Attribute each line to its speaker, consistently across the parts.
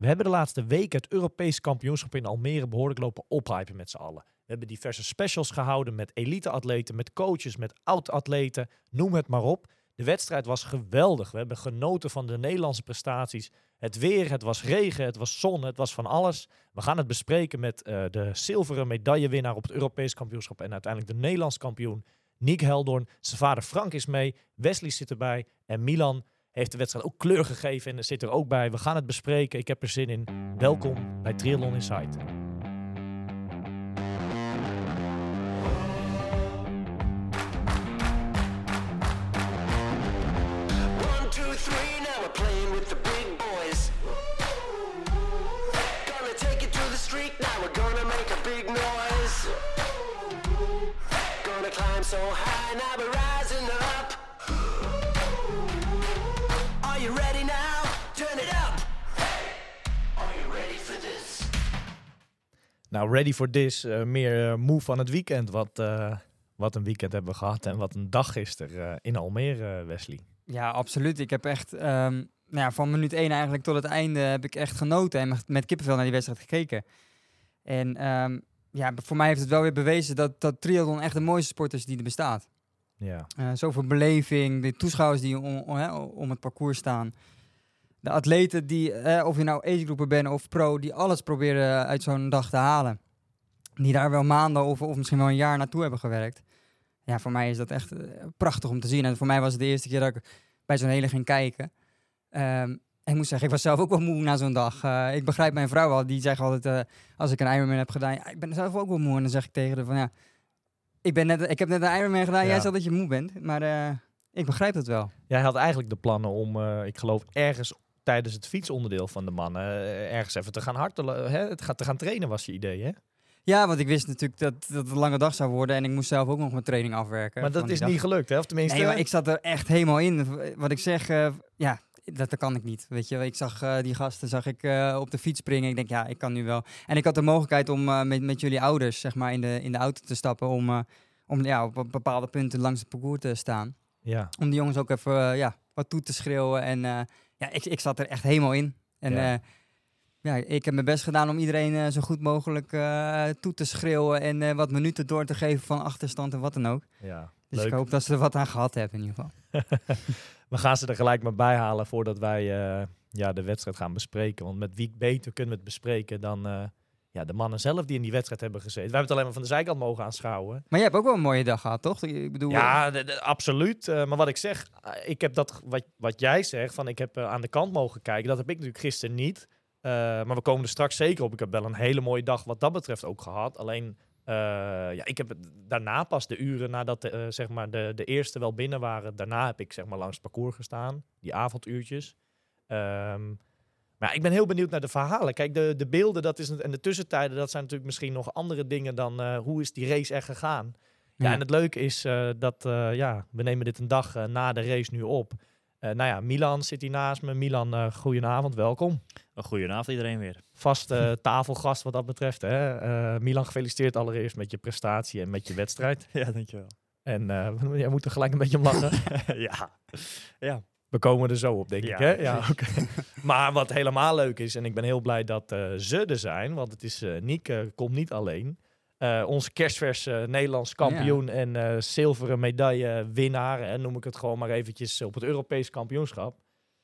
Speaker 1: We hebben de laatste weken het Europees kampioenschap in Almere behoorlijk lopen ophypen met z'n allen. We hebben diverse specials gehouden met elite-atleten, met coaches, met oud-atleten, noem het maar op. De wedstrijd was geweldig. We hebben genoten van de Nederlandse prestaties. Het weer, het was regen, het was zon, het was van alles. We gaan het bespreken met uh, de zilveren medaillewinnaar op het Europees kampioenschap en uiteindelijk de Nederlands kampioen, Nick Heldorn. Zijn vader Frank is mee, Wesley zit erbij en Milan heeft de wedstrijd ook kleur gegeven en zit er ook bij. We gaan het bespreken. Ik heb er zin in. Welkom bij Triathlon Insight. Nou, ready for this. Uh, meer uh, moe van het weekend. Wat, uh, wat een weekend hebben we gehad en wat een dag gisteren in Almere, Wesley.
Speaker 2: Ja, absoluut. Ik heb echt um, nou ja, van minuut 1 eigenlijk tot het einde heb ik echt genoten en met kippenvel naar die wedstrijd gekeken. En um, ja, voor mij heeft het wel weer bewezen dat, dat triathlon echt de mooiste sport is die er bestaat. Ja. Uh, zoveel beleving, de toeschouwers die om, om, om, het parcours staan. De atleten die, eh, of je nou agegroeper bent of pro, die alles proberen uit zo'n dag te halen. Die daar wel maanden of, of misschien wel een jaar naartoe hebben gewerkt. Ja, voor mij is dat echt uh, prachtig om te zien. En voor mij was het de eerste keer dat ik bij zo'n hele ging kijken. Um, ik moet zeggen, ik was zelf ook wel moe na zo'n dag. Uh, ik begrijp mijn vrouw al, die zegt altijd, uh, als ik een Ironman heb gedaan, ja, ik ben zelf ook wel moe. En dan zeg ik tegen haar van, ja, ik, ben net, ik heb net een Ironman gedaan, jij zegt dat je moe bent. Maar uh, ik begrijp het wel.
Speaker 1: Jij had eigenlijk de plannen om, ik geloof, ergens tijdens het fietsonderdeel van de mannen, ergens even te gaan hartelen, hè? Het gaat te gaan trainen was je idee, hè?
Speaker 2: Ja, want ik wist natuurlijk dat, dat het een lange dag zou worden en ik moest zelf ook nog mijn training afwerken.
Speaker 1: Maar dat is niet gelukt, hè? Of tenminste...
Speaker 2: Nee, maar ik zat er echt helemaal in. Wat ik zeg, ja, dat, dat kan ik niet. Weet je, ik zag uh, die gasten zag ik, uh, op de fiets springen. Ik denk, ja, ik kan nu wel. En ik had de mogelijkheid om uh, met, met jullie ouders, zeg maar, in de, in de auto te stappen. Om, om ja, op bepaalde punten langs het parcours te staan. Ja. Om die jongens ook even ja, wat toe te schreeuwen. En ja, ik, ik zat er echt helemaal in. En ja. ja ik heb mijn best gedaan om iedereen zo goed mogelijk toe te schreeuwen. En wat minuten door te geven van achterstand en wat dan ook. Ja, dus leuk. ik hoop dat ze er wat aan gehad hebben in ieder geval.
Speaker 1: we gaan ze er gelijk maar bij halen voordat wij ja, de wedstrijd gaan bespreken. Want met wie beter kunnen we het bespreken dan ja, de mannen zelf die in die wedstrijd hebben gezeten. We hebben het alleen maar van de zijkant mogen aanschouwen.
Speaker 2: Maar je hebt ook wel een mooie dag gehad, toch? Ik bedoel,
Speaker 1: ja, de, de, absoluut. Uh, maar wat ik zeg, ik heb dat, wat, wat jij zegt, van ik heb aan de kant mogen kijken. Dat heb ik natuurlijk gisteren niet. maar we komen er straks zeker op. Ik heb wel een hele mooie dag wat dat betreft ook gehad. Alleen ja, ik heb daarna pas de uren nadat de, zeg maar de, de eerste wel binnen waren, daarna heb ik zeg maar langs het parcours gestaan, die avonduurtjes. Um, maar ik ben heel benieuwd naar de verhalen. Kijk, de, de beelden dat is, en de tussentijden, dat zijn natuurlijk misschien nog andere dingen dan uh, hoe is die race er gegaan. Ja, ja en het leuke is dat, ja, we nemen dit een dag na de race nu op. Nou ja, Milan zit hier naast me. Milan, goedenavond, welkom.
Speaker 3: Goedenavond iedereen weer.
Speaker 1: Vaste tafelgast wat dat betreft. Hè? Milan, gefeliciteerd allereerst met je prestatie en met je wedstrijd.
Speaker 3: ja, dankjewel.
Speaker 1: En jij moet er gelijk een beetje om lachen.
Speaker 3: ja. ja.
Speaker 1: We komen er zo op, denk ja, ik. Hè? Ja, okay. maar wat helemaal leuk is, en ik ben heel blij dat ze er zijn, want het is, Niek komt niet alleen. Uh, onze kerstverse Nederlands kampioen en uh, zilveren medaillewinnaar. En noem ik het gewoon maar eventjes op het Europees kampioenschap.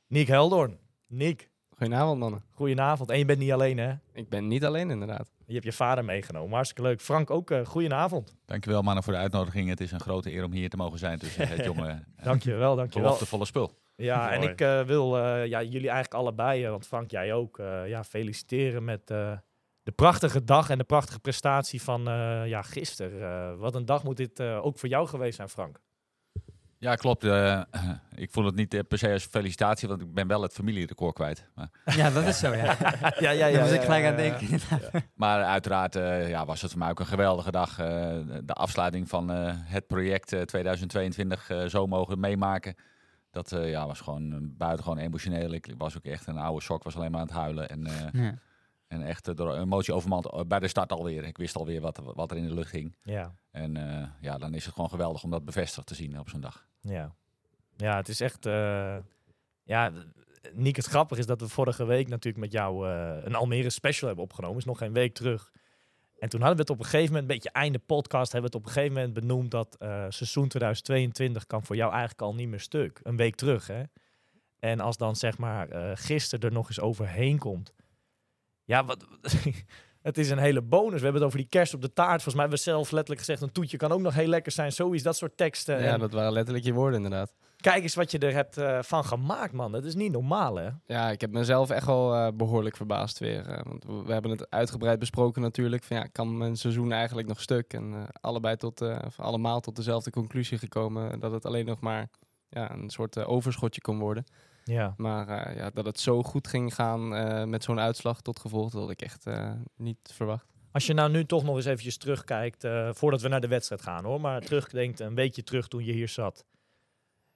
Speaker 1: Nick Heldorn. Nick.
Speaker 4: Goedenavond, mannen.
Speaker 1: Goedenavond. En je bent niet alleen, hè?
Speaker 4: Ik ben niet alleen, inderdaad.
Speaker 1: Je hebt je vader meegenomen. Hartstikke leuk. Frank, ook uh, goedenavond.
Speaker 5: Dankjewel, mannen, voor de uitnodiging. Het is een grote eer om hier te mogen zijn tussen het jonge...
Speaker 1: dankjewel, dankjewel.
Speaker 5: volle spul.
Speaker 1: Ja, en ik wil ja, jullie eigenlijk allebei, want Frank, jij ook, ja, feliciteren met de prachtige dag en de prachtige prestatie van uh, ja, gisteren. Uh, wat een dag moet dit uh, ook voor jou geweest zijn, Frank.
Speaker 5: Ja, klopt. ik vond het niet per se als felicitatie, want ik ben wel het familierecord kwijt.
Speaker 2: Maar... Ja, dat is zo, ja. ja, ja, ja. Daar moet ik gelijk aan denken.
Speaker 5: maar uiteraard ja, was het voor mij ook een geweldige dag. de afsluiting van het project 2022 zo mogen meemaken. Dat ja, was gewoon buitengewoon emotioneel. Ik was ook echt een oude sok, was alleen maar aan het huilen. En ja. En echt eh, door emotie overmand eh, bij de start alweer. Ik wist alweer wat, wat er in de lucht ging. Ja. En uh, ja, dan is het gewoon geweldig om dat bevestigd te zien op zo'n dag.
Speaker 1: Ja, ja het is echt... Uh, ja, Niek, het grappige is dat we vorige week natuurlijk met jou eh, een Almere special hebben opgenomen. Is nog geen week terug. En toen hadden we het op een gegeven moment, een beetje einde podcast, hebben we het op een gegeven moment benoemd dat eh, seizoen 2022 kan voor jou eigenlijk al niet meer stuk. Een week terug, hè. En als dan zeg maar eh gisteren er nog eens overheen komt. Ja, wat, het is een hele bonus. We hebben het over die kerst op de taart. Volgens mij hebben we zelf letterlijk gezegd, een toetje kan ook nog heel lekker zijn. Zoiets, dat soort teksten.
Speaker 4: Ja,
Speaker 1: En
Speaker 4: dat waren letterlijk je woorden inderdaad.
Speaker 1: Kijk eens wat je er hebt eh, van gemaakt, man. Dat is niet normaal, hè?
Speaker 4: Ja, ik heb mezelf echt wel eh, behoorlijk verbaasd weer. eh, want we, hebben het uitgebreid besproken natuurlijk. Van, ja, kan mijn seizoen eigenlijk nog stuk? En allebei tot, of allemaal tot dezelfde conclusie gekomen. Dat het alleen nog maar ja, een soort overschotje kon worden.
Speaker 1: Ja.
Speaker 4: Maar ja, dat het zo goed ging gaan met zo'n uitslag tot gevolg, dat had ik echt niet verwacht.
Speaker 1: Als je nou nu toch nog eens eventjes terugkijkt, voordat we naar de wedstrijd gaan hoor, maar terugdenkt een weekje terug toen je hier zat.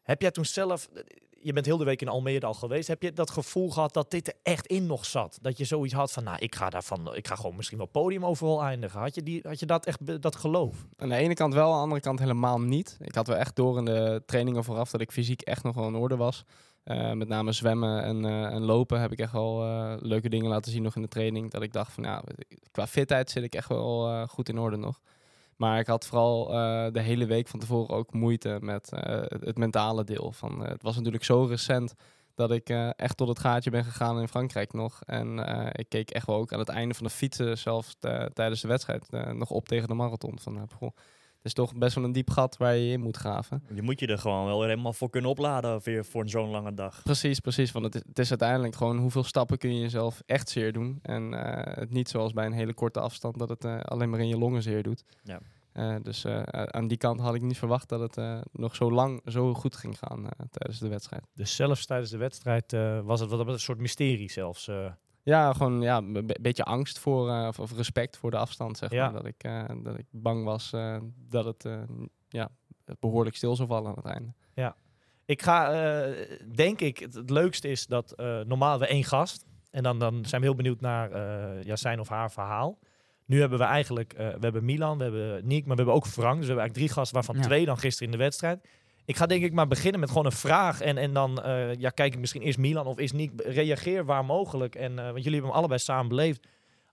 Speaker 1: Heb jij toen zelf, je bent heel de week in Almere al geweest, heb je dat gevoel gehad dat dit er echt in nog zat? Dat je zoiets had van, nou ik ga daarvan, ik ga gewoon misschien wel podium overal eindigen. Had je, die, had je dat echt, dat geloof?
Speaker 4: Aan de ene kant wel, aan de andere kant helemaal niet. Ik had wel echt door in de trainingen vooraf dat ik fysiek echt nog wel in orde was. Eh, met name zwemmen en, eh, en lopen heb ik echt wel eh, leuke dingen laten zien nog in de training. Dat ik dacht van ja, qua fitheid zit ik echt wel eh, goed in orde nog. Maar ik had vooral eh, de hele week van tevoren ook moeite met eh, het, mentale deel. Van, eh, het was natuurlijk zo recent dat ik echt tot het gaatje ben gegaan in Frankrijk nog. En ik keek echt wel ook aan het einde van de fietsen, zelfs tijdens de wedstrijd, nog op tegen de marathon. Van, goh, het is toch best wel een diep gat waar je in moet graven.
Speaker 3: Je moet je er gewoon wel weer helemaal voor kunnen opladen weer voor zo'n lange dag.
Speaker 4: Precies, precies. Want het is, het is uiteindelijk gewoon hoeveel stappen kun je jezelf echt zeer doen. En eh, het niet zoals bij een hele korte afstand dat het eh, alleen maar in je longen zeer doet.
Speaker 3: Ja.
Speaker 4: Eh, dus eh, aan die kant had ik niet verwacht dat het eh, nog zo lang zo goed ging gaan eh, tijdens de wedstrijd.
Speaker 1: Dus zelfs tijdens de wedstrijd eh, was het wat een soort mysterie zelfs.
Speaker 4: Ja, gewoon ja, een be- beetje angst voor, eh, of, of respect voor de afstand, zeg
Speaker 1: Ja.
Speaker 4: maar. Dat ik, eh, dat ik bang was eh, dat het eh, ja, behoorlijk stil zou vallen aan het einde.
Speaker 1: Ik ga, eh, denk ik, het, het leukste is dat eh, normaal we één gast. En dan, dan zijn we heel benieuwd naar eh, ja, zijn of haar verhaal. Nu hebben we eigenlijk, eh, we hebben Milan, we hebben Niek, maar we hebben ook Frank. Dus we hebben eigenlijk drie gasten, waarvan
Speaker 2: Ja.
Speaker 1: twee dan gisteren in de wedstrijd. Ik ga denk ik maar beginnen met gewoon een vraag. En, en dan eh, ja, kijk ik misschien is Milan of is Niek. Reageer waar mogelijk. En, eh, want jullie hebben hem allebei samen beleefd.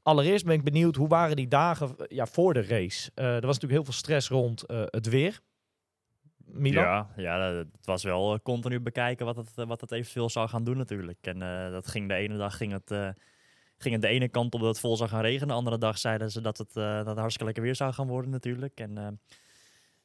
Speaker 1: Allereerst ben ik benieuwd, hoe waren die dagen ja, voor de race? Eh, er was natuurlijk heel veel stress rond het weer. Milan?
Speaker 3: Ja, ja, het was wel continu bekijken wat het, wat het eventueel zou gaan doen natuurlijk. En dat ging de ene dag ging het, ging het de ene kant op dat het vol zou gaan regenen. De andere dag zeiden ze dat het, dat hartstikke lekker weer zou gaan worden natuurlijk. En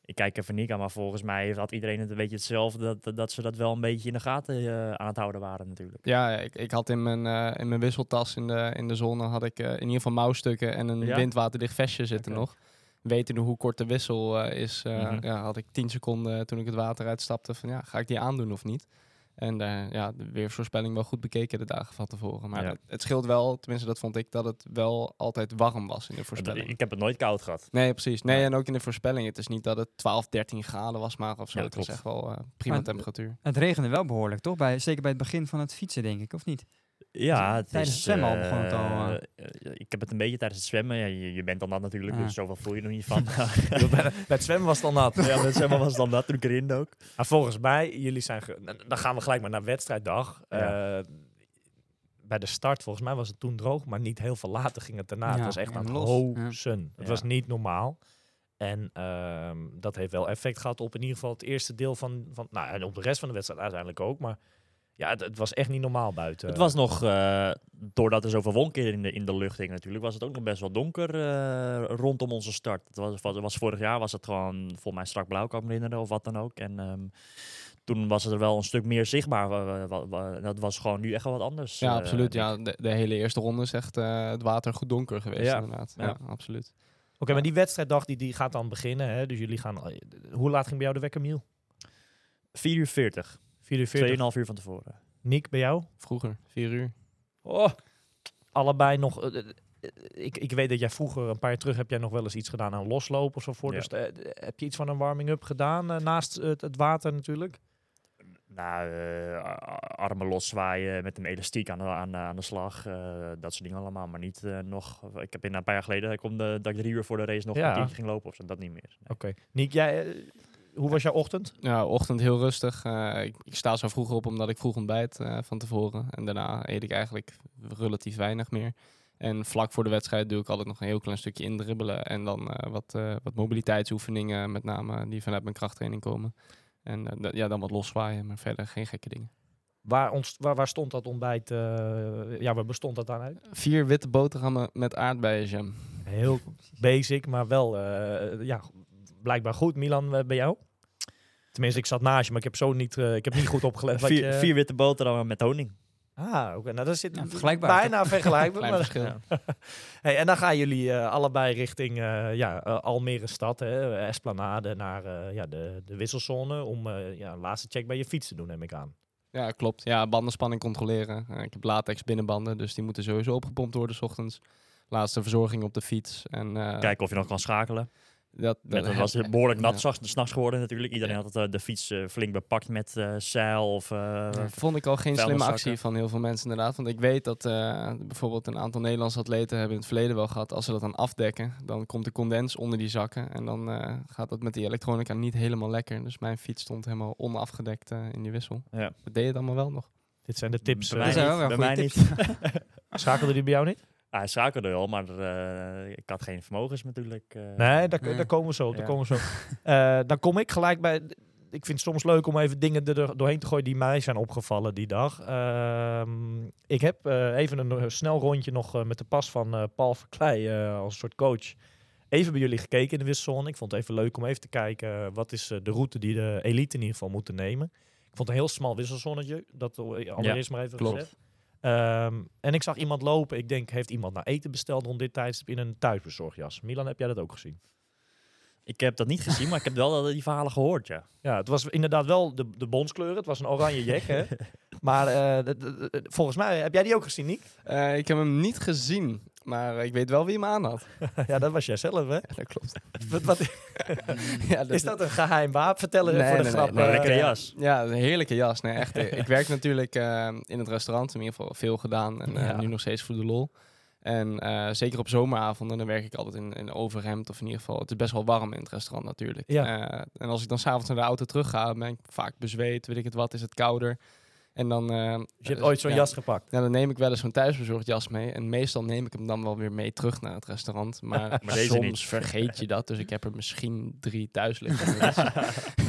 Speaker 3: ik kijk even niet aan, maar volgens mij had iedereen het een beetje hetzelfde. Dat, dat, dat ze dat wel een beetje in de gaten eh, aan het houden waren natuurlijk.
Speaker 4: Ja, ik, ik had in mijn, eh, in mijn wisseltas in de, in de zone had ik eh, in ieder geval mouwstukken en een
Speaker 3: Ja?
Speaker 4: windwaterdicht vestje zitten
Speaker 3: Oké.
Speaker 4: nog. Wetende hoe kort de wissel is,
Speaker 3: Mhm.
Speaker 4: ja, had ik 10 seconden toen ik het water uitstapte van ja, ga ik die aandoen of niet? En eh, ja, de weersvoorspelling wel goed bekeken de dagen van tevoren. Maar
Speaker 3: Ja.
Speaker 4: het, het scheelt wel, tenminste dat vond ik, dat het wel altijd warm was in de voorspelling.
Speaker 3: Ik heb het nooit koud gehad.
Speaker 4: Nee, precies. Nee,
Speaker 3: Ja.
Speaker 4: en ook in de voorspelling. Het is niet dat het 12, 13 graden was maar of zo.
Speaker 3: Ja,
Speaker 4: het was echt wel eh, prima
Speaker 2: Maar-
Speaker 4: temperatuur.
Speaker 2: Het regende wel behoorlijk, toch? Bij, zeker bij het begin van het fietsen, denk ik, of niet?
Speaker 3: Ja, het
Speaker 2: Tijdens
Speaker 3: is,
Speaker 2: het zwemmen al
Speaker 3: eh,
Speaker 2: begon het al, eh.
Speaker 3: eh, ik heb het een beetje tijdens het zwemmen. Ja, je, je bent dan dat natuurlijk, dus zoveel voel je er niet van.
Speaker 1: bij, bij het zwemmen was het al nat.
Speaker 3: ja, met het zwemmen was het dan dat toen ik erin ook.
Speaker 1: Maar volgens mij, jullie zijn. Dan gaan we gelijk maar naar wedstrijddag.
Speaker 3: Ja.
Speaker 1: Bij de start, volgens mij was het toen droog, maar niet heel veel later ging het daarna. het was echt aan het hozen. Het was niet normaal. En ehm, dat heeft wel effect gehad op in ieder geval het eerste deel van, van nou, en op de rest van de wedstrijd uiteindelijk ook. Maar ja, het, het was echt niet normaal buiten.
Speaker 3: Het was nog, eh, doordat er zoveel wolken in de, in de lucht hing natuurlijk, was het ook nog best wel donker eh, rondom onze start. Het was, was, was vorig jaar was het gewoon volgens mij strak blauw, kan ik me herinneren, of wat dan ook. En ehm, toen was het er wel een stuk meer zichtbaar. Wa- wa- wa- wa- Dat was gewoon nu echt wel wat anders.
Speaker 4: Ja,
Speaker 3: eh,
Speaker 4: absoluut. Ja, de, de hele eerste ronde is echt eh, het water goed donker geweest
Speaker 1: Ja.
Speaker 4: inderdaad. Ja,
Speaker 3: Ja.
Speaker 4: absoluut.
Speaker 1: Oké, maar die wedstrijddag die, die gaat dan beginnen. Hè? Dus jullie gaan. Hoe laat ging bij jou de wekker, Miel?
Speaker 3: 4 uur 40,
Speaker 1: 4 uur 40.
Speaker 3: 2,5 uur van tevoren.
Speaker 1: Niek, bij jou?
Speaker 4: Vroeger, vier uur.
Speaker 1: Oh, allebei nog. eh, eh, eh, ik, ik weet dat jij vroeger, een paar jaar terug, heb jij nog wel eens iets gedaan aan loslopen of zo voor.
Speaker 3: Ja.
Speaker 1: Dus heb je iets van een warming-up gedaan naast het, het water natuurlijk?
Speaker 3: Nou, armen loszwaaien met een elastiek aan de, aan, de- aan de slag. eh, dat soort dingen allemaal. Maar niet eh, nog. Ik heb in een paar jaar geleden ik kom de, dat ik drie uur voor de race nog
Speaker 1: Ja.
Speaker 3: een keertje ging lopen of zo. Dat niet meer. Nee.
Speaker 1: Oké. Niek, jij, hoe was jouw ochtend?
Speaker 4: Ja, ochtend heel rustig. Eh, ik, ik sta zo vroeg op omdat ik vroeg ontbijt eh, van tevoren. En daarna eet ik eigenlijk relatief weinig meer. En vlak voor de wedstrijd doe ik altijd nog een heel klein stukje indribbelen. En dan eh, wat, eh, wat mobiliteitsoefeningen, met name die vanuit mijn krachttraining komen. En ja, dan wat loszwaaien, maar verder geen gekke dingen.
Speaker 1: Waar, ontst- waar, waar stond dat ontbijt? eh, ja, waar bestond dat aan uit?
Speaker 4: Vier witte boterhammen met aardbeienjam.
Speaker 1: Heel basic, maar wel eh, ja, blijkbaar goed. Milan, eh, bij jou? Tenminste, ik zat naast je, maar ik heb zo niet, eh, ik heb niet goed opgelet. wat
Speaker 3: Vier,
Speaker 1: je-
Speaker 3: vier witte boterhammen met honing.
Speaker 1: Ah, oké. Nou, dat zit
Speaker 2: Ja, vergelijkbaar,
Speaker 1: bijna vergelijkbaar.
Speaker 4: Klein
Speaker 1: maar-
Speaker 4: verschil.
Speaker 3: Ja.
Speaker 1: Hey, en dan gaan jullie eh, allebei richting eh, ja, Almere stad, hè, Esplanade, naar eh, ja, de, de wisselzone. Om eh, ja, een laatste check bij je fiets te doen, neem ik aan.
Speaker 4: Ja, klopt. Ja, bandenspanning controleren. Ik heb latex binnenbanden, dus die moeten sowieso opgepompt worden 's ochtends. Laatste verzorging op de fiets. En, eh,
Speaker 3: Kijken of je nog kan schakelen.
Speaker 4: Dat,
Speaker 3: Met, het was behoorlijk nat
Speaker 4: Ja.
Speaker 3: s'nachts geworden natuurlijk. Iedereen
Speaker 4: Ja.
Speaker 3: had het, eh, de fiets eh, flink bepakt met eh zeil of... eh,
Speaker 4: Ja, vond ik al geen slimme actie van heel veel mensen inderdaad. Want ik weet dat eh, bijvoorbeeld een aantal Nederlandse atleten hebben in het verleden wel gehad. Als ze dat dan afdekken, dan komt de condens onder die zakken. En dan eh, gaat dat met die elektronica niet helemaal lekker. Dus mijn fiets stond helemaal onafgedekt in die wissel.
Speaker 3: Ja.
Speaker 4: Dat deed het allemaal wel nog.
Speaker 1: Dit zijn de tips.
Speaker 3: Bij mij
Speaker 2: Dat zijn
Speaker 3: niet.
Speaker 2: wel
Speaker 3: Bij mij
Speaker 2: goede
Speaker 3: niet.
Speaker 1: schakelde die bij jou niet?
Speaker 3: Ah, hij schakelde wel, maar eh, ik had geen vermogens natuurlijk. eh.
Speaker 1: Nee, daar,
Speaker 2: Nee.
Speaker 1: daar komen we zo. Daar
Speaker 3: Ja.
Speaker 1: komen we zo. Eh, dan kom ik gelijk bij. Ik vind het soms leuk om even dingen er doorheen te gooien die mij zijn opgevallen die dag. Ehm, ik heb eh, even een snel rondje nog eh, met de pas van eh, Paul Verkleij eh, als soort coach. Even bij jullie gekeken in de wisselzone. Ik vond het even leuk om even te kijken wat is de route die de elite in ieder geval moeten nemen. Ik vond het een heel smal wisselzonnetje. Dat allereerst maar even
Speaker 4: klopt.
Speaker 1: gezegd. Ehm, en ik zag iemand lopen. Ik denk, heeft iemand naar eten besteld rond dit tijdstip in een thuisbezorgjas? Milan, heb jij dat ook gezien?
Speaker 3: Ik heb dat niet gezien, maar ik heb wel die verhalen gehoord, ja.
Speaker 1: Ja, het was inderdaad wel de, de bondskleur. Het was een oranje jack, hè? Maar eh, volgens mij, heb jij die ook gezien, Niek?
Speaker 4: Eh, ik heb hem niet gezien, maar ik weet wel wie hem aan had.
Speaker 1: ja, dat was jij zelf, hè?
Speaker 4: Ja, dat klopt.
Speaker 1: Wat, wat-
Speaker 4: ja,
Speaker 1: is dat een geheim wapen? Vertellen
Speaker 4: Nee,
Speaker 1: voor de
Speaker 4: nee,
Speaker 1: grap.
Speaker 4: nee,
Speaker 1: eh,
Speaker 3: Lekkere jas.
Speaker 4: Ja, een heerlijke jas. Nee, echt. eh, ik werk natuurlijk eh, in het restaurant, in ieder geval veel gedaan. En eh,
Speaker 1: Ja.
Speaker 4: nu nog steeds voor de lol. En eh, zeker op zomeravonden, dan werk ik altijd in, in overhemd. Of in ieder geval, het is best wel warm in het restaurant natuurlijk.
Speaker 1: Ja.
Speaker 4: Eh, en als ik dan s'avonds naar de auto terug ga, ben ik vaak bezweet, weet ik het wat, is het kouder. En dan... eh,
Speaker 1: Dus je hebt ooit zo'n
Speaker 4: ja,
Speaker 1: jas gepakt.
Speaker 4: Ja, dan neem ik wel eens zo'n thuisbezorgd jas mee. En meestal neem ik hem dan wel weer mee terug naar het restaurant. Maar, soms
Speaker 3: niet.
Speaker 4: vergeet je dat. Dus ik heb er misschien drie thuis liggen.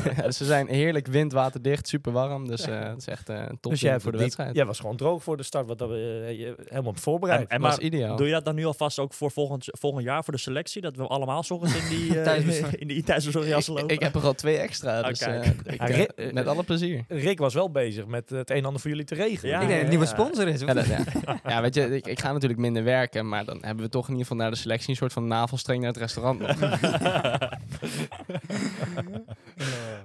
Speaker 4: Dus, ja, dus ze zijn heerlijk wind, waterdicht, super warm. Dus eh het is echt eh, een top
Speaker 1: Dus jij,
Speaker 4: voor de wedstrijd.
Speaker 1: jij was gewoon droog voor de start. Wat dat, eh, je, helemaal voorbereid.
Speaker 3: En, en maar
Speaker 4: is ideaal.
Speaker 3: doe je dat dan nu alvast ook voor volgend, volgend jaar voor de selectie? Dat we allemaal ochtends in die, uh,
Speaker 2: Thuisbezorgd.
Speaker 3: in die thuisbezorgjassen
Speaker 4: ik,
Speaker 3: lopen?
Speaker 4: ik heb er al twee extra. Dus
Speaker 3: kijk.
Speaker 4: eh, eh,
Speaker 1: Rick- eh,
Speaker 4: met alle plezier.
Speaker 1: Rick was wel bezig met het een en ander voor jullie te regelen.
Speaker 3: Ja,
Speaker 2: ik denk dat het nieuwe sponsor is.
Speaker 4: Ja, dat-
Speaker 2: niet?
Speaker 4: ja. Ja, weet je, ik, ik ga natuurlijk minder werken, maar dan hebben we toch in ieder geval naar de selectie een soort van navelstreng naar het restaurant nog.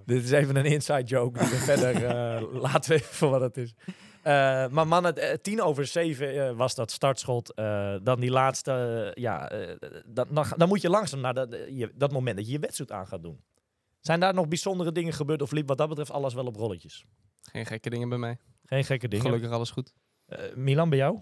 Speaker 1: Dit is even een inside joke. die we verder eh, laten we even voor wat het is. Eh, maar mannen, eh, tien over zeven was dat startschot. Eh, dan die laatste, ja, eh, dan, dan, dan moet je langzaam naar dat, je, dat moment dat je je wedstrijd aan gaat doen. Zijn daar nog bijzondere dingen gebeurd of liep wat dat betreft alles wel op rolletjes?
Speaker 4: Geen gekke dingen bij mij.
Speaker 1: Geen gekke dingen.
Speaker 4: Gelukkig alles goed.
Speaker 1: Eh, Milan, bij jou?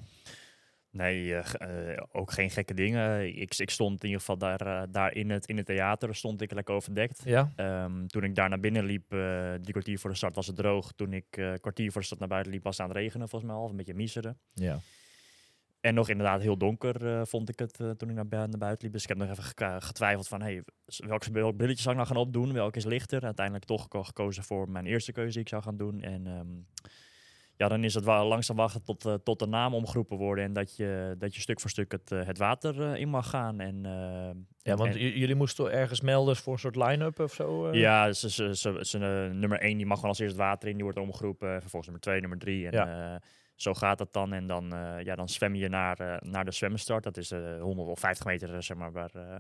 Speaker 3: Nee, eh, eh, ook geen gekke dingen. Ik, ik stond in ieder geval daar, daar in, het, in het theater, stond ik lekker overdekt.
Speaker 1: Ja.
Speaker 3: Ehm, toen ik daar naar binnen liep, eh die kwartier voor de start was het droog. Toen ik eh kwartier voor de start naar buiten liep, was het aan het regenen volgens mij al. Of een beetje miseren.
Speaker 1: Ja.
Speaker 3: En nog inderdaad heel donker eh, vond ik het eh, toen ik naar, bui- naar buiten liep. Dus ik heb nog even getwijfeld van, hey, welk brilletje zou ik nou gaan opdoen? Welke is lichter? Uiteindelijk toch geko- gekozen voor mijn eerste keuze die ik zou gaan doen. En ehm, ja, dan is het wel langzaam wachten tot, eh, tot de naam omgeroepen worden. En dat je, dat je stuk voor stuk het, het water in mag gaan. En,
Speaker 1: Ja, want
Speaker 3: en-
Speaker 1: jullie moesten ergens melden voor een soort line-up of zo?
Speaker 3: ja, ze, ze, ze, ze, nummer 1 die mag gewoon als eerst het water in, die wordt omgeroepen. Vervolgens nummer 2, nummer 3. En
Speaker 1: Ja.
Speaker 3: Zo gaat het dan. En dan, eh, ja, dan zwem je naar, eh, naar de zwemmenstart. Dat is eh 150 meter, zeg maar, waar, eh,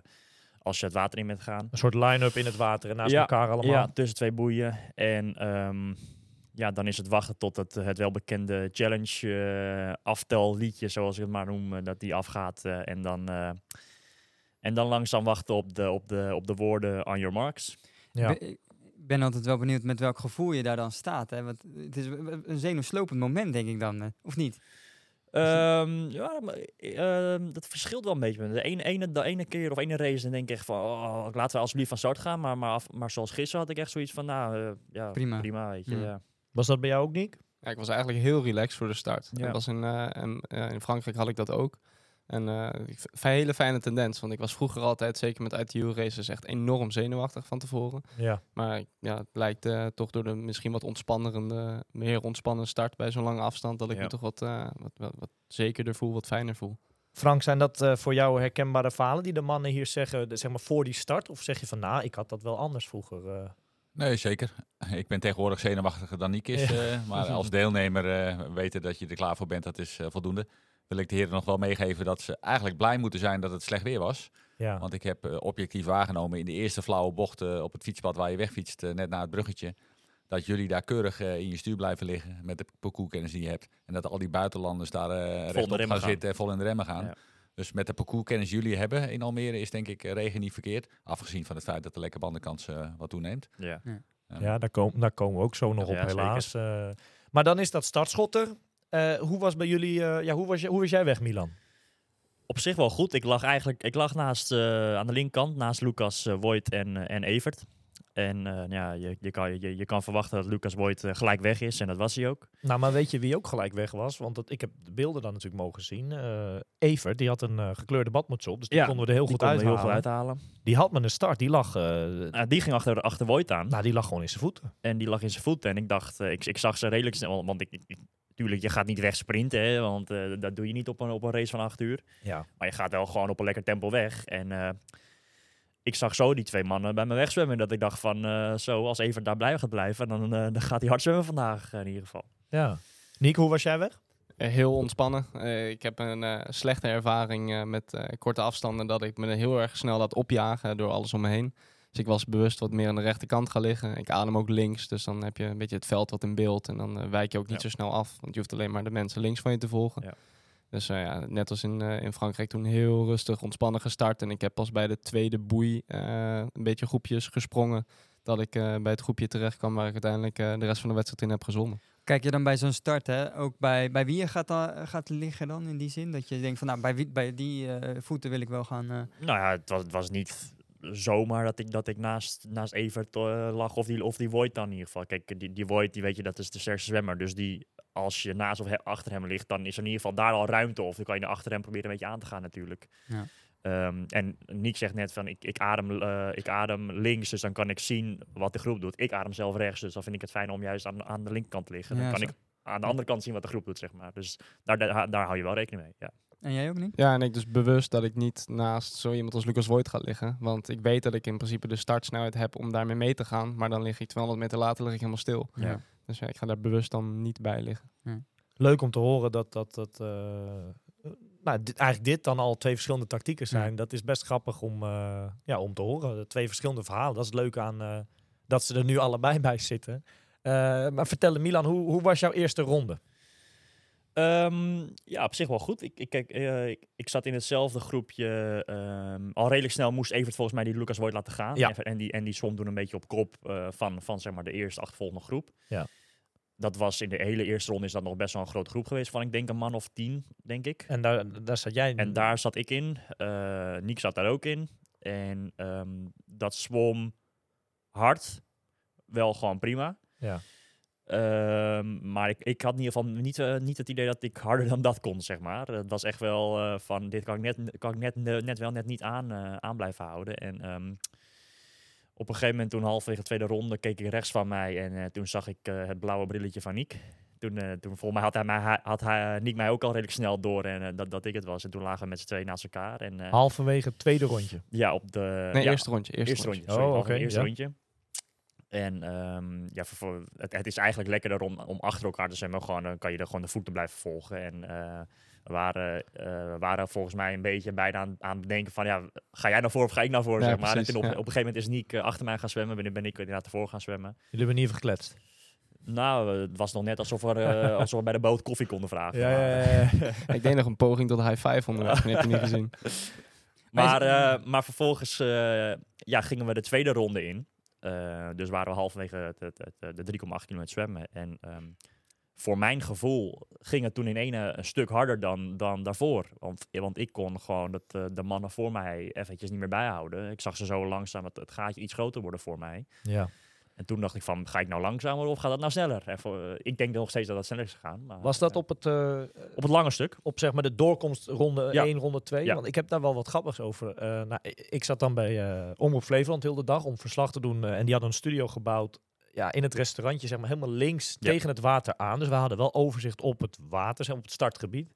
Speaker 3: als je het water in bent gaan.
Speaker 1: Een soort line-up in het water en naast
Speaker 3: Ja,
Speaker 1: elkaar allemaal.
Speaker 3: Ja, tussen twee boeien. En ehm, ja, dan is het wachten tot het, het welbekende challenge aftelliedje, zoals ik het maar noem, dat die afgaat. eh, en, dan, eh, en dan langzaam wachten op de, op de, op de woorden on your marks.
Speaker 1: Ja.
Speaker 2: Ik ben- altijd wel benieuwd met welk gevoel je daar dan staat. Hè? Want het is een zenuwslopend moment, denk ik dan. eh, Of niet?
Speaker 3: Ehm, ja, maar, ehm, dat verschilt wel een beetje. De ene, ene, de ene keer of ene race dan denk ik echt van, oh, laten we alsjeblieft van start gaan. Maar, maar, af- maar zoals gisteren had ik echt zoiets van, nou, eh, ja,
Speaker 2: Prima.
Speaker 3: prima. weet je,
Speaker 2: Ja.
Speaker 3: ja.
Speaker 1: Was dat bij jou ook, Nick?
Speaker 4: Ja, ik was eigenlijk heel relaxed voor de start.
Speaker 3: Ja.
Speaker 4: Ik was in, eh, eh, in Frankrijk had ik dat ook. En eh, ik een hele fijne tendens, want ik was vroeger altijd, zeker met ITU races, echt enorm zenuwachtig van tevoren.
Speaker 1: Ja.
Speaker 4: Maar ja, het lijkt eh, toch door de misschien wat ontspannerende, meer ontspannen start bij zo'n lange afstand, dat ik
Speaker 3: Ja.
Speaker 4: me toch wat, eh, wat, wat, wat zekerder voel, wat fijner voel.
Speaker 1: Frank, zijn dat eh, voor jou herkenbare verhalen die de mannen hier zeggen, de- zeg maar voor die start? Of zeg je van, nou, ik had dat wel anders vroeger? eh?
Speaker 5: Nee, zeker. Ik ben tegenwoordig zenuwachtiger dan Niek is.
Speaker 1: Ja.
Speaker 5: eh, maar als deelnemer eh, weten dat je er klaar voor bent, dat is eh, voldoende. Wil ik de heren nog wel meegeven dat ze eigenlijk blij moeten zijn dat het slecht weer was.
Speaker 1: ja.
Speaker 5: Want ik heb eh, objectief waargenomen in de eerste flauwe bocht eh, op het fietspad waar je wegfietst, eh, net na het bruggetje. Dat jullie daar keurig eh, in je stuur blijven liggen met de parcourskennis die je hebt. En dat al die buitenlanders daar eh rechtop gaan
Speaker 3: gaan.
Speaker 5: zitten en vol in de remmen gaan.
Speaker 3: Ja.
Speaker 5: Dus met de parcourskennis die jullie hebben in Almere is denk ik regen niet verkeerd. Afgezien van het feit dat de lekke bandenkans wat toeneemt.
Speaker 3: Ja.
Speaker 1: Ja, daar, kom, daar komen we ook zo nog
Speaker 3: Ja,
Speaker 1: op, helaas. Eh, maar dan is dat startschotter. Eh, hoe was bij jullie, eh, ja, hoe was, je, hoe was jij weg, Milan?
Speaker 3: Op zich wel goed. Ik lag eigenlijk ik lag naast, eh, aan de linkerkant naast Lucas Voigt en, en Evert. En ja, je, je, kan, je, je kan verwachten dat Lucas Voigt gelijk weg is. En dat was hij ook.
Speaker 1: Nou, maar weet je wie ook gelijk weg was? Want dat, ik heb de beelden dan natuurlijk mogen zien. Evert, die had een gekleurde badmuts op, dus die
Speaker 3: Ja,
Speaker 1: konden we er heel goed uithalen.
Speaker 3: heel veel uithalen.
Speaker 1: Die had me een start, die lag,
Speaker 3: die ging achter, achter Voigt aan.
Speaker 1: nou, die lag gewoon in zijn voeten.
Speaker 3: En die lag in zijn voeten. En ik dacht, ik, ik zag ze redelijk snel. Want ik, ik- tuurlijk, je gaat niet wegsprinten. Hè, want eh, dat doe je niet op een, op een race van acht uur.
Speaker 1: Ja.
Speaker 3: Maar je gaat wel gewoon op een lekker tempo weg. En eh, ik zag zo die twee mannen bij me wegzwemmen. Dat ik dacht van, eh, zo, als Evert daar blij gaat blijven, dan, eh, dan gaat hij hard zwemmen vandaag in ieder geval.
Speaker 1: ja. Nick, hoe was jij weg?
Speaker 4: Heel ontspannen. Eh, ik heb een eh, slechte ervaring eh, met eh, korte afstanden dat ik me heel erg snel laat opjagen door alles om me heen. Dus ik was bewust wat meer aan de rechterkant gaan liggen. Ik adem ook links, dus dan heb je een beetje het veld wat in beeld. En dan eh, wijk je ook niet
Speaker 3: Ja.
Speaker 4: zo snel af, want je hoeft alleen maar de mensen links van je te volgen.
Speaker 3: Ja.
Speaker 4: Dus eh, ja, net als in, eh, in Frankrijk toen heel rustig, ontspannen gestart. En ik heb pas bij de tweede boei eh, een beetje groepjes gesprongen. Dat ik eh, bij het groepje terecht kwam waar ik uiteindelijk eh, de rest van de wedstrijd in heb gezongen.
Speaker 2: Kijk je dan bij zo'n start, hè, ook bij, bij wie je gaat, dan, gaat liggen dan in die zin? Dat je denkt van, nou, bij, wie, bij die eh, voeten wil ik wel gaan... eh,
Speaker 3: Nou ja, het was, het was niet zomaar dat ik, dat ik naast, naast Evert eh, lag of die, of die Voigt dan in ieder geval. Kijk, die, die Voigt, die weet je, dat is de sterkste zwemmer. Dus die, als je naast of he- achter hem ligt, dan is er in ieder geval daar al ruimte. Of dan kan je naar achter hem proberen een beetje aan te gaan natuurlijk.
Speaker 2: Ja.
Speaker 3: Ehm, en Nick zegt net van, ik, ik, adem, eh, ik adem links, dus dan kan ik zien wat de groep doet. Ik adem zelf rechts, dus dan vind ik het fijn om juist aan, aan de linkerkant te liggen.
Speaker 2: Ja,
Speaker 3: dan kan
Speaker 2: zo.
Speaker 3: ik aan de andere kant zien wat de groep doet, zeg maar. Dus daar, daar, daar hou je wel rekening mee, ja.
Speaker 2: En jij ook niet?
Speaker 4: Ja, en ik dus bewust dat ik niet naast zo iemand als Lucas Voigt ga liggen. Want ik weet dat ik in principe de startsnelheid heb om daarmee mee te gaan. Maar dan lig ik 200 meter later lig ik helemaal stil.
Speaker 3: Ja.
Speaker 4: Dus ja, ik ga daar bewust dan niet bij liggen.
Speaker 1: Leuk om te horen dat dat, dat eh, nou, dit, eigenlijk dit dan al twee verschillende tactieken zijn. Dat is best grappig om, eh, ja, om te horen. Twee verschillende verhalen. Dat is het leuke aan eh, dat ze er nu allebei bij zitten. Eh, maar vertel Milan, hoe, hoe was jouw eerste ronde?
Speaker 3: Ehm, ja, op zich wel goed. Ik, ik, kijk, eh, ik, ik zat in hetzelfde groepje. ehm, al redelijk snel moest Evert volgens mij die Lucas Voigt laten gaan.
Speaker 1: Ja.
Speaker 3: En, die, en die zwom toen een beetje op kop eh, van, van zeg maar, de eerste achtervolgende groep.
Speaker 1: Ja.
Speaker 3: Dat was in de hele eerste ronde is dat nog best wel een grote groep geweest van ik denk een man of tien, denk ik.
Speaker 1: En daar, daar zat jij
Speaker 3: En daar zat ik in. eh Niek zat daar ook in. En ehm, dat zwom hard. Wel gewoon prima.
Speaker 1: Ja.
Speaker 3: Ehm, maar ik, ik had in ieder geval niet, eh, niet het idee dat ik harder dan dat kon, zeg maar. Het was echt wel eh, van, dit kan ik net, kan ik net, ne- net wel net niet aan, eh, aan blijven houden. En ehm, op een gegeven moment, toen halverwege de tweede ronde, keek ik rechts van mij. En eh, toen zag ik eh, het blauwe brilletje van Niek. Toen, eh, toen volgens mij had, hij mij, had hij, Niek mij ook al redelijk snel door en dat, dat ik het was. En toen lagen we met z'n tweeën naast elkaar. En, eh,
Speaker 1: halverwege het tweede rondje.
Speaker 3: ja, op de...
Speaker 4: Nee,
Speaker 3: ja,
Speaker 4: eerste rondje. Eerste,
Speaker 3: Eerste
Speaker 4: rondje.
Speaker 3: rondje. sorry,
Speaker 1: Oh,
Speaker 3: Eerste
Speaker 1: ja.
Speaker 3: rondje. En ehm, ja, voor, voor- het, het is eigenlijk lekkerder om, om achter elkaar te zwemmen. Gewoon, dan kan je er gewoon de voeten blijven volgen. En eh, we waren, eh, we waren volgens mij een beetje bijna aan, aan het denken van... Ja, ga jij naar voren of ga ik naar voren?
Speaker 4: Ja,
Speaker 3: zeg maar.
Speaker 4: Precies,
Speaker 3: op,
Speaker 4: ja.
Speaker 3: op een gegeven moment is Niek eh, achter mij gaan zwemmen. Ben, ben ik inderdaad ervoor gaan zwemmen.
Speaker 1: Jullie hebben niet even gekletst.
Speaker 3: Nou, het was nog net alsof, er, eh, alsof we bij de boot koffie konden vragen.
Speaker 1: Ja,
Speaker 3: Maar,
Speaker 1: ja, ja, ja.
Speaker 4: Ik deed nog een poging tot high five onderweg. Heb je niet gezien.
Speaker 3: Maar, eh, maar vervolgens eh, ja, gingen we de tweede ronde in. Eh, dus waren we halverwege het, het, het, de 3,8 kilometer zwemmen. En ehm, voor mijn gevoel ging het toen in ene een stuk harder dan, dan daarvoor. Want, want ik kon gewoon eh, de mannen voor mij eventjes niet meer bijhouden. Ik zag ze zo langzaam het, het gaatje iets groter worden voor mij.
Speaker 1: Ja.
Speaker 3: En toen dacht ik van, ga ik nou langzamer of gaat dat nou sneller? En voor, eh, ik denk nog steeds dat dat sneller is gegaan. Maar,
Speaker 1: Was dat
Speaker 3: eh,
Speaker 1: op het, eh,
Speaker 3: op het lange stuk?
Speaker 1: op zeg maar de doorkomst ronde
Speaker 3: Ja.
Speaker 1: 1, ronde 2?
Speaker 3: Ja.
Speaker 1: Want ik heb daar wel wat grappigs over. Nou, ik, zat dan bij eh Omroep Flevoland heel de dag om verslag te doen. en die hadden een studio gebouwd ja, in het restaurantje, zeg maar helemaal links tegen het water aan. Dus we hadden wel overzicht op het water, zeg op het startgebied.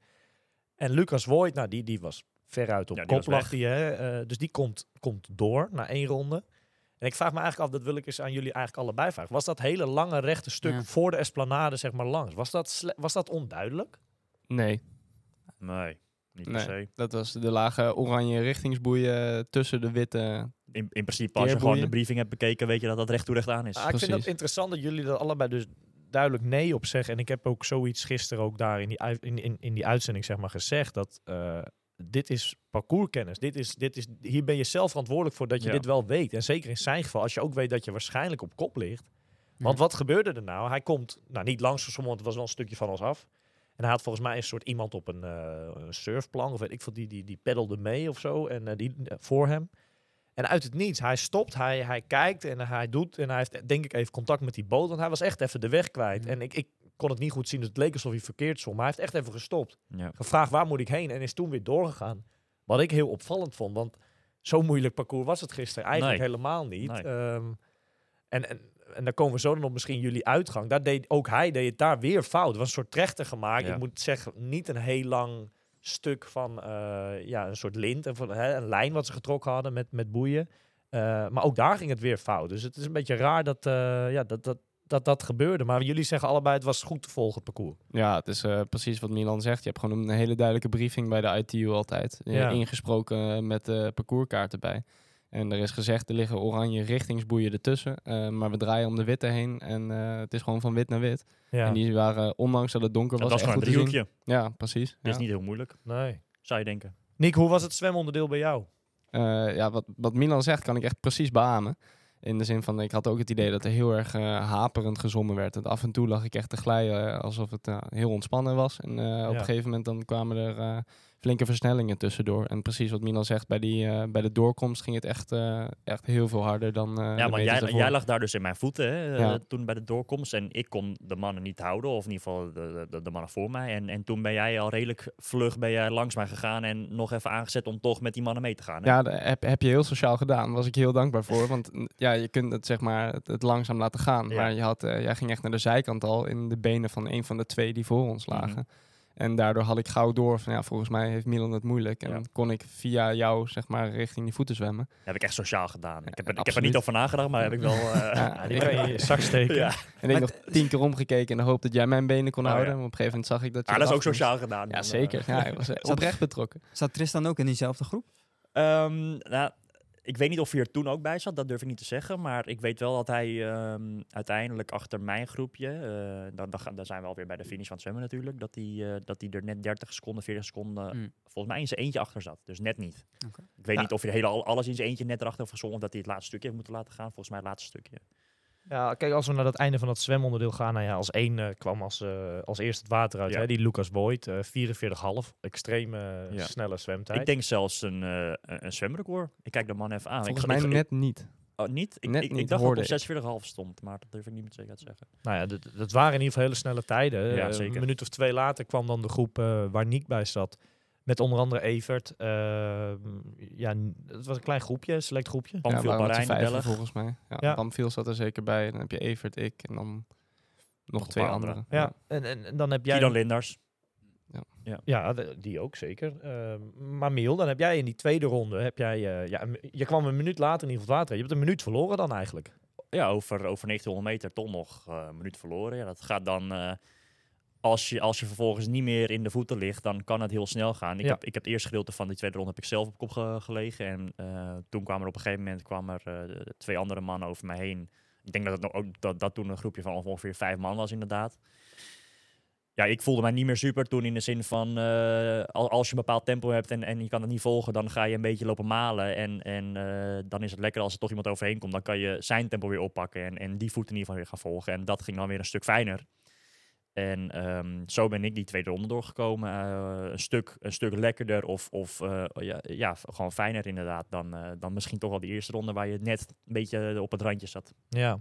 Speaker 1: En Lucas Voigt, nou, die, die was veruit op kop lag die, hè. dus die komt, komt door na één ronde. En ik vraag me eigenlijk af, dat wil ik eens aan jullie eigenlijk allebei vragen. Was dat hele lange rechte stuk
Speaker 2: Ja.
Speaker 1: voor de esplanade, zeg maar, langs? Was dat, was dat onduidelijk?
Speaker 4: Nee,
Speaker 3: Nee, niet per se.
Speaker 4: dat was de lage oranje richtingsboeien tussen de witte.
Speaker 3: In, in principe, als je gewoon de briefing hebt bekeken, weet je dat dat recht toe recht aan is.
Speaker 1: Ah, ik vind dat
Speaker 4: Precies.
Speaker 1: interessant dat jullie er allebei dus duidelijk nee op zeggen. En ik heb ook zoiets gisteren ook daar in die, in, in, in die uitzending zeg maar gezegd. Dat eh, dit is parcourskennis. Dit is, dit is, hier ben je zelf verantwoordelijk voor dat je
Speaker 3: Ja.
Speaker 1: dit wel weet. En zeker in zijn geval, als je ook weet dat je waarschijnlijk op kop ligt. Want wat gebeurde er nou? Hij komt, nou niet langs voor sommigen, want het was wel een stukje van ons af. En hij had volgens mij een soort iemand op een, een surfplank, of weet ik veel, die, die, die peddelde mee of zo. En eh, die eh, voor hem. En uit het niets, hij stopt, hij, hij kijkt en hij doet. En hij heeft denk ik even contact met die boot, want hij was echt even de weg kwijt.
Speaker 2: Ja.
Speaker 1: En ik, ik kon het niet goed zien, dus het leek alsof hij verkeerd stond. Maar hij heeft echt even gestopt.
Speaker 3: Ja.
Speaker 1: Gevraagd waar moet ik heen en is toen weer doorgegaan. Wat ik heel opvallend vond, want zo moeilijk parcours was het gisteren eigenlijk
Speaker 3: Nee.
Speaker 1: helemaal niet.
Speaker 3: Nee.
Speaker 1: Ehm, en, en, en dan komen we zo dan op misschien jullie uitgang. Daar deed ook hij deed het daar weer fout. Het was een soort trechter gemaakt.
Speaker 3: Ja.
Speaker 1: Ik moet zeggen, niet een heel lang stuk van eh, ja, een soort lint. En van, hè, een lijn wat ze getrokken hadden met, met boeien. Eh, maar ook daar ging het weer fout. Dus het is een beetje raar dat eh, ja, dat, dat, dat dat gebeurde. Maar jullie zeggen allebei, het was goed te volgen, het parcours.
Speaker 4: Ja, het is eh, precies wat Milan zegt. Je hebt gewoon een hele duidelijke briefing bij de ITU altijd. eh,
Speaker 1: Ja.
Speaker 4: Ingesproken met de parcourskaart erbij. En er is gezegd, er liggen oranje richtingsboeien ertussen. eh, maar we draaien om de witte heen en eh, het is gewoon van wit naar wit.
Speaker 1: Ja,
Speaker 4: En die waren, ondanks dat het donker
Speaker 3: Dat
Speaker 4: was,
Speaker 3: was
Speaker 4: echt
Speaker 3: gewoon een.
Speaker 4: Ja, precies.
Speaker 3: Dat
Speaker 4: Ja.
Speaker 3: is niet heel moeilijk,
Speaker 1: nee.
Speaker 3: zou je denken.
Speaker 1: Nick, hoe was het zwemonderdeel bij jou?
Speaker 4: Eh, ja, wat, wat Milan zegt, kan ik echt precies beamen. In de zin van, ik had ook het idee dat er heel erg eh, haperend gezongen werd. En af en toe lag ik echt te glijden eh, alsof het eh, heel ontspannen was. En op
Speaker 1: Ja.
Speaker 4: een gegeven moment dan kwamen er flinke versnellingen tussendoor. En precies wat Milan zegt, bij, die, eh, bij de doorkomst ging het echt, eh, echt heel veel harder dan eh
Speaker 3: ja,
Speaker 4: meters
Speaker 3: jij, jij lag daar dus in mijn voeten hè,
Speaker 4: Ja.
Speaker 3: toen bij de doorkomst. En ik kon de mannen niet houden, of in ieder geval de, de, de mannen voor mij. En, en toen ben jij al redelijk vlug ben jij langs mij gegaan en nog even aangezet om toch met die mannen mee te gaan. Hè?
Speaker 4: Ja, dat heb, heb je heel sociaal gedaan. Daar was ik heel dankbaar voor. Want ja, je kunt het zeg maar het, het langzaam laten gaan.
Speaker 3: Ja.
Speaker 4: Maar je had, jij ging echt naar de zijkant al in de benen van een van de twee die voor ons lagen.
Speaker 3: Mhm.
Speaker 4: En daardoor had ik gauw door van ja, volgens mij heeft Milan het moeilijk. En
Speaker 3: Ja.
Speaker 4: kon ik via jou zeg maar richting die voeten zwemmen.
Speaker 3: heb ik echt sociaal gedaan. ik, heb, er- ik heb er niet over nagedacht, maar heb ik wel... eh,
Speaker 4: Ja,
Speaker 1: Die kan je in je zak steken.
Speaker 3: ja.
Speaker 4: En ik nog tien keer omgekeken in de hoop dat jij mijn benen kon
Speaker 3: Oh,
Speaker 4: houden.
Speaker 3: ja.
Speaker 4: Maar op een gegeven moment zag ik dat je
Speaker 3: Ah, dat is ook
Speaker 4: moest.
Speaker 3: sociaal gedaan.
Speaker 4: Ja, zeker. Ja, ik was eh, oprecht betrokken.
Speaker 2: Zat Tristan ook in diezelfde groep?
Speaker 3: Ehm, nou, ik weet niet of hij er toen ook bij zat, dat durf ik niet te zeggen. Maar ik weet wel dat hij ehm, uiteindelijk achter mijn groepje, eh dan, dan, zijn we alweer bij de finish van het zwemmen natuurlijk, dat hij, eh, dat hij er net 30 seconden, 40 seconden,
Speaker 2: Mm.
Speaker 3: volgens mij in zijn eentje achter zat. Dus net niet. Ik weet niet of hij hele, al- alles in zijn eentje net erachter heeft gezongen, of dat hij het laatste stukje heeft moeten laten gaan. Volgens mij het laatste stukje.
Speaker 1: Ja, kijk, als we naar het einde van dat zwemonderdeel gaan, nou ja, als één eh, kwam als, eh, als eerste het water uit,
Speaker 3: Ja.
Speaker 1: hè, die Lucas Boyd, eh 44,5, extreem eh,
Speaker 3: Ja.
Speaker 1: snelle zwemtijd.
Speaker 3: Ik denk zelfs een, een zwemrecord. Ik kijk de man even aan.
Speaker 4: Volgens
Speaker 3: ik,
Speaker 4: mij
Speaker 3: ik-
Speaker 4: net niet.
Speaker 3: oh, niet? Ik,
Speaker 4: net
Speaker 3: ik, ik dacht dat
Speaker 4: hoorde
Speaker 3: het
Speaker 4: ik.
Speaker 3: op 46,5 stond, maar dat durf ik niet met zekerheid te zeggen.
Speaker 1: Nou ja, dat, dat waren in ieder geval hele snelle tijden.
Speaker 3: Ja, zeker.
Speaker 1: Een minuut of twee later kwam dan de groep waar Niek bij zat. Met onder andere Evert. Eh, ja, het was een klein groepje, een select groepje.
Speaker 3: Pamphil,
Speaker 4: ja,
Speaker 3: Bahrein, Belg.
Speaker 4: volgens mij. Ja,
Speaker 1: Ja.
Speaker 4: Zat er zeker bij. Dan heb je Evert, ik en dan nog, twee
Speaker 3: paar
Speaker 4: anderen.
Speaker 1: Ja, en, en, en dan heb jij...
Speaker 3: Kieran Linders.
Speaker 1: Ja, de- die ook zeker. Eh, maar Miel, dan heb jij in die tweede ronde, heb jij, eh, ja, je kwam een minuut later in ieder geval het water. Je hebt een minuut verloren dan eigenlijk.
Speaker 3: ja, over, over 1900 meter toch nog eh, een minuut verloren. Ja, dat gaat dan, eh, als, je, als je vervolgens niet meer in de voeten ligt, dan kan het heel snel gaan. Ik,
Speaker 1: Ja.
Speaker 3: heb, ik heb het eerste gedeelte van die tweede ronde heb ik zelf op kop ge- gelegen. En eh, toen kwamen er op een gegeven moment kwamen er, eh, twee andere mannen over mij heen. Ik denk dat het nog ook dat, dat toen een groepje van ongeveer vijf man was, inderdaad. Ja, ik voelde mij niet meer super toen in de zin van eh, al- als je een bepaald tempo hebt en, en je kan het niet volgen, dan ga je een beetje lopen malen. En, en dan is het lekker als er toch iemand overheen komt, dan kan je zijn tempo weer oppakken en, en die voeten in ieder geval weer gaan volgen. En dat ging dan weer een stuk fijner. En ehm, zo ben ik die tweede ronde doorgekomen. Eh, een, stuk, een stuk lekkerder of, of eh, ja, ja, gewoon fijner inderdaad dan, eh, dan misschien toch wel die eerste ronde waar je net een beetje op het randje zat.
Speaker 1: Ja.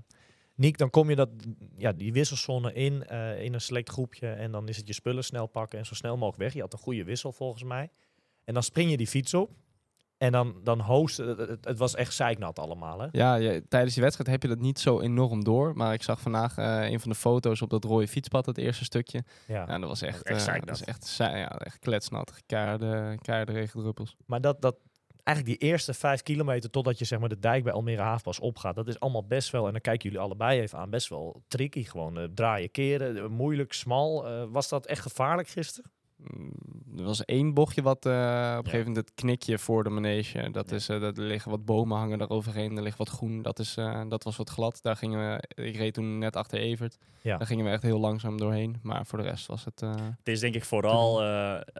Speaker 1: Niek, dan kom je dat, ja, die wisselzone in, in een select groepje. En dan is het je spullen snel pakken en zo snel mogelijk weg. Je had een goede wissel volgens mij. En dan spring je die fiets op. En dan, dan host, het, het, het was echt zeiknat allemaal, hè?
Speaker 4: Ja, je- tijdens die wedstrijd heb je dat niet zo enorm door. Maar ik zag vandaag eh, een van de foto's op dat rode fietspad, het eerste stukje.
Speaker 1: Ja.
Speaker 4: Ja, dat was echt,
Speaker 3: echt
Speaker 4: eh,
Speaker 3: zeiknat.
Speaker 4: dat is echt, ja, echt kletsnat. Keiharde, keiharde regendruppels.
Speaker 1: Maar dat, dat, eigenlijk die eerste vijf kilometer totdat je zeg maar de dijk bij Almere Havenpas opgaat, dat is allemaal best wel, en dan kijken jullie allebei even aan, best wel tricky. Gewoon eh, draaien, keren, eh, moeilijk, smal. Eh, was dat echt gevaarlijk gisteren?
Speaker 4: Mm, Er was één bochtje wat eh, op een gegeven moment het knikje voor de manege. Dat
Speaker 3: Ja.
Speaker 4: is, eh, dat er liggen wat bomen hangen daar overheen. Er ligt wat groen. Dat, is, eh, dat was wat glad. Daar gingen we, ik reed toen net achter Evert.
Speaker 1: Ja.
Speaker 4: Daar gingen we echt heel langzaam doorheen. Maar voor de rest was het...
Speaker 3: Het is denk ik vooral,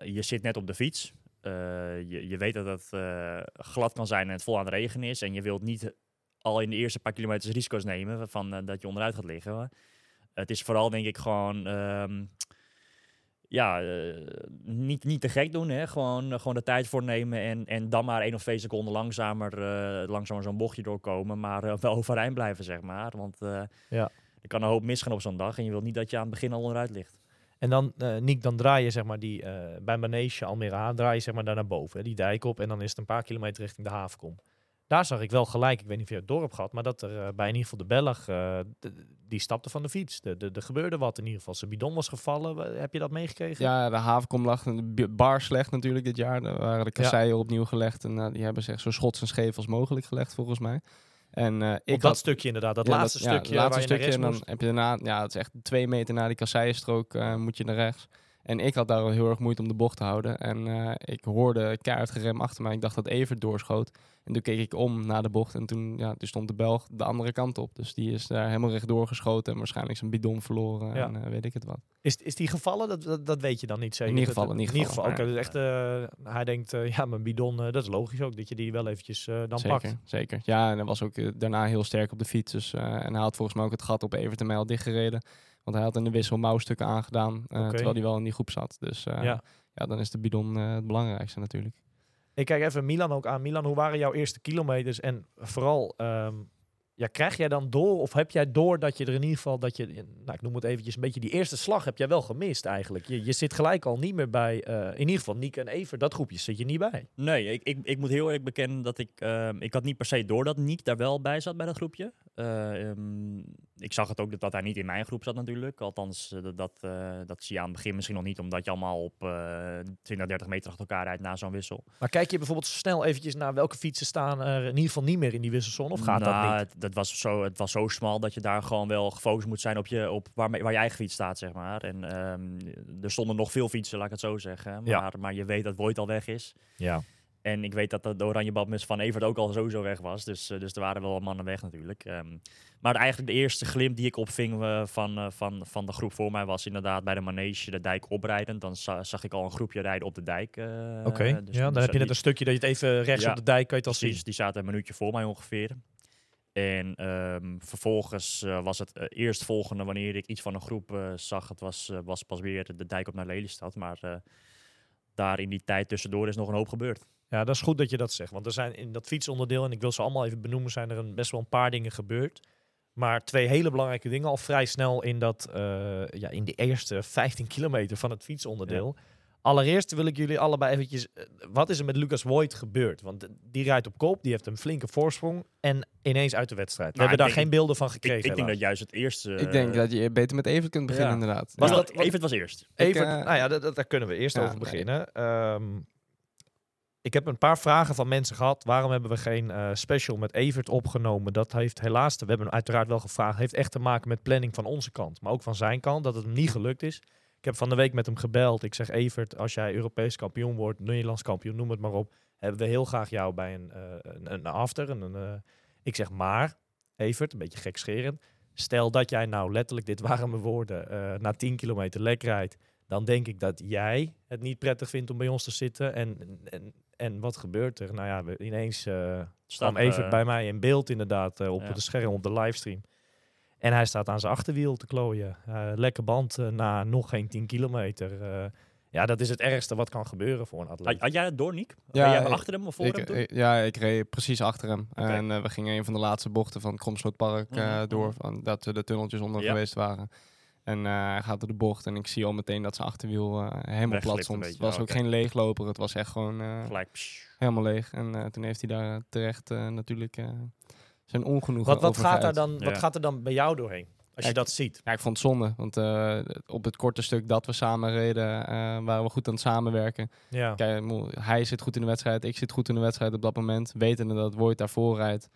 Speaker 3: je zit net op de fiets. Je, je weet dat het glad kan zijn en het vol aan het regen is. En je wilt niet al in de eerste paar kilometers risico's nemen van dat je onderuit gaat liggen. Het is vooral denk ik gewoon, ehm, ja, eh, niet, niet te gek doen. Hè? Gewoon, eh, gewoon de tijd voor nemen en, en dan maar één of twee seconden langzamer, eh, langzamer zo'n bochtje doorkomen. Maar wel overeind blijven, zeg maar. Want
Speaker 1: Ja.
Speaker 3: er kan een hoop misgaan op zo'n dag en je wilt niet dat je aan het begin al onderuit ligt.
Speaker 1: En dan, Niek, dan draai je zeg maar die, bij Manege Almere Haven, draai je zeg maar daar naar boven, hè, die dijk op. En dan is het een paar kilometer richting de havenkom. Daar zag ik wel gelijk, ik weet niet of je het dorp gehad, maar dat er eh, bij in ieder geval de Belg, eh, die stapte van de fiets. De- de- Er gebeurde wat in ieder geval. Zijn bidon was gevallen. Heb je dat meegekregen?
Speaker 4: Ja, de havenkom lag bi- bar slecht natuurlijk dit jaar. Daar waren de kasseien opnieuw gelegd. En eh, die hebben zich zo schots en scheef als mogelijk gelegd volgens mij. En ik
Speaker 1: Op dat
Speaker 4: had-
Speaker 1: stukje inderdaad, dat
Speaker 4: ja,
Speaker 1: laatste
Speaker 4: ja,
Speaker 1: stukje
Speaker 4: het laatste stukje. En dan heb je daarna, ja, het is echt twee meter na die kasseienstrook moet je naar rechts. En ik had daar al heel erg moeite om de bocht te houden. En eh, ik hoorde keihard gerem achter mij. Ik dacht dat Evert doorschoot. En toen keek ik om naar de bocht. En toen, ja, toen stond de Belg de andere kant op. Dus die is daar helemaal rechtdoor geschoten. En waarschijnlijk zijn bidon verloren.
Speaker 1: Ja.
Speaker 4: En eh, weet ik het wat.
Speaker 1: Is, is die gevallen? Dat, dat, dat weet je dan niet zeker.
Speaker 4: In ieder geval, in ieder geval,
Speaker 1: Oké, dus echt, eh, hij denkt, ja, mijn bidon, dat is logisch ook, dat je die wel eventjes dan
Speaker 4: zeker,
Speaker 1: pakt.
Speaker 4: zeker. Ja, en hij was ook daarna heel sterk op de fiets. Dus, en hij had volgens mij ook het gat op Evert en mij al dichtgereden. Want hij had in de wissel mouwstukken aangedaan. eh. Terwijl hij wel in die groep zat. Dus eh,
Speaker 1: Ja.
Speaker 4: ja. dan is de bidon eh, het belangrijkste natuurlijk.
Speaker 1: Ik kijk even Milan ook aan. Milan, hoe waren jouw eerste kilometers? En vooral, ehm, ja, krijg jij dan door, of heb jij door dat je er in ieder geval, dat je, nou, ik noem het eventjes een beetje, die eerste slag heb jij wel gemist eigenlijk. Je, je zit gelijk al niet meer bij, eh, in ieder geval Niek en Ever, dat groepje zit je niet bij.
Speaker 3: Nee, ik, ik, ik moet heel eerlijk bekennen dat ik... ehm, ik had niet per se door dat Niek daar wel bij zat bij dat groepje. Eh, ehm, ik zag het ook dat, dat hij niet in mijn groep zat natuurlijk. Althans, eh, dat, dat, eh, dat zie je aan het begin misschien nog niet. Omdat je allemaal op eh 20, 30 meter achter elkaar rijdt na zo'n wissel.
Speaker 1: Maar kijk je bijvoorbeeld snel eventjes naar welke fietsen staan er in ieder geval niet meer in die wisselzone, of gaat
Speaker 3: Nou,
Speaker 1: dat niet?
Speaker 3: Het, dat was zo, het was zo smal dat je daar gewoon wel gefocust moet zijn op, je, op waar, waar je eigen fiets staat, zeg maar. En ehm, er stonden nog veel fietsen, laat ik het zo zeggen. Maar,
Speaker 1: Ja.
Speaker 3: maar je weet dat Voigt al weg is.
Speaker 1: Ja.
Speaker 3: En ik weet dat de oranje badmus van Evert ook al sowieso weg was. Dus, eh, dus er waren wel mannen weg natuurlijk. Ehm, maar eigenlijk de eerste glimp die ik opving eh, van, eh, van, van de groep voor mij was inderdaad bij de manege de dijk oprijdend. Dan za- zag ik al een groepje rijden op de dijk.
Speaker 1: Oké,
Speaker 3: dus
Speaker 1: ja, dan heb je net een stukje dat je het even rechts
Speaker 3: Ja,
Speaker 1: op de dijk kan je het al zien.
Speaker 3: Precies, die zaten een minuutje voor mij ongeveer. En ehm, vervolgens was het eh, eerstvolgende wanneer ik iets van een groep zag. Het was, was pas weer de dijk op naar Lelystad. Maar daar in die tijd tussendoor is nog een hoop gebeurd.
Speaker 1: Ja, dat is goed dat je dat zegt. Want er zijn in dat fietsonderdeel, en ik wil ze allemaal even benoemen, zijn er een, best wel een paar dingen gebeurd. Maar twee hele belangrijke dingen al vrij snel in, dat, eh, ja, in de eerste 15 kilometer van het fietsonderdeel. Allereerst wil ik jullie allebei eventjes... eh, wat is er met Lucas Voigt gebeurd? Want die rijdt op kop, die heeft een flinke voorsprong en ineens uit de wedstrijd. We
Speaker 3: Nou,
Speaker 1: hebben
Speaker 3: ik
Speaker 1: daar
Speaker 3: denk-
Speaker 1: geen beelden van
Speaker 3: Ik,
Speaker 1: gekregen.
Speaker 3: ik denk dat juist het eerste...
Speaker 4: ik denk dat je beter met Evert kunt beginnen
Speaker 3: ja.
Speaker 4: inderdaad.
Speaker 1: Was
Speaker 4: Ja.
Speaker 1: dat-
Speaker 3: Evert was eerst.
Speaker 1: Evert,
Speaker 4: Ik, eh,
Speaker 1: nou ja, daar kunnen we eerst
Speaker 4: ja,
Speaker 1: over
Speaker 4: nee.
Speaker 1: beginnen. Ehm, ik heb een paar vragen van mensen gehad. Waarom hebben we geen eh, special met Evert opgenomen? Dat heeft helaas, we hebben uiteraard wel gevraagd, heeft echt te maken met planning van onze kant. Maar ook van zijn kant, dat het hem niet gelukt is. Ik heb van de week met hem gebeld. Ik zeg, Evert, als jij Europees kampioen wordt, Nederlands kampioen, noem het maar op. Hebben we heel graag jou bij een, eh, een, een after. Een, eh, ik zeg, maar, Evert, een beetje gekscherend. Stel dat jij nou letterlijk, dit waren mijn woorden, na 10 kilometer lek rijdt. Dan denk ik dat jij het niet prettig vindt om bij ons te zitten. En, en, en wat gebeurt er? Nou ja, we, ineens eh
Speaker 3: Staat,
Speaker 1: kwam Evert
Speaker 3: eh,
Speaker 1: bij mij in beeld inderdaad eh, op
Speaker 3: ja.
Speaker 1: het scherm, op de livestream. En hij staat aan zijn achterwiel te klooien. Eh, lekker band eh, na nog geen 10 kilometer. Eh, ja, dat is het ergste wat kan gebeuren voor een atleet.
Speaker 3: had jij het door, Nick?
Speaker 4: Ja,
Speaker 3: Ben jij
Speaker 4: ik-
Speaker 3: achter hem of voor
Speaker 4: Ik,
Speaker 3: hem
Speaker 4: ik- ja, ik reed precies achter hem. En eh, we gingen een van de laatste bochten van het Kromslootpark eh,
Speaker 3: Mhm,
Speaker 4: door.
Speaker 3: mhm.
Speaker 4: Van, dat we de tunneltjes onder
Speaker 3: Ja.
Speaker 4: geweest waren. En eh, hij gaat door de bocht en ik zie al meteen dat zijn achterwiel eh, helemaal plat stond. Het was
Speaker 3: ja,
Speaker 4: ook geen leegloper, het was echt gewoon eh, helemaal leeg. En eh, toen heeft hij daar terecht eh, natuurlijk eh, zijn ongenoegen
Speaker 1: wat, wat,
Speaker 4: over
Speaker 1: gaat
Speaker 4: geuit.
Speaker 1: dan,
Speaker 3: Ja.
Speaker 1: wat gaat er dan bij jou doorheen? Als je dat ziet.
Speaker 4: Ja, ik vond het zonde. Want eh, op het korte stuk dat we samen reden, eh, waren we goed aan het samenwerken.
Speaker 1: Ja.
Speaker 4: Kijk, hij zit goed in de wedstrijd, ik zit goed in de wedstrijd op dat moment. Wetende dat Wout daarvoor rijdt.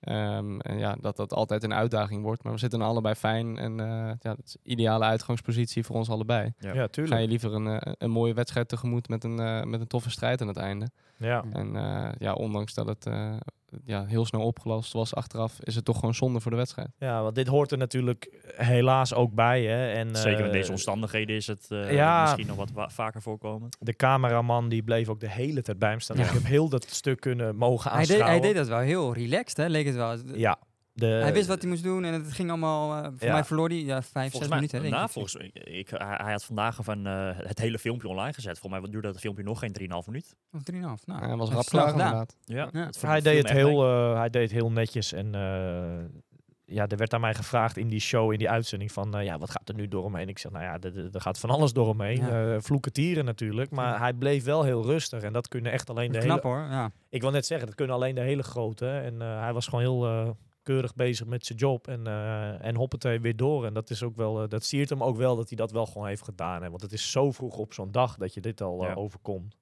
Speaker 4: Ehm, en ja, dat dat altijd een uitdaging wordt. Maar we zitten allebei fijn. En eh, ja, dat is een ideale uitgangspositie voor ons allebei.
Speaker 3: Ja.
Speaker 1: ja,
Speaker 4: Ga
Speaker 1: tuurlijk.
Speaker 4: je liever een, eh, een mooie wedstrijd tegemoet met een, eh, met een toffe strijd aan het einde.
Speaker 1: Ja.
Speaker 4: En eh, ja, ondanks dat het eh, ja, heel snel opgelost was achteraf, is het toch gewoon zonde voor de wedstrijd.
Speaker 1: ja, want dit hoort er natuurlijk helaas ook bij. Hè? En,
Speaker 3: Zeker in
Speaker 1: eh,
Speaker 3: deze omstandigheden is het eh,
Speaker 1: ja.
Speaker 3: misschien nog wat wa- vaker voorkomend.
Speaker 1: De cameraman die bleef ook de hele tijd bij hem staan.
Speaker 2: Ja.
Speaker 1: Ik heb heel dat stuk kunnen mogen
Speaker 2: Hij deed,
Speaker 1: aanschouwen.
Speaker 2: hij deed dat wel heel relaxed, hè, leek het wel.
Speaker 1: Ja. De,
Speaker 2: hij wist wat hij moest doen en het ging allemaal... eh, voor
Speaker 1: Ja.
Speaker 2: mij verloor hij ja, vijf, zes
Speaker 3: Volgens mij,
Speaker 2: minuten, denk
Speaker 3: nou,
Speaker 2: ik.
Speaker 3: volgens, ik, hij, hij had vandaag van eh, het hele filmpje online gezet. Volgens mij duurde dat filmpje nog geen 3,5 minuut.
Speaker 2: Of 3,5. Nou,
Speaker 4: Ja, hij was rap
Speaker 2: snel
Speaker 4: inderdaad.
Speaker 3: Ja,
Speaker 1: hij, deed het heel, eh, hij deed het heel netjes. En eh, ja, er werd aan mij gevraagd in die show, in die uitzending, van eh, ja, wat gaat er nu door hem heen? Ik zeg, nou ja, er- gaat van alles door hem heen.
Speaker 2: Ja.
Speaker 1: Eh, vloeken tieren natuurlijk. Maar
Speaker 2: Ja.
Speaker 1: hij bleef wel heel rustig. En dat kunnen echt alleen de
Speaker 2: Knap
Speaker 1: hele...
Speaker 2: hoor, ja.
Speaker 1: Ik wil net zeggen, dat kunnen alleen de hele grote. En eh, hij was gewoon heel eh, keurig bezig met zijn job. En, eh en hoppatee weer door. En dat is ook wel, eh, dat siert hem ook wel dat hij dat wel gewoon heeft gedaan. Hè? Want het is zo vroeg op zo'n dag dat je dit al eh,
Speaker 3: Ja.
Speaker 1: overkomt.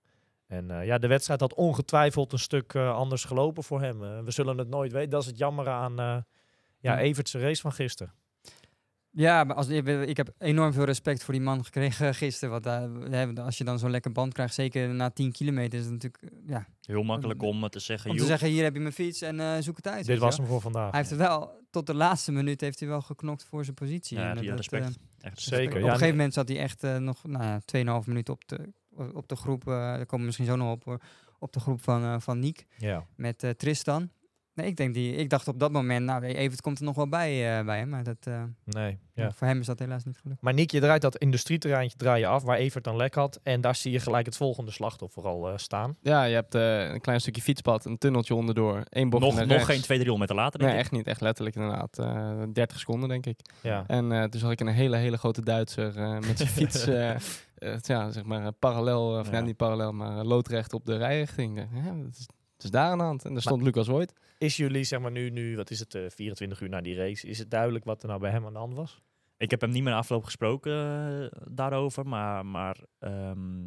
Speaker 1: En ja, de wedstrijd had ongetwijfeld een stuk anders gelopen voor hem. We zullen het nooit weten. Dat is het jammer aan ja,
Speaker 2: Ja.
Speaker 1: Evertse race van gisteren.
Speaker 2: Ja, maar als, ik heb enorm veel respect voor die man gekregen gisteren. Want eh, hè, als je dan zo'n lekker band krijgt, zeker na 10 kilometer, is het natuurlijk eh, ja,
Speaker 3: Heel makkelijk om te zeggen,
Speaker 2: om te
Speaker 3: joh,
Speaker 2: zeggen, hier heb je mijn fiets en eh, zoek het uit.
Speaker 1: Dit was hem voor vandaag.
Speaker 2: Hij heeft er wel, tot de laatste minuut heeft hij wel geknokt voor zijn positie.
Speaker 3: Ja,
Speaker 2: En
Speaker 3: die
Speaker 2: dat,
Speaker 3: respect. echt
Speaker 1: Zeker,
Speaker 2: Op
Speaker 1: ja,
Speaker 2: een gegeven moment zat hij echt nog nou ja, 2,5 minuten op de, op de groep. daar komen we misschien zo nog op hoor. Op de groep van, van Niek
Speaker 1: Ja.
Speaker 2: met eh, Tristan. Nee, ik, denk die, ik dacht op dat moment, nou, Evert komt er nog wel bij, eh, bij hem. Maar dat, eh,
Speaker 1: Nee, ja.
Speaker 2: voor hem is dat helaas niet gelukt.
Speaker 1: Maar Nick, je draait dat industrieterreintje draai je af, waar Evert dan lek had. En daar zie je gelijk het volgende slachtoffer al eh, staan.
Speaker 4: Ja, je hebt eh, een klein stukje fietspad, een tunneltje onderdoor, één bocht
Speaker 3: nog,
Speaker 4: naar
Speaker 3: nog geen 2, 300 meter later, denk
Speaker 4: Nee,
Speaker 3: ik.
Speaker 4: echt niet. Echt letterlijk inderdaad. eh 30 seconden, denk ik.
Speaker 1: Ja.
Speaker 4: En eh, toen zag ik een hele, hele grote Duitser eh, met zijn fiets, ja, zeg maar, parallel, of
Speaker 3: Ja.
Speaker 4: niet parallel, maar loodrecht op de rijrichting. Ja, dat is, is daar aan de hand. En daar stond Lucas Voigt.
Speaker 1: Is jullie, zeg maar nu, nu wat is het, eh, 24 uur na die race, is het duidelijk wat er nou bij hem aan de hand was?
Speaker 3: Ik heb hem niet meer na afloop gesproken eh, daarover, maar, maar ehm,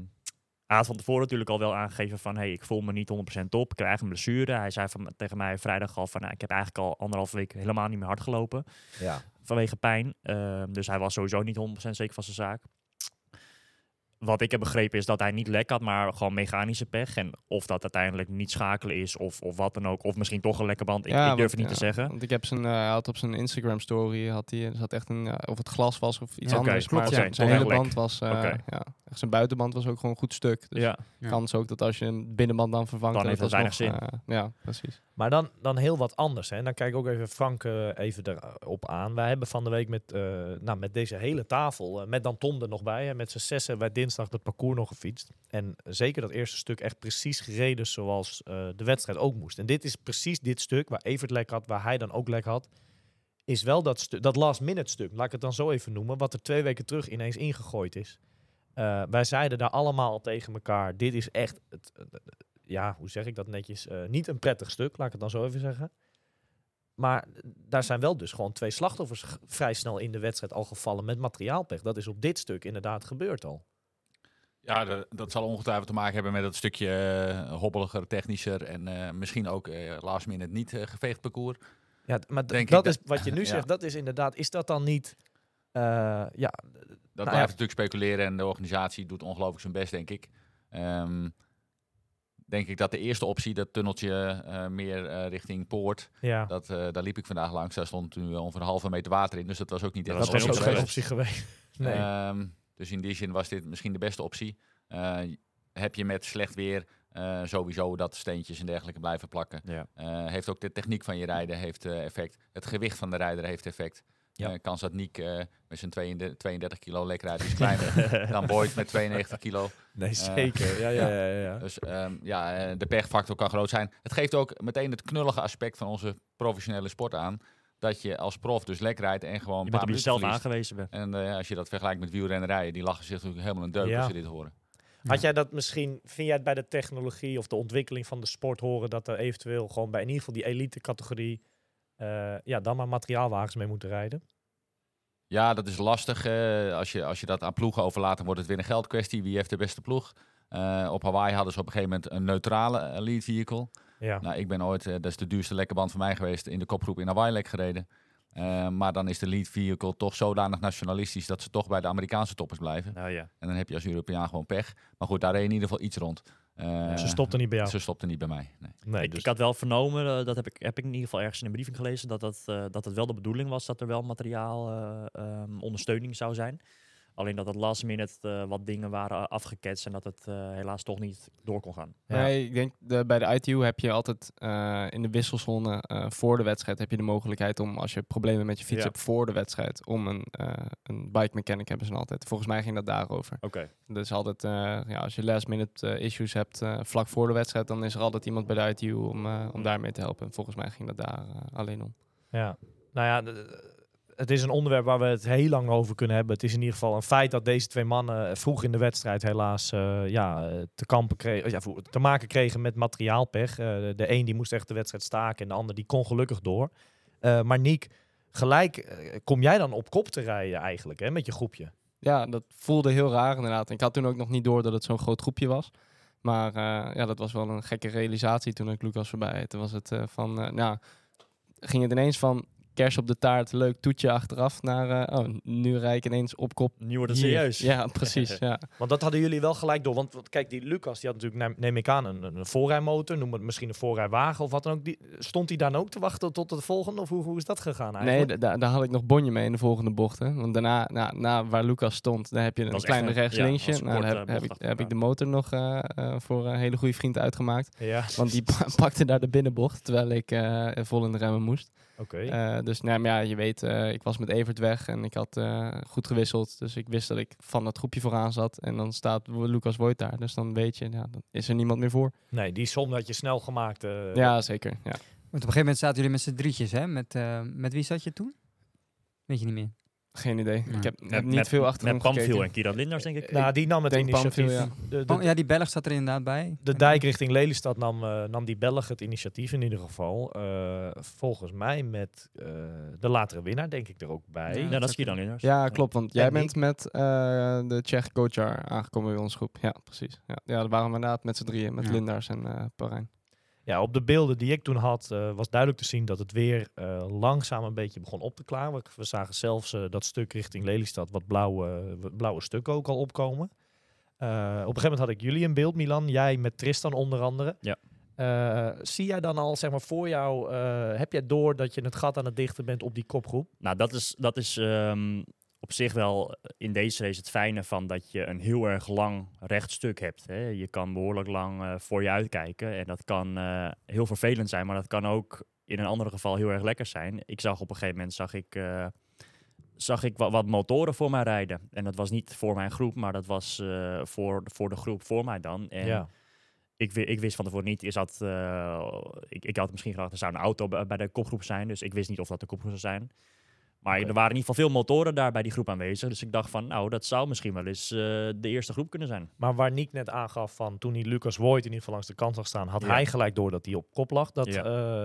Speaker 3: hij had van tevoren natuurlijk al wel aangegeven van, hey, ik voel me niet 100% op, ik krijg een blessure. Hij zei van, tegen mij vrijdag al van, nou, ik heb eigenlijk al anderhalve week helemaal niet meer hard gelopen
Speaker 1: Ja.
Speaker 3: vanwege pijn. Ehm, dus hij was sowieso niet 100% zeker van zijn zaak. Wat ik heb begrepen is dat hij niet lek had, maar gewoon mechanische pech. En of dat uiteindelijk niet schakelen is of, of wat dan ook. Of misschien toch een lekke band. Ik, ik durf
Speaker 4: want,
Speaker 3: het niet
Speaker 4: ja,
Speaker 3: te zeggen.
Speaker 4: Want ik heb zijn, eh, hij had op zijn Instagram story, had hij, er zat echt een, ja, of het glas was of iets
Speaker 2: Ja,
Speaker 4: anders.
Speaker 3: klopt,
Speaker 4: maar
Speaker 3: ja.
Speaker 4: zijn, zijn hele band was, eh, ja, echt zijn buitenband was ook gewoon goed stuk. Dus
Speaker 3: ja.
Speaker 2: Ja.
Speaker 4: kans ook dat als je een binnenband dan vervangt,
Speaker 3: Dan
Speaker 4: dat
Speaker 3: heeft
Speaker 4: alsnog,
Speaker 3: weinig
Speaker 4: eh, ja, precies.
Speaker 1: Maar dan, dan heel wat anders. Hè. Dan kijk ik ook even Frank eh, even erop aan. Wij hebben van de week met, eh, nou, met deze hele tafel, eh, met dan Tom er nog bij, hè, met z'n zessen bij dinsdag het parcours nog gefietst. En zeker dat eerste stuk echt precies gereden zoals eh, de wedstrijd ook moest. En dit is precies dit stuk waar Evert lek had, waar hij dan ook lek had. Is wel dat, dat last minute stuk, laat ik het dan zo even noemen, wat er twee weken terug ineens ingegooid is. Eh, wij zeiden daar allemaal al tegen elkaar, dit is echt, het, ja, hoe zeg ik dat netjes, Eh, niet een prettig stuk, laat ik het dan zo even zeggen. Maar daar zijn wel dus gewoon twee slachtoffers vrij snel in de wedstrijd al gevallen met materiaalpech. Dat is op dit stuk inderdaad gebeurd al.
Speaker 5: Ja, de- dat zal ongetwijfeld te maken hebben met het stukje eh, hobbeliger, technischer en eh, misschien ook eh last minute niet geveegd parcours.
Speaker 1: Ja, maar dat
Speaker 5: dat-
Speaker 1: is wat je nu
Speaker 5: Ja.
Speaker 1: zegt, dat is inderdaad, is dat dan niet, eh, ja,
Speaker 5: Dat
Speaker 1: Nou
Speaker 5: blijft
Speaker 1: ja.
Speaker 5: natuurlijk speculeren en de organisatie doet ongelooflijk zijn best, denk ik. Ehm, denk ik dat de eerste optie, dat tunneltje eh, meer eh, richting Poort,
Speaker 1: ja.
Speaker 5: dat, eh, daar liep ik vandaag langs. Daar stond nu ongeveer een halve meter water in, dus dat was ook niet
Speaker 3: Dat
Speaker 5: echt
Speaker 1: dat
Speaker 3: was
Speaker 1: ook
Speaker 3: optie
Speaker 1: geen
Speaker 3: geweest.
Speaker 1: optie geweest. Nee.
Speaker 5: Ehm, dus in die zin was dit misschien de beste optie. Eh, heb je met slecht weer eh, sowieso dat steentjes en dergelijke blijven plakken.
Speaker 3: Ja.
Speaker 5: Eh, heeft ook de techniek van je rijden heeft effect. Het gewicht van de rijder heeft effect. Ja. Kans dat Niek met zijn 32, 32 kilo lekker uit is kleiner dan Boyd met 92 kilo.
Speaker 1: Nee, zeker. Ja, ja, ja. ja, ja.
Speaker 5: Dus ehm, ja, de pechfactor kan groot zijn. Het geeft ook meteen het knullige aspect van onze professionele sport aan. Dat je als prof dus lekker rijdt en gewoon
Speaker 3: Je
Speaker 5: een
Speaker 3: bent op jezelf
Speaker 5: verliest.
Speaker 3: aangewezen bent.
Speaker 5: En eh, als je dat vergelijkt met wielrennerijen, die lachen zich natuurlijk helemaal een deuk
Speaker 1: Ja.
Speaker 5: als ze dit horen.
Speaker 1: Had jij dat misschien, vind jij het bij de technologie of de ontwikkeling van de sport horen dat er eventueel gewoon bij in ieder geval die elite categorie eh, ja, dan maar materiaalwagens mee moeten rijden?
Speaker 5: Ja, dat is lastig. eh, als, je, als je dat aan ploegen overlaat, dan wordt het weer een geldkwestie. Wie heeft de beste ploeg? Eh, op Hawaii hadden ze op een gegeven moment een neutrale eh, lead vehicle.
Speaker 1: Ja.
Speaker 5: Nou, ik ben ooit, eh, dat is de duurste lekke band van mij geweest, in de kopgroep in Hawaii lek gereden. Eh, maar dan is de lead vehicle toch zodanig nationalistisch dat ze toch bij de Amerikaanse toppers blijven.
Speaker 3: Nou ja.
Speaker 5: En dan heb je als Europeaan gewoon pech. Maar goed, daar reed in ieder geval iets rond. Eh,
Speaker 1: Ze stopte niet bij jou.
Speaker 5: Ze stopte niet bij mij. Nee.
Speaker 1: Nee,
Speaker 3: ik,
Speaker 1: dus
Speaker 3: ik had wel vernomen, dat heb ik, heb ik in ieder geval ergens in een briefing gelezen, dat, dat, eh, dat het wel de bedoeling was dat er wel materiaal eh, ehm, ondersteuning zou zijn. Alleen dat het last minute eh, wat dingen waren afgeketst en dat het eh, helaas toch niet door kon gaan.
Speaker 1: Ja.
Speaker 4: Nee, ik denk de, bij de ITU heb je altijd eh, in de wisselzone eh, voor de wedstrijd heb je de mogelijkheid om als je problemen met je fiets
Speaker 3: Ja.
Speaker 4: hebt voor de wedstrijd om een, eh, een bike mechanic hebben ze altijd. Volgens mij ging dat daarover.
Speaker 3: Oké.
Speaker 4: Dus altijd eh, ja, als je last minute issues hebt eh, vlak voor de wedstrijd, dan is er altijd iemand bij de ITU om, eh, om daarmee te helpen. Volgens mij ging dat daar alleen om.
Speaker 1: Ja, nou ja, het is een onderwerp waar we het heel lang over kunnen hebben. Het is in ieder geval een feit dat deze twee mannen vroeg in de wedstrijd helaas eh, ja, eh, te, kampen kregen, ja, te maken kregen met materiaalpech. Eh, de een die moest echt de wedstrijd staken en de ander die kon gelukkig door. Eh, maar Niek, gelijk eh, kom jij dan op kop te rijden eigenlijk hè, met je groepje.
Speaker 4: Ja, dat voelde heel raar inderdaad. Ik had toen ook nog niet door dat het zo'n groot groepje was. Maar eh, ja, dat was wel een gekke realisatie toen ik Lucas voorbij. Toen was het eh, van, eh, nou, ging het ineens van kers op de taart, leuk toetje achteraf, naar, eh, oh, nu rijd ik ineens op kop.
Speaker 3: Nu wordt het
Speaker 4: hier.
Speaker 3: serieus.
Speaker 4: Ja, precies. ja.
Speaker 1: Want dat hadden jullie wel gelijk door. Want, want kijk, die Lucas, die had natuurlijk, neem, ik aan, een, een voorrijmotor. Noem het misschien een voorrijwagen of wat dan ook. Die, stond hij dan ook te wachten tot de volgende? Of hoe, hoe is dat gegaan
Speaker 4: Nee,
Speaker 1: eigenlijk?
Speaker 4: da- daar had ik nog bonje mee in de volgende bochten. Want daarna, na, na waar Lucas stond, daar heb je een
Speaker 3: was
Speaker 4: kleine
Speaker 3: echt een-
Speaker 4: rechts
Speaker 3: ja,
Speaker 4: linksje.
Speaker 3: was een
Speaker 4: nou, daar heb, heb,
Speaker 3: bocht
Speaker 4: ik, heb ik de motor nog eh, eh, voor een hele goede vriend uitgemaakt.
Speaker 1: Ja,
Speaker 4: Want die pa- pakte daar de binnenbocht, terwijl ik eh, vol in de remmen moest.
Speaker 1: Oké.
Speaker 4: Eh, dus nou, maar ja, je weet, eh, ik was met Evert weg en ik had eh, goed gewisseld. Dus ik wist dat ik van dat groepje vooraan zat. En dan staat Lucas Voigt daar. Dus dan weet je, ja, dan is er niemand meer voor.
Speaker 1: Nee, die som had je snel gemaakt. eh,
Speaker 4: ja, zeker. Ja.
Speaker 2: Want op een gegeven moment zaten jullie met z'n drietjes, hè? Met, eh, met wie zat je toen? Weet je niet meer.
Speaker 4: Geen idee.
Speaker 2: Ja.
Speaker 4: Ik heb,
Speaker 3: Met-
Speaker 4: heb niet
Speaker 3: met-
Speaker 4: veel achter
Speaker 3: Met Pamphil en Kieran Linders, denk ik.
Speaker 1: Nou, die nam het
Speaker 4: denk
Speaker 1: initiatief.
Speaker 4: Pamphil,
Speaker 1: de, de,
Speaker 2: Oh, ja, die Belg zat er inderdaad bij.
Speaker 1: de dijk richting Lelystad nam, eh, nam die Belg het initiatief in ieder geval. Eh, volgens mij met eh, de latere winnaar, denk ik, er ook bij.
Speaker 2: Ja.
Speaker 3: Ja, dat is Kieran Linders.
Speaker 4: Ja, klopt. Want jij
Speaker 1: En
Speaker 4: bent met eh, de Tsjech Kochar aangekomen bij onze groep. Ja, precies. Ja, ja daar waren we inderdaad met z'n drieën. Met
Speaker 2: Ja.
Speaker 4: Lindars en eh Parijn.
Speaker 1: Ja, op de beelden die ik toen had, eh, was duidelijk te zien dat het weer eh, langzaam een beetje begon op te klaren. We, zagen zelfs eh, dat stuk richting Lelystad, wat blauwe, blauwe stukken ook al opkomen. Op een gegeven moment had ik jullie in beeld, Milan. Jij met Tristan onder andere.
Speaker 3: Ja.
Speaker 1: Zie jij dan al, zeg maar, voor jou, heb jij door dat je het gat aan het dichten bent op die kopgroep?
Speaker 3: Nou, dat is, dat is ehm, op zich wel in deze race het fijne van dat je een heel erg lang rechtstuk hebt. Hè. Je kan behoorlijk lang eh, voor je uitkijken en dat kan eh, heel vervelend zijn, maar dat kan ook in een ander geval heel erg lekker zijn. Ik zag op een gegeven moment zag ik, eh, zag ik wat, wat motoren voor mij rijden. En dat was niet voor mijn groep, maar dat was eh, voor, voor de groep voor mij dan. En
Speaker 1: ja.
Speaker 3: ik, ik wist van tevoren niet, is dat, eh, ik, ik had misschien gedacht, er zou een auto bij de kopgroep zijn. Dus ik wist niet of dat de kopgroep zou zijn. Maar er waren in ieder geval veel motoren daar bij die groep aanwezig. Dus ik dacht van, nou, dat zou misschien wel eens eh, de eerste groep kunnen zijn.
Speaker 1: Maar waar Nick net aangaf van toen hij Lucas Voigt in ieder geval langs de kant zag staan, had
Speaker 3: Ja.
Speaker 1: hij gelijk door dat hij op kop lag. Dat,
Speaker 3: Ja.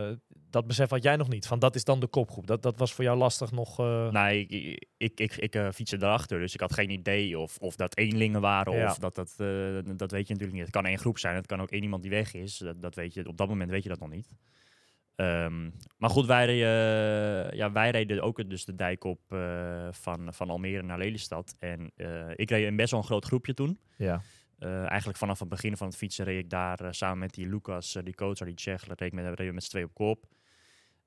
Speaker 1: eh, dat besef had jij nog niet. Van dat is dan de kopgroep. Dat, dat was voor jou lastig nog. eh,
Speaker 3: Nee, ik, ik, ik, ik fietste daarachter, dus ik had geen idee of, of dat eenlingen waren
Speaker 1: Ja.
Speaker 3: of dat dat, dat weet je natuurlijk niet. Het kan één groep zijn, het kan ook één iemand die weg is. Dat, dat weet je, op dat moment weet je dat nog niet. Ehm, maar goed, wij, reden, ja, wij reden ook dus de dijk op eh, van, van Almere naar Lelystad. En eh, ik reed een best wel een groot groepje toen.
Speaker 1: ja.
Speaker 3: Eigenlijk vanaf het begin van het fietsen reed ik daar samen met die Lucas, die coach, die Tsjech, reed ik met, met z'n twee op kop.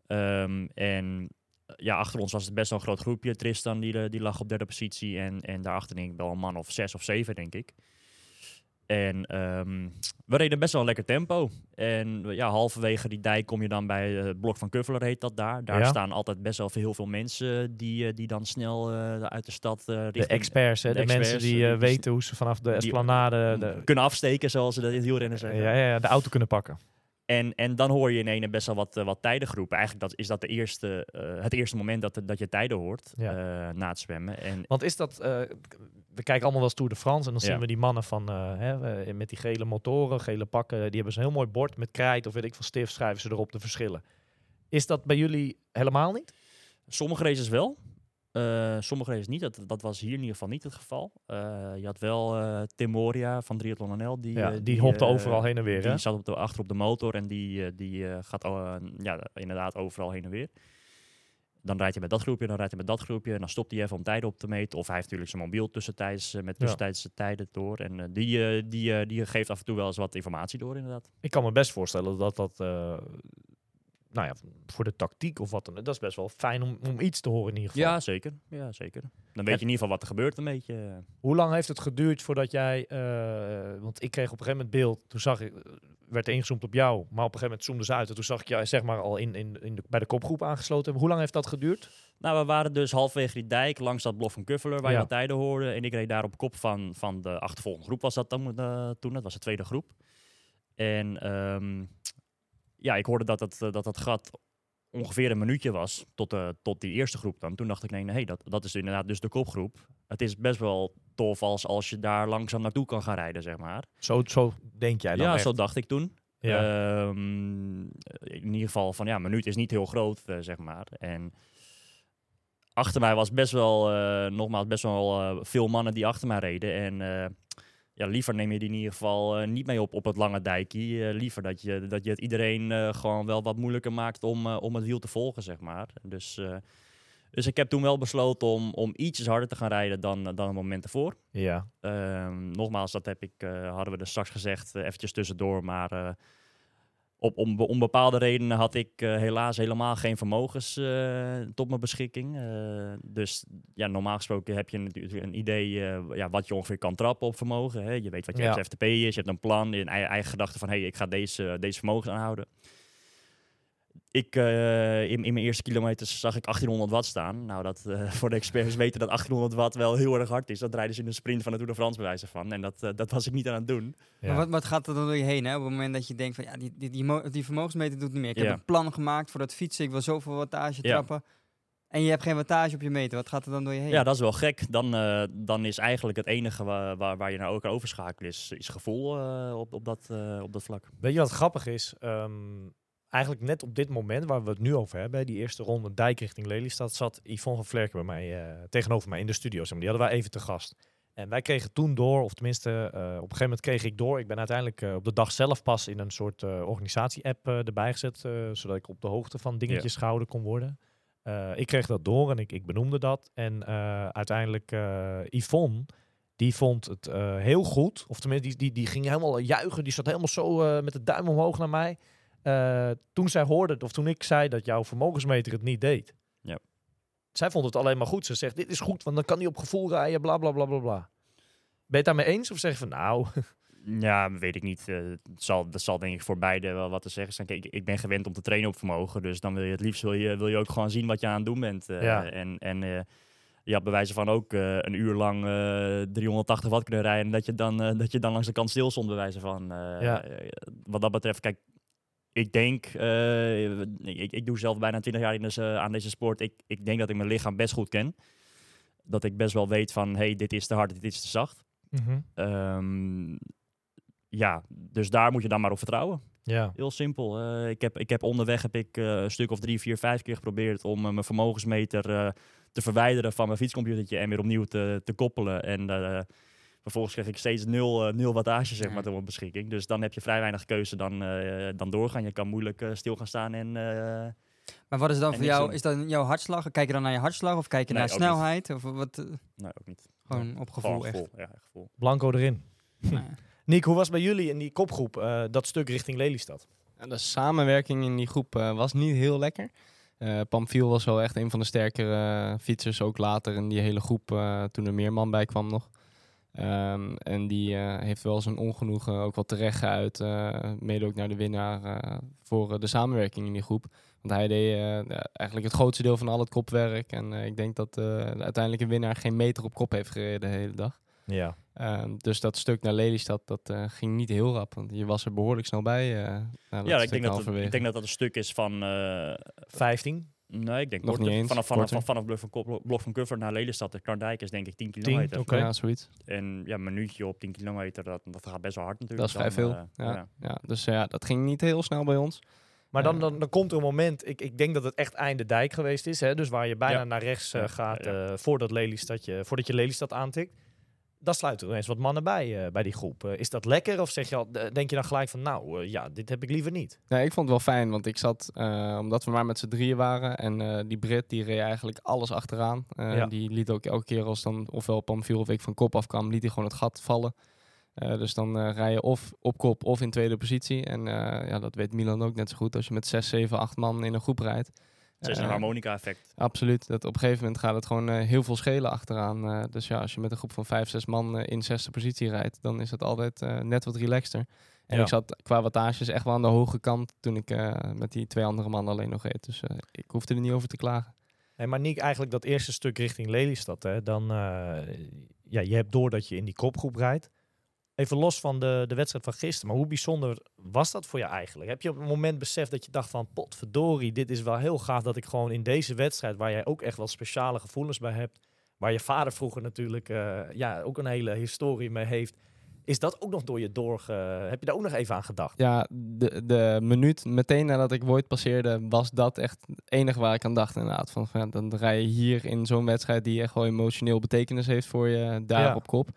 Speaker 3: Ehm, en ja, achter ons was het best wel een groot groepje. Tristan die, die lag op derde positie en, en daarachter denk ik wel een man of zes of zeven, denk ik. En ehm, we reden best wel een lekker tempo. En ja, halverwege die dijk kom je dan bij eh, het blok van Kuffeler, heet dat daar. Daar
Speaker 1: Ja.
Speaker 3: staan altijd best wel veel, heel veel mensen die, eh, die dan snel eh, uit de stad eh, richting...
Speaker 1: De experts, hè,
Speaker 3: de
Speaker 1: de, mensen die
Speaker 3: eh,
Speaker 1: eh,
Speaker 3: die-
Speaker 1: weten hoe ze vanaf de esplanade de,
Speaker 3: kunnen afsteken, zoals ze dat in het wielrennen
Speaker 1: ja,
Speaker 3: zeggen.
Speaker 1: ja, ja, de auto kunnen pakken.
Speaker 3: En, en dan hoor je in ene best wel wat, eh, wat tijden groepen. Eigenlijk dat, is dat de eerste, eh, het eerste moment dat, dat je tijden hoort
Speaker 1: Ja.
Speaker 3: eh, na het zwemmen. En
Speaker 1: Want is dat... eh, we kijken allemaal wel eens Tour de France en dan
Speaker 3: Ja.
Speaker 1: zien we die mannen van, eh, hè, eh, met die gele motoren, gele pakken. Die hebben zo'n heel mooi bord met krijt of weet ik van stift, schrijven ze erop de verschillen. Is dat bij jullie helemaal niet?
Speaker 3: sommige races wel. eh, sommige races niet. Dat, dat was hier in ieder geval niet het geval. Je had wel eh Tim Moria van Triathlon NL. Die,
Speaker 1: Ja, die hopte overal heen en weer, hè?
Speaker 3: Die zat op de, achter op de motor en die, die gaat ja, inderdaad overal heen en weer. Dan rijdt hij met dat groepje, dan rijdt hij met dat groepje. En dan stopt hij even om tijden op te meten. Of hij heeft natuurlijk zijn mobiel tussentijds eh, met
Speaker 1: Ja.
Speaker 3: tussentijdse tijden door. En eh, die, eh, die, die geeft af en toe wel eens wat informatie door, inderdaad.
Speaker 1: Ik kan me best voorstellen dat dat, nou ja, voor de tactiek of wat dan, dat is best wel fijn om, om iets te horen in ieder geval.
Speaker 3: Ja, zeker. Ja, zeker. Dan weet je in ieder geval wat er gebeurt een beetje.
Speaker 1: Hoe lang heeft het geduurd voordat jij, eh, want ik kreeg op een gegeven moment beeld, toen zag ik, werd er ingezoomd op jou, maar op een gegeven moment zoomde ze uit en toen zag ik jou zeg maar al in, in, in de, bij de kopgroep aangesloten. Hoe lang heeft dat geduurd?
Speaker 3: Nou, we waren dus halverwege die dijk langs dat blok van Kuffeler, waar
Speaker 1: Ja.
Speaker 3: je wat tijden hoorde. En ik reed daar op kop van, van de achtervolgende groep, was dat dan, eh, toen. Dat was de tweede groep. En ehm, ja, ik hoorde dat het, eh, dat het gat ongeveer een minuutje was tot, eh, tot die eerste groep dan. Toen dacht ik, nee, nee dat, dat is inderdaad dus de kopgroep. Het is best wel tof als, als je daar langzaam naartoe kan gaan rijden, zeg maar.
Speaker 1: Zo, zo denk jij dan
Speaker 3: ja,
Speaker 1: echt?
Speaker 3: zo dacht ik toen.
Speaker 1: Ja.
Speaker 3: Ehm, in ieder geval van ja, een minuut is niet heel groot, eh, zeg maar. En achter mij was best wel, nogmaals, best wel veel mannen die achter mij reden. En ja, liever neem je die in ieder geval eh, niet mee op, op het lange dijkje. Eh, liever dat je, dat je het iedereen eh, gewoon wel wat moeilijker maakt om, om het wiel te volgen, zeg maar. Dus, dus ik heb toen wel besloten om, om ietsjes harder te gaan rijden dan, dan het moment ervoor.
Speaker 1: ja.
Speaker 3: Ehm, nogmaals, dat heb ik, hadden we er straks gezegd, eventjes tussendoor. Maar op, om, om bepaalde redenen had ik eh, helaas helemaal geen vermogens eh, tot mijn beschikking. Eh, dus ja, normaal gesproken heb je natuurlijk een idee ja, wat je ongeveer kan trappen op vermogen. Hè? Je weet wat je
Speaker 1: Ja.
Speaker 3: FTP is, je hebt een plan, een eigen, eigen gedachte van hey, ik ga deze, deze vermogens aanhouden. Ik, eh, in, in mijn eerste kilometers zag ik 1800 watt staan. Nou, dat eh, voor de experts weten dat 1800 watt wel heel erg hard is. Dat rijden ze in een sprint van de Tour de France bewijzen van. En dat, eh, dat was ik niet aan het doen.
Speaker 1: ja.
Speaker 2: Maar wat, wat gaat er dan door je heen, hè? Op het moment dat je denkt van, ja, die, die, die, mo- die vermogensmeter doet niet meer. Ik
Speaker 3: Ja.
Speaker 2: heb een plan gemaakt voor dat fietsen, ik wil zoveel wattage
Speaker 3: Ja.
Speaker 2: trappen. En je hebt geen wattage op je meter. Wat gaat er dan door je heen?
Speaker 3: Ja, dat is wel gek. Dan, eh, dan is eigenlijk het enige waar, waar, waar je naar ook overschakelen is, is gevoel eh, op, op, dat, eh, op dat vlak.
Speaker 1: Weet je wat grappig is? Ehm, eigenlijk net op dit moment waar we het nu over hebben, die eerste ronde dijk richting Lelystad, zat Yvonne van Vlerken bij mij, eh, tegenover mij in de studio. Zeg maar. Die hadden wij even te gast. En wij kregen toen door, of tenminste, eh, op een gegeven moment kreeg ik door. Ik ben uiteindelijk eh, op de dag zelf pas in een soort organisatie-app erbij gezet, zodat ik op de hoogte van dingetjes gehouden kon worden. Ik kreeg dat door en ik, ik benoemde dat. En uiteindelijk Yvonne, die vond het uh, heel goed. Of tenminste, die, die, die ging helemaal juichen. Die zat helemaal zo uh, met de duim omhoog naar mij. Uh, toen zij hoorde, of toen ik zei dat jouw vermogensmeter het niet deed.
Speaker 3: Ja.
Speaker 1: Zij vond het alleen maar goed. Ze zegt, dit is goed, want dan kan hij op gevoel rijden, bla bla bla bla bla. Ben je het daarmee eens? Of zeg je van, nou...
Speaker 3: Ja, weet ik niet. Uh, het zal, dat zal denk ik voor beide wel wat te zeggen zijn. Kijk, ik, ben gewend om te trainen op vermogen. Dus dan wil je het liefst wil je, wil je ook gewoon zien wat je aan het doen bent. Uh,
Speaker 1: ja.
Speaker 3: En, en uh, je had bij wijze van ook een uur lang 380 watt kunnen rijden. En dat je dan, dat je dan langs de kant stil stond, bij wijze van.
Speaker 1: Ja.
Speaker 3: Wat dat betreft, kijk, ik denk, uh, ik, ik, doe zelf bijna 20 jaar in uh, aan deze sport. Ik, ik denk dat ik mijn lichaam best goed ken. Dat ik best wel weet van, hey, dit is te hard, dit is te zacht.
Speaker 1: Mm
Speaker 3: -hmm. um, ja, dus daar moet je dan maar op vertrouwen.
Speaker 1: Ja.
Speaker 3: Heel simpel. Uh, ik, heb, ik heb onderweg heb ik, uh, een stuk of drie, vier, vijf keer geprobeerd om mijn vermogensmeter te verwijderen van mijn fietscomputertje en weer opnieuw te, te koppelen. En eh, vervolgens kreeg ik steeds nul, nul wattage zeg maar, tot mijn beschikking. Dus dan heb je vrij weinig keuze dan, eh, dan doorgaan. Je kan moeilijk stil gaan staan en... eh,
Speaker 2: maar wat is dan voor jou? Is dat jouw hartslag? Kijk je dan naar je hartslag of kijk je
Speaker 3: nee,
Speaker 2: naar snelheid? Niet. Of wat?
Speaker 3: Nee, ook niet.
Speaker 2: Gewoon op gevoel,
Speaker 3: Gewoon gevoel,
Speaker 2: echt.
Speaker 3: Ja, gevoel.
Speaker 1: Blanco erin.
Speaker 2: Nee.
Speaker 1: Nick, hoe was het bij jullie in die kopgroep, uh, dat stuk richting Lelystad?
Speaker 4: Ja, de samenwerking in die groep uh, was niet heel lekker. Uh, Pamfiel was wel echt een van de sterkere fietsers, ook later in die hele groep, toen er meer man bij kwam nog. Ehm, en die eh, heeft wel zijn ongenoegen ook wel terecht geuit. eh, mede ook naar de winnaar eh, voor de samenwerking in die groep. Want hij deed eigenlijk het grootste deel van al het kopwerk. En ik denk dat de uiteindelijke winnaar geen meter op kop heeft gereden de hele dag.
Speaker 1: Ja.
Speaker 4: Ehm, dus dat stuk naar Lelystad, dat ging niet heel rap. Want je was er behoorlijk snel bij.
Speaker 3: Ja, ik denk, dat het, ik denk dat dat een stuk is van... eh,
Speaker 1: 15?
Speaker 3: Nee, ik denk
Speaker 4: Nog
Speaker 3: korter.
Speaker 4: niet eens,
Speaker 3: vanaf, vanaf, vanaf Blok van, Blok van Kuffer naar Lelystad en Karndijk is denk ik 10
Speaker 1: 10,
Speaker 3: kilometer.
Speaker 1: oké.
Speaker 4: Ja, zoiets.
Speaker 3: En ja, een minuutje op 10 kilometer, dat, dat gaat best wel hard natuurlijk.
Speaker 4: Dat is vrij
Speaker 3: Dan,
Speaker 4: veel.
Speaker 3: eh,
Speaker 4: ja. Ja. Dus ja, dat ging niet heel snel bij ons.
Speaker 1: Maar dan, dan, dan komt er een moment, ik, ik denk dat het echt einde dijk geweest is. Hè? Dus waar je bijna
Speaker 3: Ja.
Speaker 1: naar rechts eh, gaat eh, voordat, Lelystad je, voordat je Lelystad aantikt. Dan sluiten er ineens wat mannen bij, eh, bij die groep. Eh, is dat lekker of zeg je al, denk je dan gelijk van nou, eh, ja, dit heb ik liever niet?
Speaker 4: Nee, ik vond het wel fijn, want ik zat, omdat we maar met z'n drieën waren. En die Brit, die reed eigenlijk alles achteraan.
Speaker 1: Ja.
Speaker 4: Die liet ook elke keer als dan ofwel Pamphil of ik van kop afkwam, liet hij gewoon het gat vallen. Dus dan rij je of op kop of in tweede positie. En ja, dat weet Milan ook net zo goed als je met 6, 7, 8 man in een groep rijdt.
Speaker 3: Het is een harmonica-effect.
Speaker 4: Absoluut. Dat op een gegeven moment gaat het gewoon eh, heel veel schelen achteraan. Eh, dus ja, als je met een groep van vijf, zes man eh, in zesde positie rijdt, dan is het altijd eh, net wat relaxter. En
Speaker 1: Ja.
Speaker 4: ik zat qua wattages echt wel aan de hoge kant toen ik eh, met die twee andere mannen alleen nog reed. Dus eh, ik hoefde er niet over te klagen.
Speaker 1: Hey, maar Nick, eigenlijk dat eerste stuk richting Lelystad, hè, dan, eh, ja, je hebt door dat je in die kopgroep rijdt. Even los van de, de wedstrijd van gisteren, maar hoe bijzonder was dat voor je eigenlijk? Heb je op een moment beseft dat je dacht van, potverdorie, dit is wel heel gaaf dat ik gewoon in deze wedstrijd, waar jij ook echt wel speciale gevoelens bij hebt, waar je vader vroeger natuurlijk eh, ja, ook een hele historie mee heeft, is dat ook nog door je doorge... Heb je daar ook nog even aan gedacht?
Speaker 4: Ja, de, de minuut meteen nadat ik Voigt passeerde, was dat echt het enige waar ik aan dacht inderdaad. Van, van, dan rij je hier in zo'n wedstrijd die echt wel emotioneel betekenis heeft voor je, daar
Speaker 1: Ja.
Speaker 4: op kop.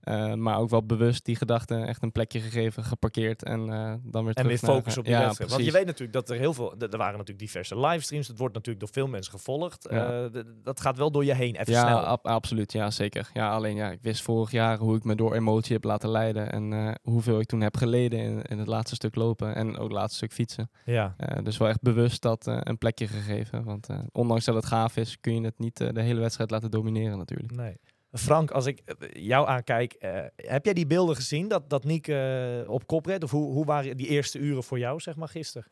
Speaker 4: Eh, maar ook wel bewust die gedachte echt een plekje gegeven, geparkeerd en eh, dan weer
Speaker 1: En weer
Speaker 4: naar-
Speaker 1: focus op die
Speaker 4: ja,
Speaker 1: wedstrijd. Want je weet natuurlijk dat er heel veel... Er waren natuurlijk diverse livestreams. Het wordt natuurlijk door veel mensen gevolgd.
Speaker 4: Ja.
Speaker 1: Eh, dat gaat wel door je heen, even
Speaker 4: ja,
Speaker 1: snel.
Speaker 4: ab- absoluut. Ja, zeker. Ja, alleen ja, ik wist vorig jaar hoe ik me door emotie heb laten leiden en hoeveel ik toen heb geleden in, in het laatste stuk lopen en ook het laatste stuk fietsen.
Speaker 1: Ja.
Speaker 4: Dus wel echt bewust dat een plekje gegeven. Want ondanks dat het gaaf is, kun je het niet de hele wedstrijd laten domineren natuurlijk.
Speaker 1: Nee. Frank, als ik eh, jou aankijk, eh, heb jij die beelden gezien dat, dat Niek eh, op kop reed? Of hoe, hoe waren die eerste uren voor jou, zeg maar, gisteren?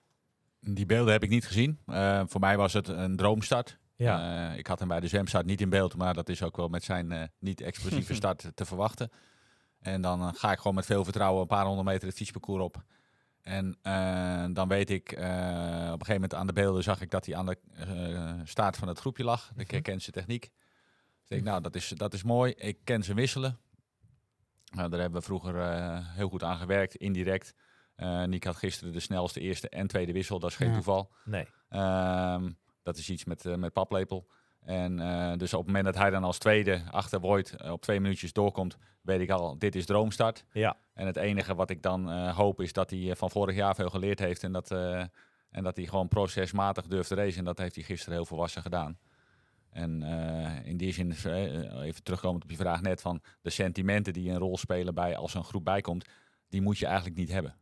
Speaker 5: Die beelden heb ik niet gezien. Voor mij was het een droomstart.
Speaker 1: Ja.
Speaker 5: Ik had hem bij de zwemstart niet in beeld, maar dat is ook wel met zijn niet-explosieve start te verwachten. En dan ga ik gewoon met veel vertrouwen een paar honderd meter het fietsparcours op. En dan weet ik, op een gegeven moment aan de beelden zag ik dat hij aan de staart van het groepje lag. Ik herken zijn techniek. Dus ik nou, dat is, dat is mooi. Ik ken zijn wisselen. Nou, daar hebben we vroeger eh, heel goed aan gewerkt, indirect. Eh Nick had gisteren de snelste eerste en tweede wissel, dat is geen
Speaker 2: Ja.
Speaker 5: toeval.
Speaker 1: Nee.
Speaker 5: Ehm, dat is iets met, eh, met paplepel. En dus op het moment dat hij dan als tweede achter op twee minuutjes doorkomt, weet ik al, dit is droomstart.
Speaker 1: Ja.
Speaker 5: En het enige wat ik dan hoop is dat hij van vorig jaar veel geleerd heeft en dat, en dat hij gewoon procesmatig durft te racen. En dat heeft hij gisteren heel volwassen gedaan. En eh, in die zin, eh, even terugkomend op je vraag net, van de sentimenten die een rol spelen bij als een groep bijkomt, die moet je eigenlijk niet hebben.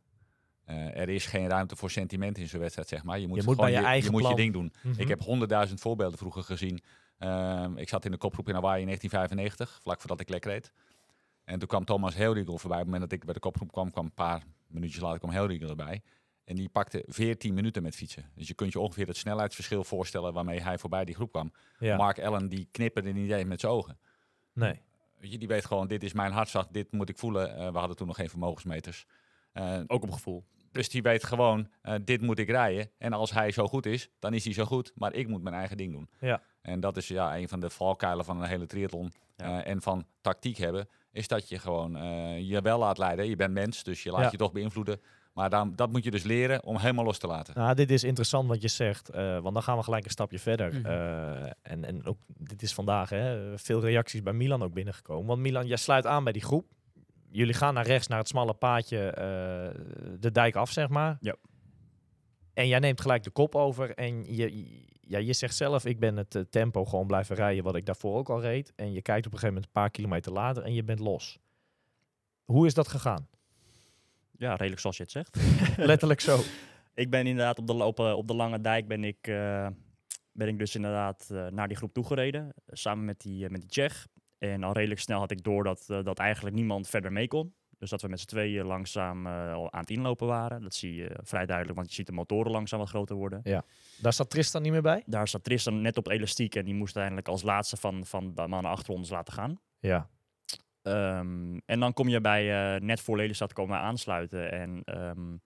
Speaker 5: Eh, er is geen ruimte voor sentimenten in zo'n wedstrijd, zeg maar. Je moet,
Speaker 1: Je moet
Speaker 5: gewoon
Speaker 1: je eigen
Speaker 5: je, moet je ding doen.
Speaker 1: Mhm.
Speaker 5: Ik heb honderdduizend voorbeelden vroeger gezien. Ehm, ik zat in de kopgroep in Hawaii in 1995, vlak voordat ik lek reed. En toen kwam Thomas Helriegel voorbij. Op het moment dat ik bij de kopgroep kwam, kwam een paar minuutjes later kwam Helriegel erbij. En die pakte 14 minuten met fietsen. Dus je kunt je ongeveer het snelheidsverschil voorstellen waarmee hij voorbij die groep kwam.
Speaker 1: Ja.
Speaker 5: Mark Allen, die knipperde niet eens met zijn ogen.
Speaker 1: Nee.
Speaker 5: Je, die weet gewoon, dit is mijn hartslag, dit moet ik voelen. Eh, we hadden toen nog geen vermogensmeters. Eh,
Speaker 3: Ook op gevoel.
Speaker 5: dus die weet gewoon, eh, dit moet ik rijden. En als hij zo goed is, dan is hij zo goed. Maar ik moet mijn eigen ding doen.
Speaker 1: Ja.
Speaker 5: En dat is ja, een van de valkuilen van een hele triathlon.
Speaker 3: Ja.
Speaker 5: en van tactiek hebben. Is dat je gewoon je wel laat leiden. Je bent mens, dus je laat
Speaker 1: Ja.
Speaker 5: je toch beïnvloeden. Maar dan, dat moet je dus leren om helemaal los te laten.
Speaker 1: Nou, dit is interessant wat je zegt, eh, want dan gaan we gelijk een stapje verder.
Speaker 2: Mhm.
Speaker 1: Eh, en, en ook, dit is vandaag hè, veel reacties bij Milan ook binnengekomen. Want Milan, jij sluit aan bij die groep. Jullie gaan naar rechts, naar het smalle paadje, eh, de dijk af, zeg maar.
Speaker 3: Ja.
Speaker 1: En jij neemt gelijk de kop over. En je, ja, je zegt zelf, ik ben het tempo gewoon blijven rijden wat ik daarvoor ook al reed. En je kijkt op een gegeven moment een paar kilometer later en je bent los. Hoe is dat gegaan?
Speaker 3: Ja, redelijk zoals je het zegt.
Speaker 1: Letterlijk zo.
Speaker 3: Ik ben inderdaad op de, lopen, op de Lange Dijk ben ik, eh, ben ik dus inderdaad eh, naar die groep toegereden. eh, samen met die, eh, met die Tsjech. En al redelijk snel had ik door dat, eh, dat eigenlijk niemand verder mee kon. Dus dat we met z'n tweeën langzaam eh, aan het inlopen waren. Dat zie je vrij duidelijk, want je ziet de motoren langzaam wat groter worden.
Speaker 1: Daar zat Tristan niet meer bij?
Speaker 3: Daar zat Tristan net op elastiek en die moest uiteindelijk als laatste van, van de mannen achter ons laten gaan.
Speaker 1: Ja.
Speaker 3: Ehm, en dan kom je bij, eh, net voor Lelystad komen aansluiten. En ehm,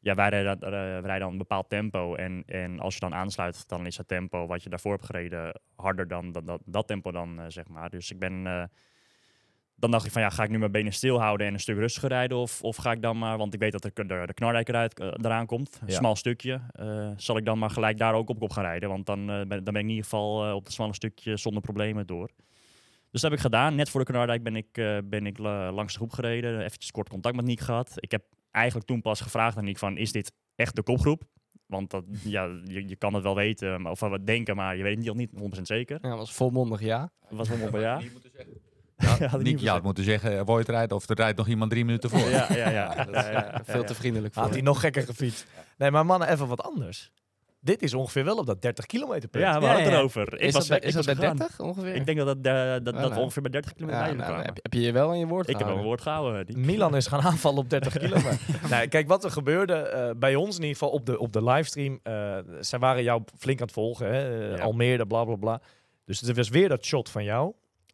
Speaker 3: ja, wij rijden, eh, wij rijden dan een bepaald tempo. En, en als je dan aansluit, dan is het tempo wat je daarvoor hebt gereden harder dan, dan dat, dat tempo dan, eh, zeg maar. Dus ik ben... dan dacht ik van ja, ga ik nu mijn benen stilhouden en een stuk rustiger rijden? Of, of ga ik dan maar, want ik weet dat de, de, eruit, eh, eraan komt, een
Speaker 1: Ja.
Speaker 3: smal stukje. zal ik dan maar gelijk daar ook op, op gaan rijden? Want dan, ben, dan ben ik in ieder geval op het smalle stukje zonder problemen door. Dus dat heb ik gedaan. Net voor de knardijk ben ik, eh, ben ik la- langs de groep gereden. Eventjes kort contact met Niek gehad. Ik heb eigenlijk toen pas gevraagd aan Niek van, is dit echt de kopgroep? Want dat, ja, je, je kan het wel weten, maar- of wat denken, maar je weet het niet, niet 100% zeker.
Speaker 4: Ja, dat was volmondig ja.
Speaker 3: Was een ja.
Speaker 5: Ja,
Speaker 3: niet
Speaker 5: Nick, je
Speaker 3: gezegd.
Speaker 5: had moeten zeggen, eh, Voigt rijdt of er rijdt nog iemand drie minuten voor.
Speaker 3: Ja, ja, ja.
Speaker 4: Dat is,
Speaker 3: Ja, ja,
Speaker 4: eh, veel
Speaker 3: ja,
Speaker 4: te
Speaker 3: ja.
Speaker 4: vriendelijk voor.
Speaker 1: Had hij nog gekker gefietst. Nee, maar mannen, even wat anders. Dit is ongeveer wel op dat 30 kilometer punt.
Speaker 3: Ja, we
Speaker 2: Ja,
Speaker 3: hadden het erover. Ik
Speaker 4: Is
Speaker 3: was,
Speaker 4: dat, bij,
Speaker 3: ik
Speaker 4: is dat
Speaker 3: was
Speaker 4: bij
Speaker 3: gegaan.
Speaker 4: 30 ongeveer?
Speaker 3: Ik denk dat, het, eh, dat, dat we ongeveer bij 30 kilometer bij
Speaker 4: nou,
Speaker 3: kwamen.
Speaker 4: heb, heb je je wel in je woord
Speaker 3: Ik heb wel een woord gehouden. Die.
Speaker 1: Milan is gaan aanvallen op 30 kilometer. nee, kijk, wat er gebeurde eh, bij ons in ieder geval op de, op de livestream. eh zij waren jou flink aan het volgen. Hè?
Speaker 3: Ja.
Speaker 1: Almere, bla bla bla. Dus er was weer dat shot van jou.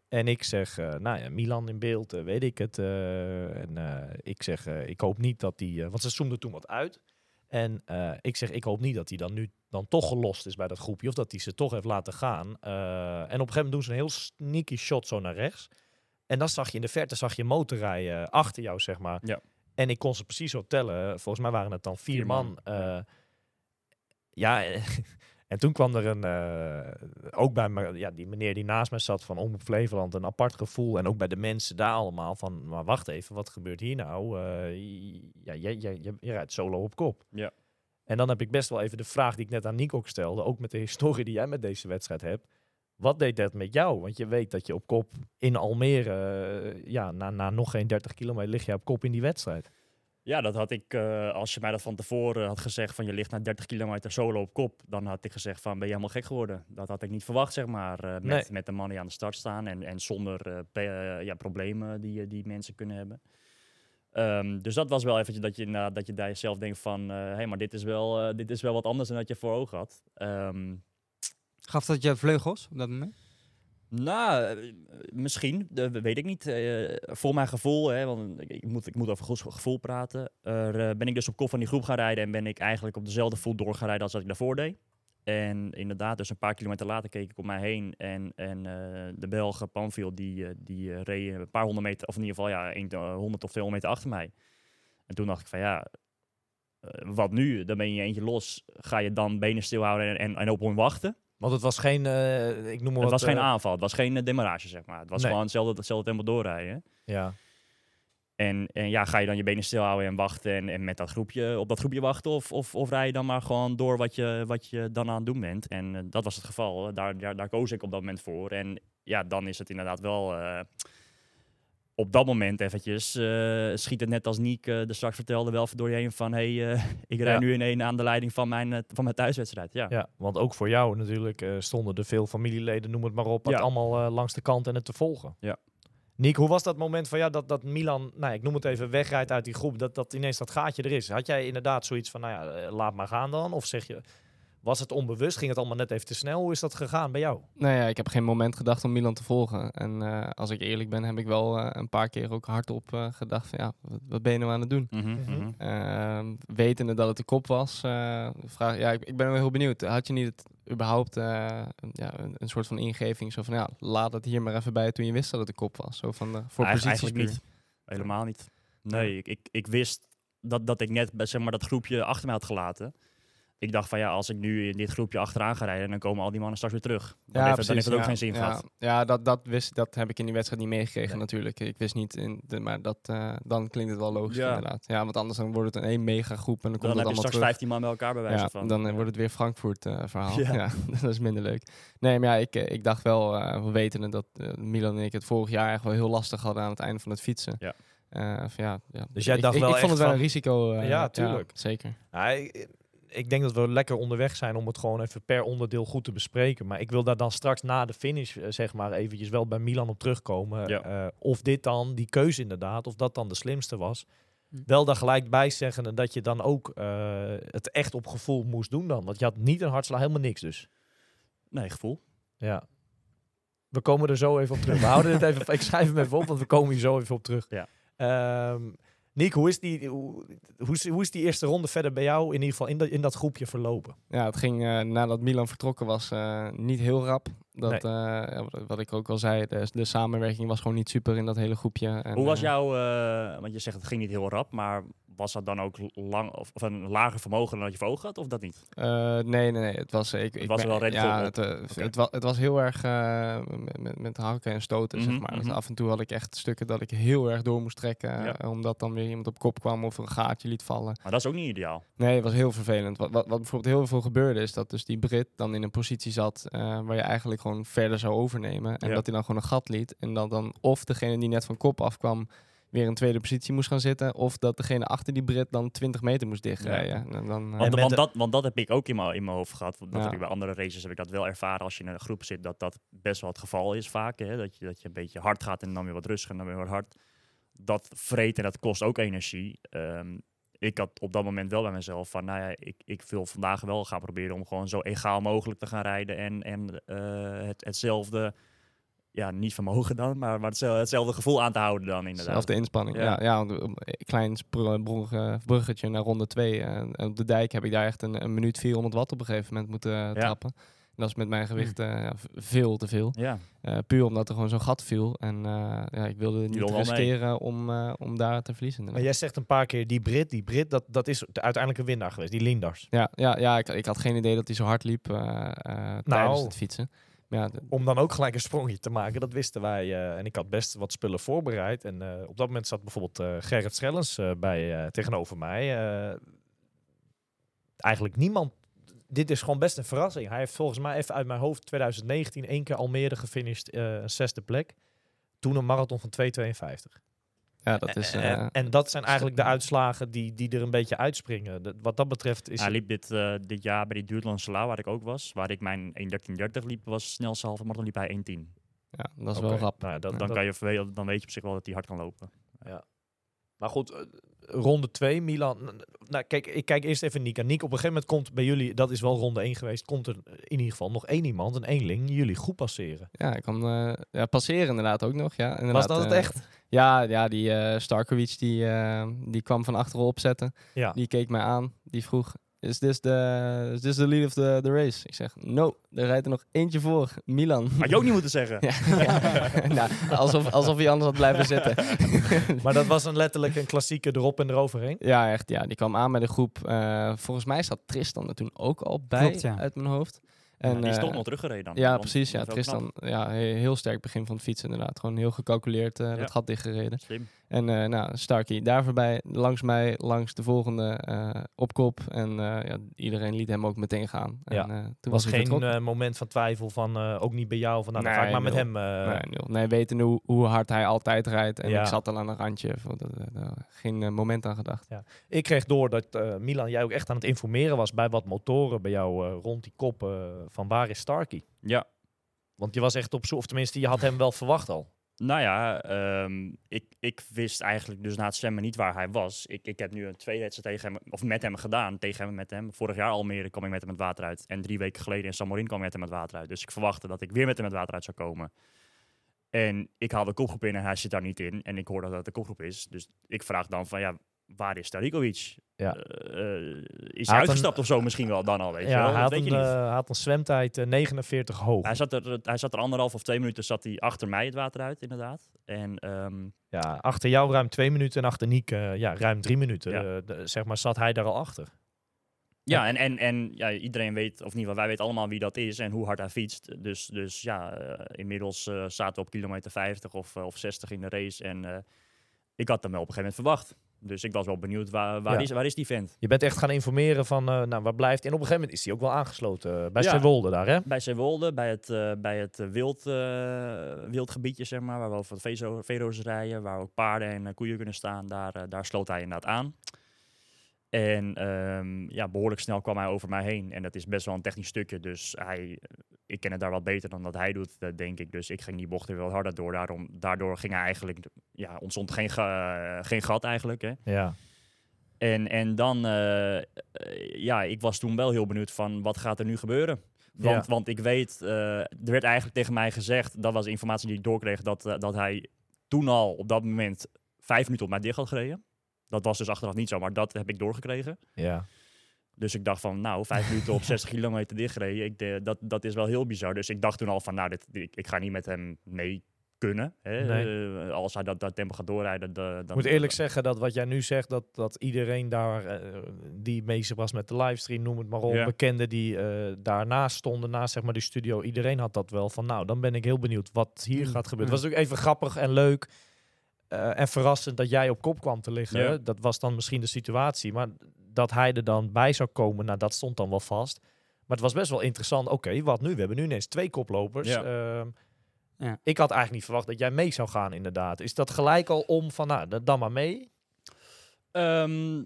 Speaker 1: En ik zeg, eh, nou ja, Milan in beeld, weet ik het. eh, en eh, ik zeg, ik hoop niet dat die... want ze zoomde toen wat uit. En eh, ik zeg, ik hoop niet dat hij dan nu dan toch gelost is bij dat groepje. Of dat hij ze toch heeft laten gaan. Eh, en op een gegeven moment doen ze een heel sneaky shot zo naar rechts. En dan zag je in de verte zag je een motorrij eh, achter jou, zeg maar.
Speaker 3: Ja.
Speaker 1: En ik kon ze precies zo tellen. Volgens mij waren het dan vier,
Speaker 3: Vier
Speaker 1: man.
Speaker 3: man, ja.
Speaker 1: en toen kwam er een, eh, ook bij me, ja, die meneer die naast me zat van Omroep Flevoland, een apart gevoel. En ook bij de mensen daar allemaal van, maar wacht even, wat gebeurt hier nou? Eh, ja, jij, jij, jij, je rijdt solo op kop.
Speaker 3: Ja.
Speaker 1: En dan heb ik best wel even de vraag die ik net aan Nico stelde, ook met de historie die jij met deze wedstrijd hebt. Wat deed dat met jou? Want je weet dat je op kop in Almere, eh, ja, na, na nog geen 30 kilometer lig je op kop in die wedstrijd.
Speaker 3: Ja, dat had ik, eh, als je mij dat van tevoren had gezegd van je ligt na 30 kilometer solo op kop, dan had ik gezegd van ben je helemaal gek geworden. Dat had ik niet verwacht, zeg maar, eh, met,
Speaker 1: Nee.
Speaker 3: met de mannen die aan de start staan en, en zonder eh, ja, problemen die, die mensen kunnen hebben. Ehm, dus dat was wel eventjes dat je, inderdaad- dat je daar zelf denkt van, hé, hey, maar dit is, wel, dit is wel wat anders dan dat je voor ogen had. Ehm,
Speaker 2: Gaf dat je vleugels op dat moment?
Speaker 3: Nou, eh, misschien. Dat weet ik niet. Eh, voor mijn gevoel, hè, want ik, moet, ik moet over gevoel- praten. Eh, ben ik dus op kop van die groep gaan rijden en ben ik eigenlijk op dezelfde voet door rijden als dat ik daarvoor deed. En inderdaad, dus een paar kilometer later keek ik om mij heen. En, en de Belge Panfield, die, die reed een paar honderd meter, of in ieder geval ja, een, eh, 100 of 200 meter achter mij. En toen dacht ik van ja, wat nu? Dan ben je eentje los. Ga je dan benen stilhouden en, en, en op hem wachten?
Speaker 1: Want het was geen, eh, ik noem maar
Speaker 3: Het
Speaker 1: wat,
Speaker 3: was geen
Speaker 1: eh,
Speaker 3: aanval, het was geen eh, demarrage, zeg maar. Het was
Speaker 1: Nee.
Speaker 3: gewoon hetzelfde, hetzelfde tempo doorrijden.
Speaker 1: Ja.
Speaker 3: En, en ja, ga je dan je benen stilhouden en wachten en, en met dat groepje, op dat groepje wachten? Of, of, of rij je dan maar gewoon door wat je, wat je dan aan het doen bent? En dat was het geval. Daar, daar, daar koos ik op dat moment voor. En ja, dan is het inderdaad wel... op dat moment eventjes eh, schiet het net als Niek eh de straks vertelde wel even door je heen van... hey, eh, ik rij
Speaker 1: Ja.
Speaker 3: nu in één aan de leiding van mijn, van mijn thuiswedstrijd. Ja.
Speaker 1: Ja, want ook voor jou natuurlijk stonden er veel familieleden, noem het maar op, het
Speaker 3: Ja.
Speaker 1: allemaal eh, langs de kant en het te volgen.
Speaker 3: Ja.
Speaker 1: Niek, hoe was dat moment van ja, dat, dat Milan, nou, ik noem het even, wegrijdt uit die groep, dat, dat ineens dat gaatje er is? Had jij inderdaad zoiets van, nou ja, laat maar gaan dan? Of zeg je, was het onbewust? Ging het allemaal net even te snel? Hoe is dat gegaan bij jou?
Speaker 4: Nou ja, ik heb geen moment gedacht om Milan te volgen. En eh, als ik eerlijk ben, heb ik wel eh, een paar keer ook hardop eh, gedacht van ja, wat, wat ben je nou aan het doen? Ehm, wetende dat het de kop was, eh, vraag, ja, ik, ik ben wel heel benieuwd. Had je niet het, überhaupt eh, een- ja, een, een soort van ingeving, zo van ja, laat het hier maar even bij toen je wist dat het de kop was? Zo van, voor
Speaker 3: Eigen-
Speaker 4: posities
Speaker 3: niet. Helemaal niet. Nee, ik, ik, ik wist dat, dat ik net zeg maar, dat groepje achter mij had gelaten. Ik dacht van ja, als ik nu in dit groepje achteraan ga rijden, dan komen al die mannen straks weer terug. Dan heeft het, dan heeft het ook
Speaker 4: ja,
Speaker 3: geen zin
Speaker 4: ja,
Speaker 3: gehad.
Speaker 4: Ja, dat, dat, wist, dat heb ik in die wedstrijd niet meegekregen natuurlijk. Ik wist niet, in de, maar dat, eh, dan klinkt het wel logisch
Speaker 3: Ja.
Speaker 4: inderdaad. Ja, want anders dan wordt het een één mega groep en dan,
Speaker 3: Dan
Speaker 4: komt
Speaker 3: heb
Speaker 4: het
Speaker 3: je
Speaker 4: allemaal
Speaker 3: straks
Speaker 4: terug.
Speaker 3: 15 man bij elkaar bij wijze
Speaker 4: Ja,
Speaker 3: van.
Speaker 4: dan eh,
Speaker 3: Ja.
Speaker 4: wordt het weer Frankfurt eh, verhaal.
Speaker 3: Ja.
Speaker 4: Ja. dat is minder leuk. Nee, maar ja, ik, ik dacht wel, we weten dat Milan en ik het vorig jaar echt wel heel lastig hadden aan het einde van het fietsen.
Speaker 3: Ja.
Speaker 4: Ja, ja.
Speaker 1: Dus jij dacht
Speaker 4: ik,
Speaker 1: wel
Speaker 4: ik, vond het wel
Speaker 1: van-
Speaker 4: een risico.
Speaker 1: Ja, tuurlijk.
Speaker 4: zeker.
Speaker 1: Nou, ik- ik denk dat we lekker onderweg zijn om het gewoon even per onderdeel goed te bespreken. Maar ik wil daar dan straks na de finish, eh, zeg maar, eventjes wel bij Milan op terugkomen.
Speaker 3: Ja.
Speaker 1: Eh, of dit dan, die keuze inderdaad, of dat dan de slimste was.
Speaker 2: Hm.
Speaker 1: Wel daar gelijk bij zeggen dat je dan ook eh, het echt op gevoel moest doen dan. Want je had niet een hartslag, helemaal niks dus.
Speaker 3: Nee, gevoel.
Speaker 1: Ja. We komen er zo even op terug. We houden het even, ik schrijf hem even op, want we komen hier zo even op terug.
Speaker 3: Ja.
Speaker 1: Ehm, Nick, hoe is, die, hoe, hoe, is, hoe is die eerste ronde verder bij jou in ieder geval in, dat in dat groepje verlopen?
Speaker 4: Ja, het ging eh, nadat Milan vertrokken was eh, niet heel rap. Dat,
Speaker 1: Nee.
Speaker 4: eh, ja, wat- ik ook al zei, de, de samenwerking was gewoon niet super in dat hele groepje. En,
Speaker 3: Hoe was jouw, eh, want je zegt het ging niet heel rap, maar was dat dan ook lang of, of een lager vermogen dan dat je voor ogen had of dat niet?
Speaker 4: Eh, nee, nee, nee. Het was, ik, ik
Speaker 3: was
Speaker 4: ben-
Speaker 3: wel redelijk
Speaker 4: ja, het, eh, het, wa het was heel erg eh, met, met, hakken en stoten,
Speaker 3: Mhm,
Speaker 4: zeg maar. Dus
Speaker 3: mhm.
Speaker 4: af en toe had ik echt stukken dat ik heel erg door moest trekken.
Speaker 3: Ja.
Speaker 4: omdat dan weer iemand op kop kwam of een gaatje liet vallen.
Speaker 3: Maar dat is ook niet ideaal.
Speaker 4: Nee, het was heel vervelend. Wat, wat, wat bijvoorbeeld heel veel gebeurde is dat dus die Brit dan in een positie zat waar je eigenlijk gewoon verder zou overnemen. En
Speaker 3: Ja.
Speaker 4: dat hij dan gewoon een gat liet. En dat dan of degene die net van kop afkwam weer in tweede positie moest gaan zitten. Of dat degene achter die Brit dan 20 meter moest dichtrijden. En dan, eh,
Speaker 3: Want, want, dat, want dat heb ik ook in mijn, in mijn hoofd gehad. Dat
Speaker 4: Ja.
Speaker 3: heb ik bij andere races heb ik dat wel ervaren als je in een groep zit, dat dat best wel het geval is vaak. Hè? Dat, je, dat je een beetje hard gaat en dan weer wat rustig en dan weer wat hard. Dat vreet en dat kost ook energie. Ehm, ik had op dat moment wel bij mezelf van, nou ja, ik, ik wil vandaag wel gaan proberen om gewoon zo egaal mogelijk te gaan rijden en, en eh, het, hetzelfde, ja, niet vermogen dan, maar, maar hetzelfde, gevoel aan te houden dan inderdaad.
Speaker 4: Zelfde inspanning.
Speaker 3: Ja.
Speaker 4: Ja, een klein spr- brug- eh, bruggetje naar ronde 2. en op de dijk heb ik daar echt een, een minuut 400 watt op een gegeven moment moeten eh, trappen. En dat is met mijn gewicht eh, ja, v- veel te veel.
Speaker 3: Ja,
Speaker 4: Eh, puur omdat er gewoon zo'n gat viel. En eh, ja, ik wilde niet riskeren om, eh, om daar te verliezen.
Speaker 1: Maar jij zegt een paar keer die Brit, die Brit, dat, dat is de uiteindelijke winnaar geweest, die Lindars.
Speaker 4: Ja, ja, ja ik, ik had geen idee dat hij zo hard liep eh, eh, tijdens het fietsen. Ja,
Speaker 1: Om dan ook gelijk een sprongje te maken, dat wisten wij. eh, en ik had best wat spullen voorbereid. En eh, op dat moment zat bijvoorbeeld eh, Gerrit Schellens bij, tegenover mij. Eigenlijk niemand. Dit is gewoon best een verrassing. Hij heeft volgens mij even uit mijn hoofd 2019 één keer Almere gefinished, een zesde plek. Toen een marathon van 2,52.
Speaker 4: Ja, dat is... eh,
Speaker 1: en, en dat zijn eigenlijk de uitslagen die, die er een beetje uitspringen. Dat- wat dat betreft is
Speaker 3: Hij liep dit, eh, dit jaar bij die Duurlandse Lau, waar ik ook was, waar ik mijn 1.13.30 liep, was snelste halve marathon, liep hij 1.10.
Speaker 4: ja, dat is wel rap.
Speaker 1: nou ja, dat,
Speaker 3: Dan,
Speaker 1: dat-
Speaker 3: kan je, dan weet je op zich wel dat hij hard kan lopen.
Speaker 1: Maar goed, eh, ronde 2, Milan. Nou, kijk, ik kijk eerst even Nick. En Nick, op een gegeven moment komt bij jullie, dat is wel ronde 1 geweest, komt er in ieder geval nog één iemand, een eenling, jullie goed passeren.
Speaker 4: Ja, ik kan eh, ja, passeren inderdaad ook nog. Ja, inderdaad,
Speaker 1: Was dat het
Speaker 4: eh,
Speaker 1: echt?
Speaker 4: Ja, ja die eh Starkovic die, eh, die kwam van achteren opzetten.
Speaker 1: Ja.
Speaker 4: Die keek mij aan. Die vroeg, is this the, is this the lead of the, the race? Ik zeg, no, er rijdt er nog eentje voor. Milan.
Speaker 3: Had je ook niet moeten zeggen.
Speaker 4: ja, ja. nou, alsof, alsof hij anders had blijven zitten.
Speaker 1: Maar dat was een letterlijk een klassieke erop en eroverheen.
Speaker 4: ja, echt. Ja, die kwam aan met de groep. Eh, volgens mij zat Tristan er toen ook al bij,
Speaker 2: Klopt, ja.
Speaker 4: uit mijn hoofd. En,
Speaker 3: die is
Speaker 4: eh,
Speaker 3: toch nog teruggereden dan.
Speaker 4: Ja, precies. Ja,
Speaker 3: knap.
Speaker 4: Tristan, ja, he- heel sterk begin van het fietsen inderdaad. Gewoon heel gecalculeerd eh dat gat dichtgereden.
Speaker 3: Slim.
Speaker 4: En eh nou, Starkey daar voorbij, langs mij, langs de volgende eh, op kop. En eh, ja, iedereen liet hem ook meteen gaan.
Speaker 1: Ja.
Speaker 4: En, eh, toen
Speaker 1: Er
Speaker 4: was
Speaker 1: geen eh, moment van twijfel van, eh, ook niet bij jou, van nou, dan ga ik maar met hem. eh,
Speaker 4: nee, nul. nee, weten hoe, hoe hard hij altijd rijdt. En
Speaker 1: Ja.
Speaker 4: ik zat al aan een randje. Eh, geen moment aan gedacht.
Speaker 1: Ik kreeg door dat eh, Milan, jij ook echt aan het informeren was bij wat motoren bij jou eh, rond die kop van waar is Starkey?
Speaker 3: Ja,
Speaker 1: Want je was echt op zoek, of tenminste, je had hem wel verwacht al.
Speaker 3: Nou ja, ehm, ik, ik wist eigenlijk dus na het zwemmen niet waar hij was. Ik, ik heb nu een tweede wedstrijd tegen hem, of met hem gedaan, tegen hem met hem. Vorig jaar Almere kwam ik met hem het water uit. En drie weken geleden in Samorin kwam ik met hem het water uit. Dus ik verwachtte dat ik weer met hem het water uit zou komen. En ik haal de kopgroep in en hij zit daar niet in. En ik hoor dat het de kopgroep is. Dus ik vraag dan van, ja, waar is Starikovic?
Speaker 1: Ja.
Speaker 3: Eh, eh, is
Speaker 1: Hij had
Speaker 3: uitgestapt of zo misschien wel dan al, weet je
Speaker 1: ja,
Speaker 3: wel?
Speaker 1: hij had,
Speaker 3: weet
Speaker 1: een,
Speaker 3: je niet.
Speaker 1: eh, had een zwemtijd eh, 49 hoog.
Speaker 3: Hij zat, er, hij zat er anderhalf of twee minuten zat hij achter mij het water uit, inderdaad. En ehm,
Speaker 1: Ja, achter jou ruim twee minuten en achter Niek ja, ruim drie minuten.
Speaker 3: Ja.
Speaker 1: Zeg maar, zat hij daar al achter.
Speaker 3: ja, en, en, en ja, iedereen weet, of geval wij weten allemaal wie dat is en hoe hard hij fietst. Dus, dus ja, inmiddels zaten we op kilometer 50 of, of 60 in de race. En ik had hem wel op een gegeven moment verwacht. Dus ik was wel benieuwd, waar, waar,
Speaker 1: Ja.
Speaker 3: is, waar is die vent?
Speaker 1: Je bent echt gaan informeren van, eh, nou, waar blijft... En op een gegeven moment is hij ook wel aangesloten eh, bij
Speaker 3: Ja.
Speaker 1: Zeewolde daar, hè?
Speaker 3: Bij Zeewolde, bij het, eh, bij het wild, eh, wildgebiedje, zeg maar, waar we over de vezo- veero's rijden, waar ook paarden en koeien kunnen staan, daar, daar sloot hij inderdaad aan. En ehm, ja, behoorlijk snel kwam hij over mij heen. En dat is best wel een technisch stukje. Dus hij, ik ken het daar wat beter dan dat hij doet, denk ik. Dus ik ging die bocht er wel harder door. Daarom, daardoor ging hij eigenlijk, ja, ontstond geen, ga- geen gat eigenlijk. Hè.
Speaker 1: Ja.
Speaker 3: En, en dan, eh, eh, ja, ik was toen wel heel benieuwd van wat gaat er nu gebeuren. Want,
Speaker 1: Ja.
Speaker 3: want ik weet, eh, er werd eigenlijk tegen mij gezegd, dat was informatie die ik doorkreeg, dat, dat hij toen al op dat moment vijf minuten op mij dicht had gereden. Dat was dus achteraf niet zo, maar dat heb ik doorgekregen.
Speaker 1: Ja.
Speaker 3: Dus ik dacht van, nou, vijf minuten op 60 kilometer dichtgereden, ik, de- dat, dat is wel heel bizar. Dus ik dacht toen al van, nou, dit, ik, ik ga niet met hem mee kunnen. Hè?
Speaker 1: Nee.
Speaker 3: Eh, als hij dat, dat tempo gaat doorrijden, de- dan...
Speaker 1: Ik moet eerlijk zeggen dat wat jij nu zegt, dat, dat iedereen daar eh, die bezig was met de livestream, noem het maar op,
Speaker 3: Ja.
Speaker 1: bekenden die eh, daarnaast stonden, naast zeg maar die studio, iedereen had dat wel van, nou, dan ben ik heel benieuwd wat hier
Speaker 2: Mm,
Speaker 1: gaat gebeuren.
Speaker 2: ja.
Speaker 1: Het was natuurlijk even grappig en leuk eh, en verrassend dat jij op kop kwam te liggen.
Speaker 3: Ja.
Speaker 1: Dat was dan misschien de situatie, maar dat hij er dan bij zou komen, nou, dat stond dan wel vast. Maar het was best wel interessant. Oké, wat nu? We hebben nu ineens twee koplopers.
Speaker 3: Ja.
Speaker 1: Ehm,
Speaker 2: Ja.
Speaker 1: Ik had eigenlijk niet verwacht dat jij mee zou gaan, inderdaad. Is dat gelijk al om van, nou, da- dan maar mee?
Speaker 3: Ehm,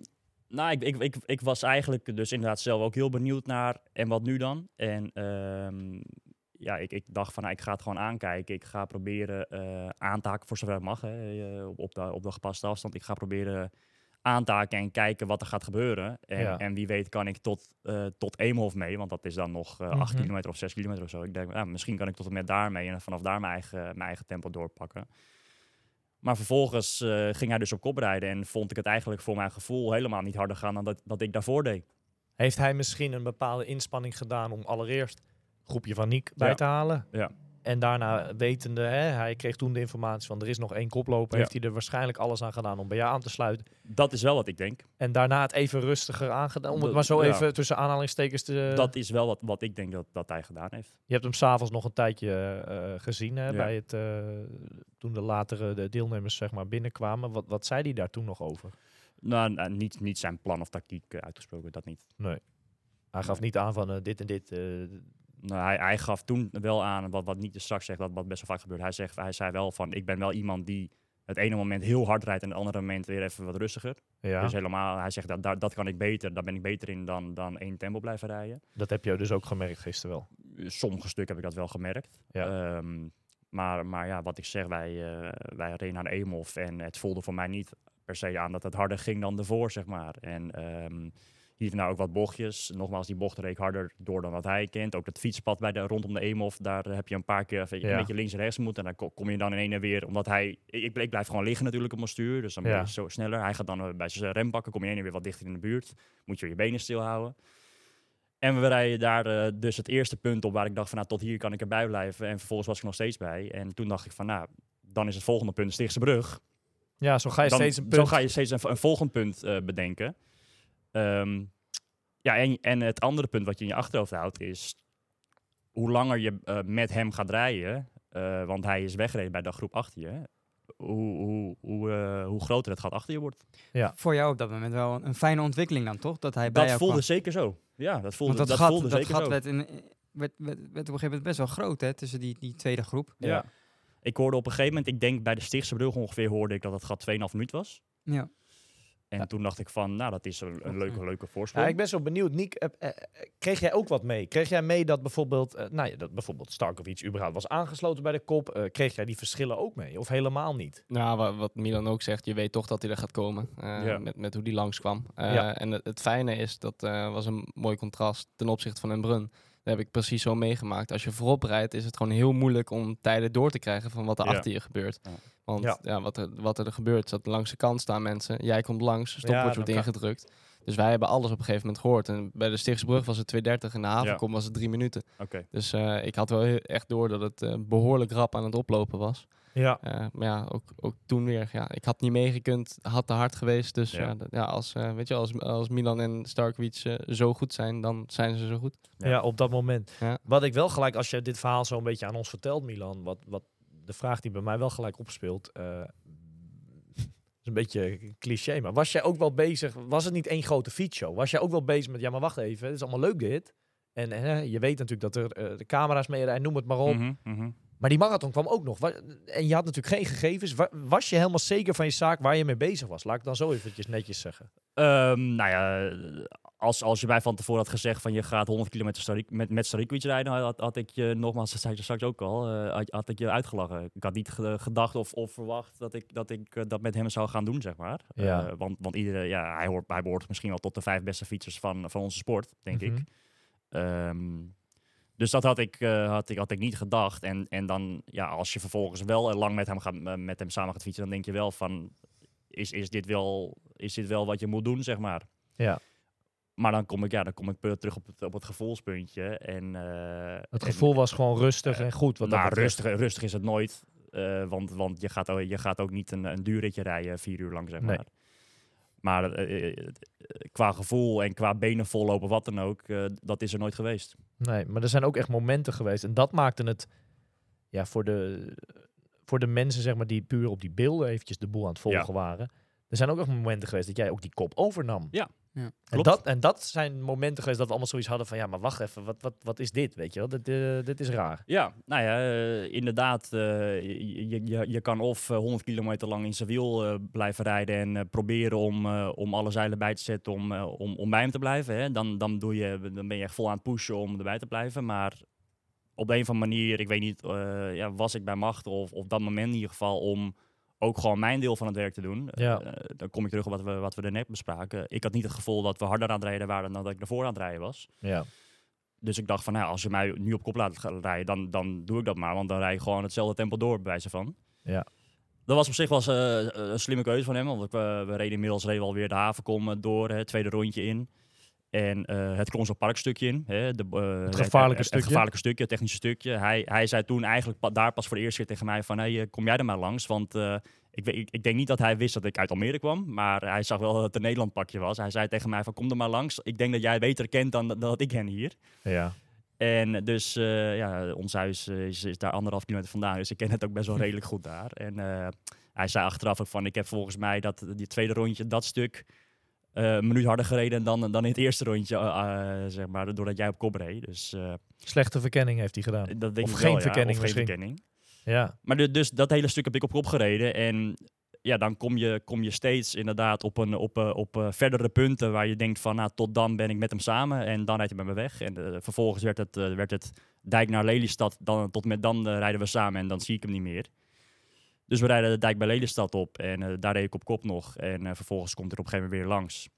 Speaker 3: nou, ik, ik, ik, ik was eigenlijk dus inderdaad zelf ook heel benieuwd naar en wat nu dan. En ehm, ja, ik, ik dacht van nou, ik ga het gewoon aankijken. Ik ga proberen eh aan te haken voor zover het mag hè, eh, op, de, op de gepaste afstand. Ik ga proberen aan te haken en kijken wat er gaat gebeuren. En,
Speaker 1: Ja.
Speaker 3: en wie weet kan ik tot, eh tot Eemhof mee, want dat is dan nog eh 8
Speaker 1: Mhm.
Speaker 3: kilometer of 6 kilometer of zo. Ik denk, ja, misschien kan ik tot en met daar mee en vanaf daar mijn eigen, mijn eigen tempo doorpakken. Maar vervolgens eh, ging hij dus op kop rijden en vond ik het eigenlijk voor mijn gevoel helemaal niet harder gaan dan dat, dat ik daarvoor deed.
Speaker 1: Heeft hij misschien een bepaalde inspanning gedaan om allereerst groepje van Niek bij te halen?
Speaker 3: Ja.
Speaker 1: En daarna wetende, hè, hij kreeg toen de informatie van er is nog één koploper.
Speaker 3: Ja.
Speaker 1: Heeft hij er waarschijnlijk alles aan gedaan om bij jou aan te sluiten.
Speaker 3: Dat is wel wat ik denk.
Speaker 1: En daarna het even rustiger aangedaan. Om het maar zo
Speaker 3: ja.
Speaker 1: even tussen aanhalingstekens te...
Speaker 3: dat is wel wat, wat ik denk dat, dat hij gedaan heeft.
Speaker 1: Je hebt hem s'avonds nog een tijdje eh, gezien hè,
Speaker 3: Ja.
Speaker 1: bij het, eh, toen de latere de deelnemers zeg maar, binnenkwamen. Wat, wat zei hij daar toen nog over?
Speaker 3: Nou, nou, niet, niet zijn plan of tactiek eh, uitgesproken, dat niet.
Speaker 1: Hij gaf niet aan van dit en dit.
Speaker 3: Nou, hij, hij gaf toen wel aan, wat, wat niet straks zegt, dat wat best wel vaak gebeurt. Hij, zegt, hij zei wel van, ik ben wel iemand die het ene moment heel hard rijdt en het andere moment weer even wat rustiger.
Speaker 1: ja,
Speaker 3: Dus helemaal, hij zegt, dat, dat, dat kan ik beter, daar ben ik beter in dan, dan één tempo blijven rijden.
Speaker 1: dat heb je dus ook gemerkt gisteren wel.
Speaker 3: sommige stukken heb ik dat wel gemerkt.
Speaker 1: Ja.
Speaker 3: Ehm, maar, maar ja, wat ik zeg, wij, eh wij reden naar en het voelde voor mij niet per se aan dat het harder ging dan ervoor, zeg maar. En ehm, hier en daar ook wat bochtjes. Nogmaals, die bocht reed ik harder door dan wat hij kent. Ook dat fietspad bij de, rondom de Eemhof, daar heb je een paar keer
Speaker 1: Ja.
Speaker 3: een beetje links en rechts moeten. En dan ko- kom je dan in een en weer, omdat hij... Ik, ik blijf gewoon liggen natuurlijk op mijn stuur, dus dan ben
Speaker 1: Ja.
Speaker 3: je zo sneller. Hij gaat dan eh, bij zijn rem pakken, kom je in en weer wat dichter in de buurt. Moet je je benen stilhouden. En we rijden daar eh, dus het eerste punt op waar ik dacht van nou tot hier kan ik erbij blijven. En vervolgens was ik nog steeds bij. En toen dacht ik van nou, dan is het volgende punt de Stichtse Brug.
Speaker 1: Ja, zo ga je
Speaker 3: Dan,
Speaker 1: steeds een
Speaker 3: Zo
Speaker 1: punt.
Speaker 3: ga je steeds een, een volgend punt eh, bedenken. Ehm, ja, en, en het andere punt wat je in je achterhoofd houdt is hoe langer je eh, met hem gaat rijden, eh, want hij is weggereden bij de groep achter je, hoe, hoe, hoe, eh, hoe groter het gat achter je wordt.
Speaker 2: Voor jou op dat moment wel een, een fijne ontwikkeling dan, toch? Dat hij bij
Speaker 3: Dat
Speaker 2: jou
Speaker 3: voelde
Speaker 2: kwam.
Speaker 3: zeker zo. Ja, dat voelde,
Speaker 2: Want dat,
Speaker 3: dat
Speaker 2: gat,
Speaker 3: voelde
Speaker 2: dat
Speaker 3: zeker
Speaker 2: gat
Speaker 3: zo.
Speaker 2: werd, in, werd, werd, werd op een gegeven moment best wel groot, hè? Tussen die, die tweede groep.
Speaker 3: Ja. Ik hoorde op een gegeven moment, ik denk bij de Stichtse brug ongeveer, hoorde ik dat het gat 2,5 minuut was.
Speaker 2: Ja.
Speaker 3: En toen dacht ik van, nou, dat is een, een leuke, leuke voorsprong.
Speaker 1: Ja, ik ben zo benieuwd. Niek, eh, eh, eh, kreeg jij ook wat mee? Kreeg jij mee dat bijvoorbeeld, eh, nou ja, dat bijvoorbeeld Starkovic überhaupt was aangesloten bij de kop? Eh, kreeg jij die verschillen ook mee? Of helemaal niet?
Speaker 4: Nou, wa- wat Milan ook zegt, je weet toch dat hij er gaat komen. eh,
Speaker 3: Ja.
Speaker 4: met, met hoe die langskwam. Eh
Speaker 1: Ja.
Speaker 4: En het, het fijne is, dat eh, was een mooi contrast ten opzichte van een Brun. Dat heb ik precies zo meegemaakt. Als je voorop rijdt, is het gewoon heel moeilijk om tijden door te krijgen van wat er
Speaker 3: Ja.
Speaker 4: achter je gebeurt.
Speaker 3: Ja.
Speaker 4: Want
Speaker 1: Ja.
Speaker 4: ja. wat, er, wat er gebeurt, is dat langs de kant staan mensen. Jij komt langs,
Speaker 1: Ja,
Speaker 4: stopwatch
Speaker 1: dan
Speaker 4: wordt
Speaker 1: kan-
Speaker 4: ingedrukt. Dus wij hebben alles op een gegeven moment gehoord. En bij de Stichtsbrug was het 2.30 en de havenkom was het drie minuten.
Speaker 3: Oké.
Speaker 4: Dus eh, ik had wel echt door dat het eh, behoorlijk rap aan het oplopen was.
Speaker 1: Ja.
Speaker 4: Eh, maar ja, ook, ook toen weer. Ja, ik had niet meegekund, had te hard geweest. Dus
Speaker 3: Ja.
Speaker 4: ja, ja als, weet je, als, als Milan en Starkovic eh, zo goed zijn, dan zijn ze zo goed.
Speaker 1: Ja.
Speaker 3: Ja.
Speaker 1: op dat moment.
Speaker 4: Ja.
Speaker 1: Wat ik wel gelijk, als je dit verhaal zo een beetje aan ons vertelt, Milan, wat, wat de vraag die bij mij wel gelijk opspeelt, eh, is een beetje cliché, maar was jij ook wel bezig, was het niet één grote fietsshow? Was jij ook wel bezig met, ja maar wacht even, het is allemaal leuk dit. En eh, je weet natuurlijk dat er eh, de camera's mee rijden, noem het maar op.
Speaker 3: Mhm.
Speaker 1: Maar die marathon kwam ook nog. En je had natuurlijk geen gegevens. Wa- Was je helemaal zeker van je zaak waar je mee bezig was? Laat ik dan zo eventjes netjes zeggen.
Speaker 3: Ehm, nou ja, als, als je mij van tevoren had gezegd van je gaat 100 kilometer met, met Starikovic rijden, had, had ik je, nogmaals, dat zei je straks ook al, eh, had, had ik je uitgelachen. Ik had niet ge- gedacht of, of verwacht dat ik, dat ik eh, dat met hem zou gaan doen, zeg maar.
Speaker 1: Ja.
Speaker 3: Eh, want want iedere, ja, hij, hoort, hij behoort misschien wel tot de vijf beste fietsers van, van onze sport, denk
Speaker 1: Mhm.
Speaker 3: ik. Ehm, dus dat had ik, eh, had ik, had ik niet gedacht. En, en dan, ja, als je vervolgens wel lang met hem, gaat, eh, met hem samen gaat fietsen, dan denk je wel van, is, is, dit wel, is dit wel wat je moet doen, zeg maar.
Speaker 1: Ja.
Speaker 3: Maar dan kom ik, ja, dan kom ik terug op het, op het gevoelspuntje. En, eh,
Speaker 1: Het
Speaker 3: en-
Speaker 1: gevoel was gewoon rustig en goed. Wat
Speaker 3: nou, rustig, rustig is het nooit. want want je, gaat, ook- je gaat ook niet een, een duurritje rijden vier uur lang, zeg
Speaker 1: Nee.
Speaker 3: Maar. Eh, eh, eh, qua gevoel en qua benen vollopen, wat dan ook, dat is er nooit geweest.
Speaker 1: Nee, maar er zijn ook echt momenten geweest. En dat maakte het ja, voor, de, voor de mensen zeg maar, die puur op die beelden eventjes de boel aan het volgen waren. Er zijn ook echt momenten geweest dat jij ook die kop overnam.
Speaker 3: Ja,
Speaker 2: Ja.
Speaker 1: En dat, en dat zijn momenten geweest dat we allemaal zoiets hadden van... ja, maar wacht even, wat, wat, wat is dit, weet je wel? Dit, eh, dit is raar.
Speaker 3: Ja, nou ja, eh, inderdaad. eh, je, je- je, kan of eh, 100 kilometer lang in eh, blijven rijden en proberen om, eh, om alle zeilen bij te zetten om, om, om bij hem te blijven. Hè. Dan, dan, doe je, dan ben je echt vol aan het pushen om erbij te blijven. Maar op de een of andere manier, ik weet niet, eh, ja, was ik bij macht of op dat moment in ieder geval om ook gewoon mijn deel van het werk te doen.
Speaker 1: Ja.
Speaker 3: Eh, dan kom ik terug op wat we, wat we er net bespraken. Ik had niet het gevoel dat we harder aan het rijden waren dan dat ik ervoor aan het rijden was.
Speaker 1: Ja.
Speaker 3: Dus ik dacht van, nou, als je mij nu op kop laat gaan rijden, dan, dan doe ik dat maar. Want dan rij ik gewoon hetzelfde tempo door, bij wijze van.
Speaker 1: Ja.
Speaker 3: Dat was op zich wel eens, eh, een slimme keuze van hem. Want we, we reden inmiddels reden we alweer de havenkom eh, door, het tweede rondje in. En eh, het Kronsel Parkstukje in. Hè, de, eh, het,
Speaker 1: gevaarlijke
Speaker 3: het,
Speaker 1: stukje.
Speaker 3: Het gevaarlijke stukje, het technische stukje. Hij, hij zei toen eigenlijk pa- daar pas voor de eerste keer tegen mij van... Hey, eh, kom jij er maar langs? Want ik, ik, ik denk niet dat hij wist dat ik uit Almere kwam. Maar hij zag wel dat het een Nederland pakje was. Hij zei tegen mij van kom er maar langs. Ik denk dat jij beter kent dan, dan dat ik hen hier.
Speaker 1: Ja.
Speaker 3: En dus, ja, ons huis is, is daar anderhalf kilometer vandaan. Dus ik ken het ook best wel redelijk goed daar. En hij zei achteraf ook van, ik heb volgens mij dat die tweede rondje, dat stuk, eh, een minuut harder gereden dan, dan in het eerste rondje, eh, eh, zeg maar, doordat jij op kop reed. Dus
Speaker 1: Slechte verkenning heeft hij gedaan.
Speaker 3: dat denk
Speaker 1: Of
Speaker 3: ik
Speaker 1: geen
Speaker 3: wel, ja.
Speaker 1: verkenning
Speaker 3: Of geen verkenning.
Speaker 1: Ja.
Speaker 3: Maar du- dus dat hele stuk heb ik op kop gereden. En ja, dan kom je, kom je steeds inderdaad op, een, op, op verdere punten waar je denkt van, nou, tot dan ben ik met hem samen en dan rijdt hij met me weg. En vervolgens werd het, werd het dijk naar Lelystad, dan, tot met dan rijden we samen en dan zie ik hem niet meer. Dus we rijden de dijk bij Lelystad op en eh, daar reed ik op kop nog. En eh, vervolgens komt er op een gegeven moment weer langs.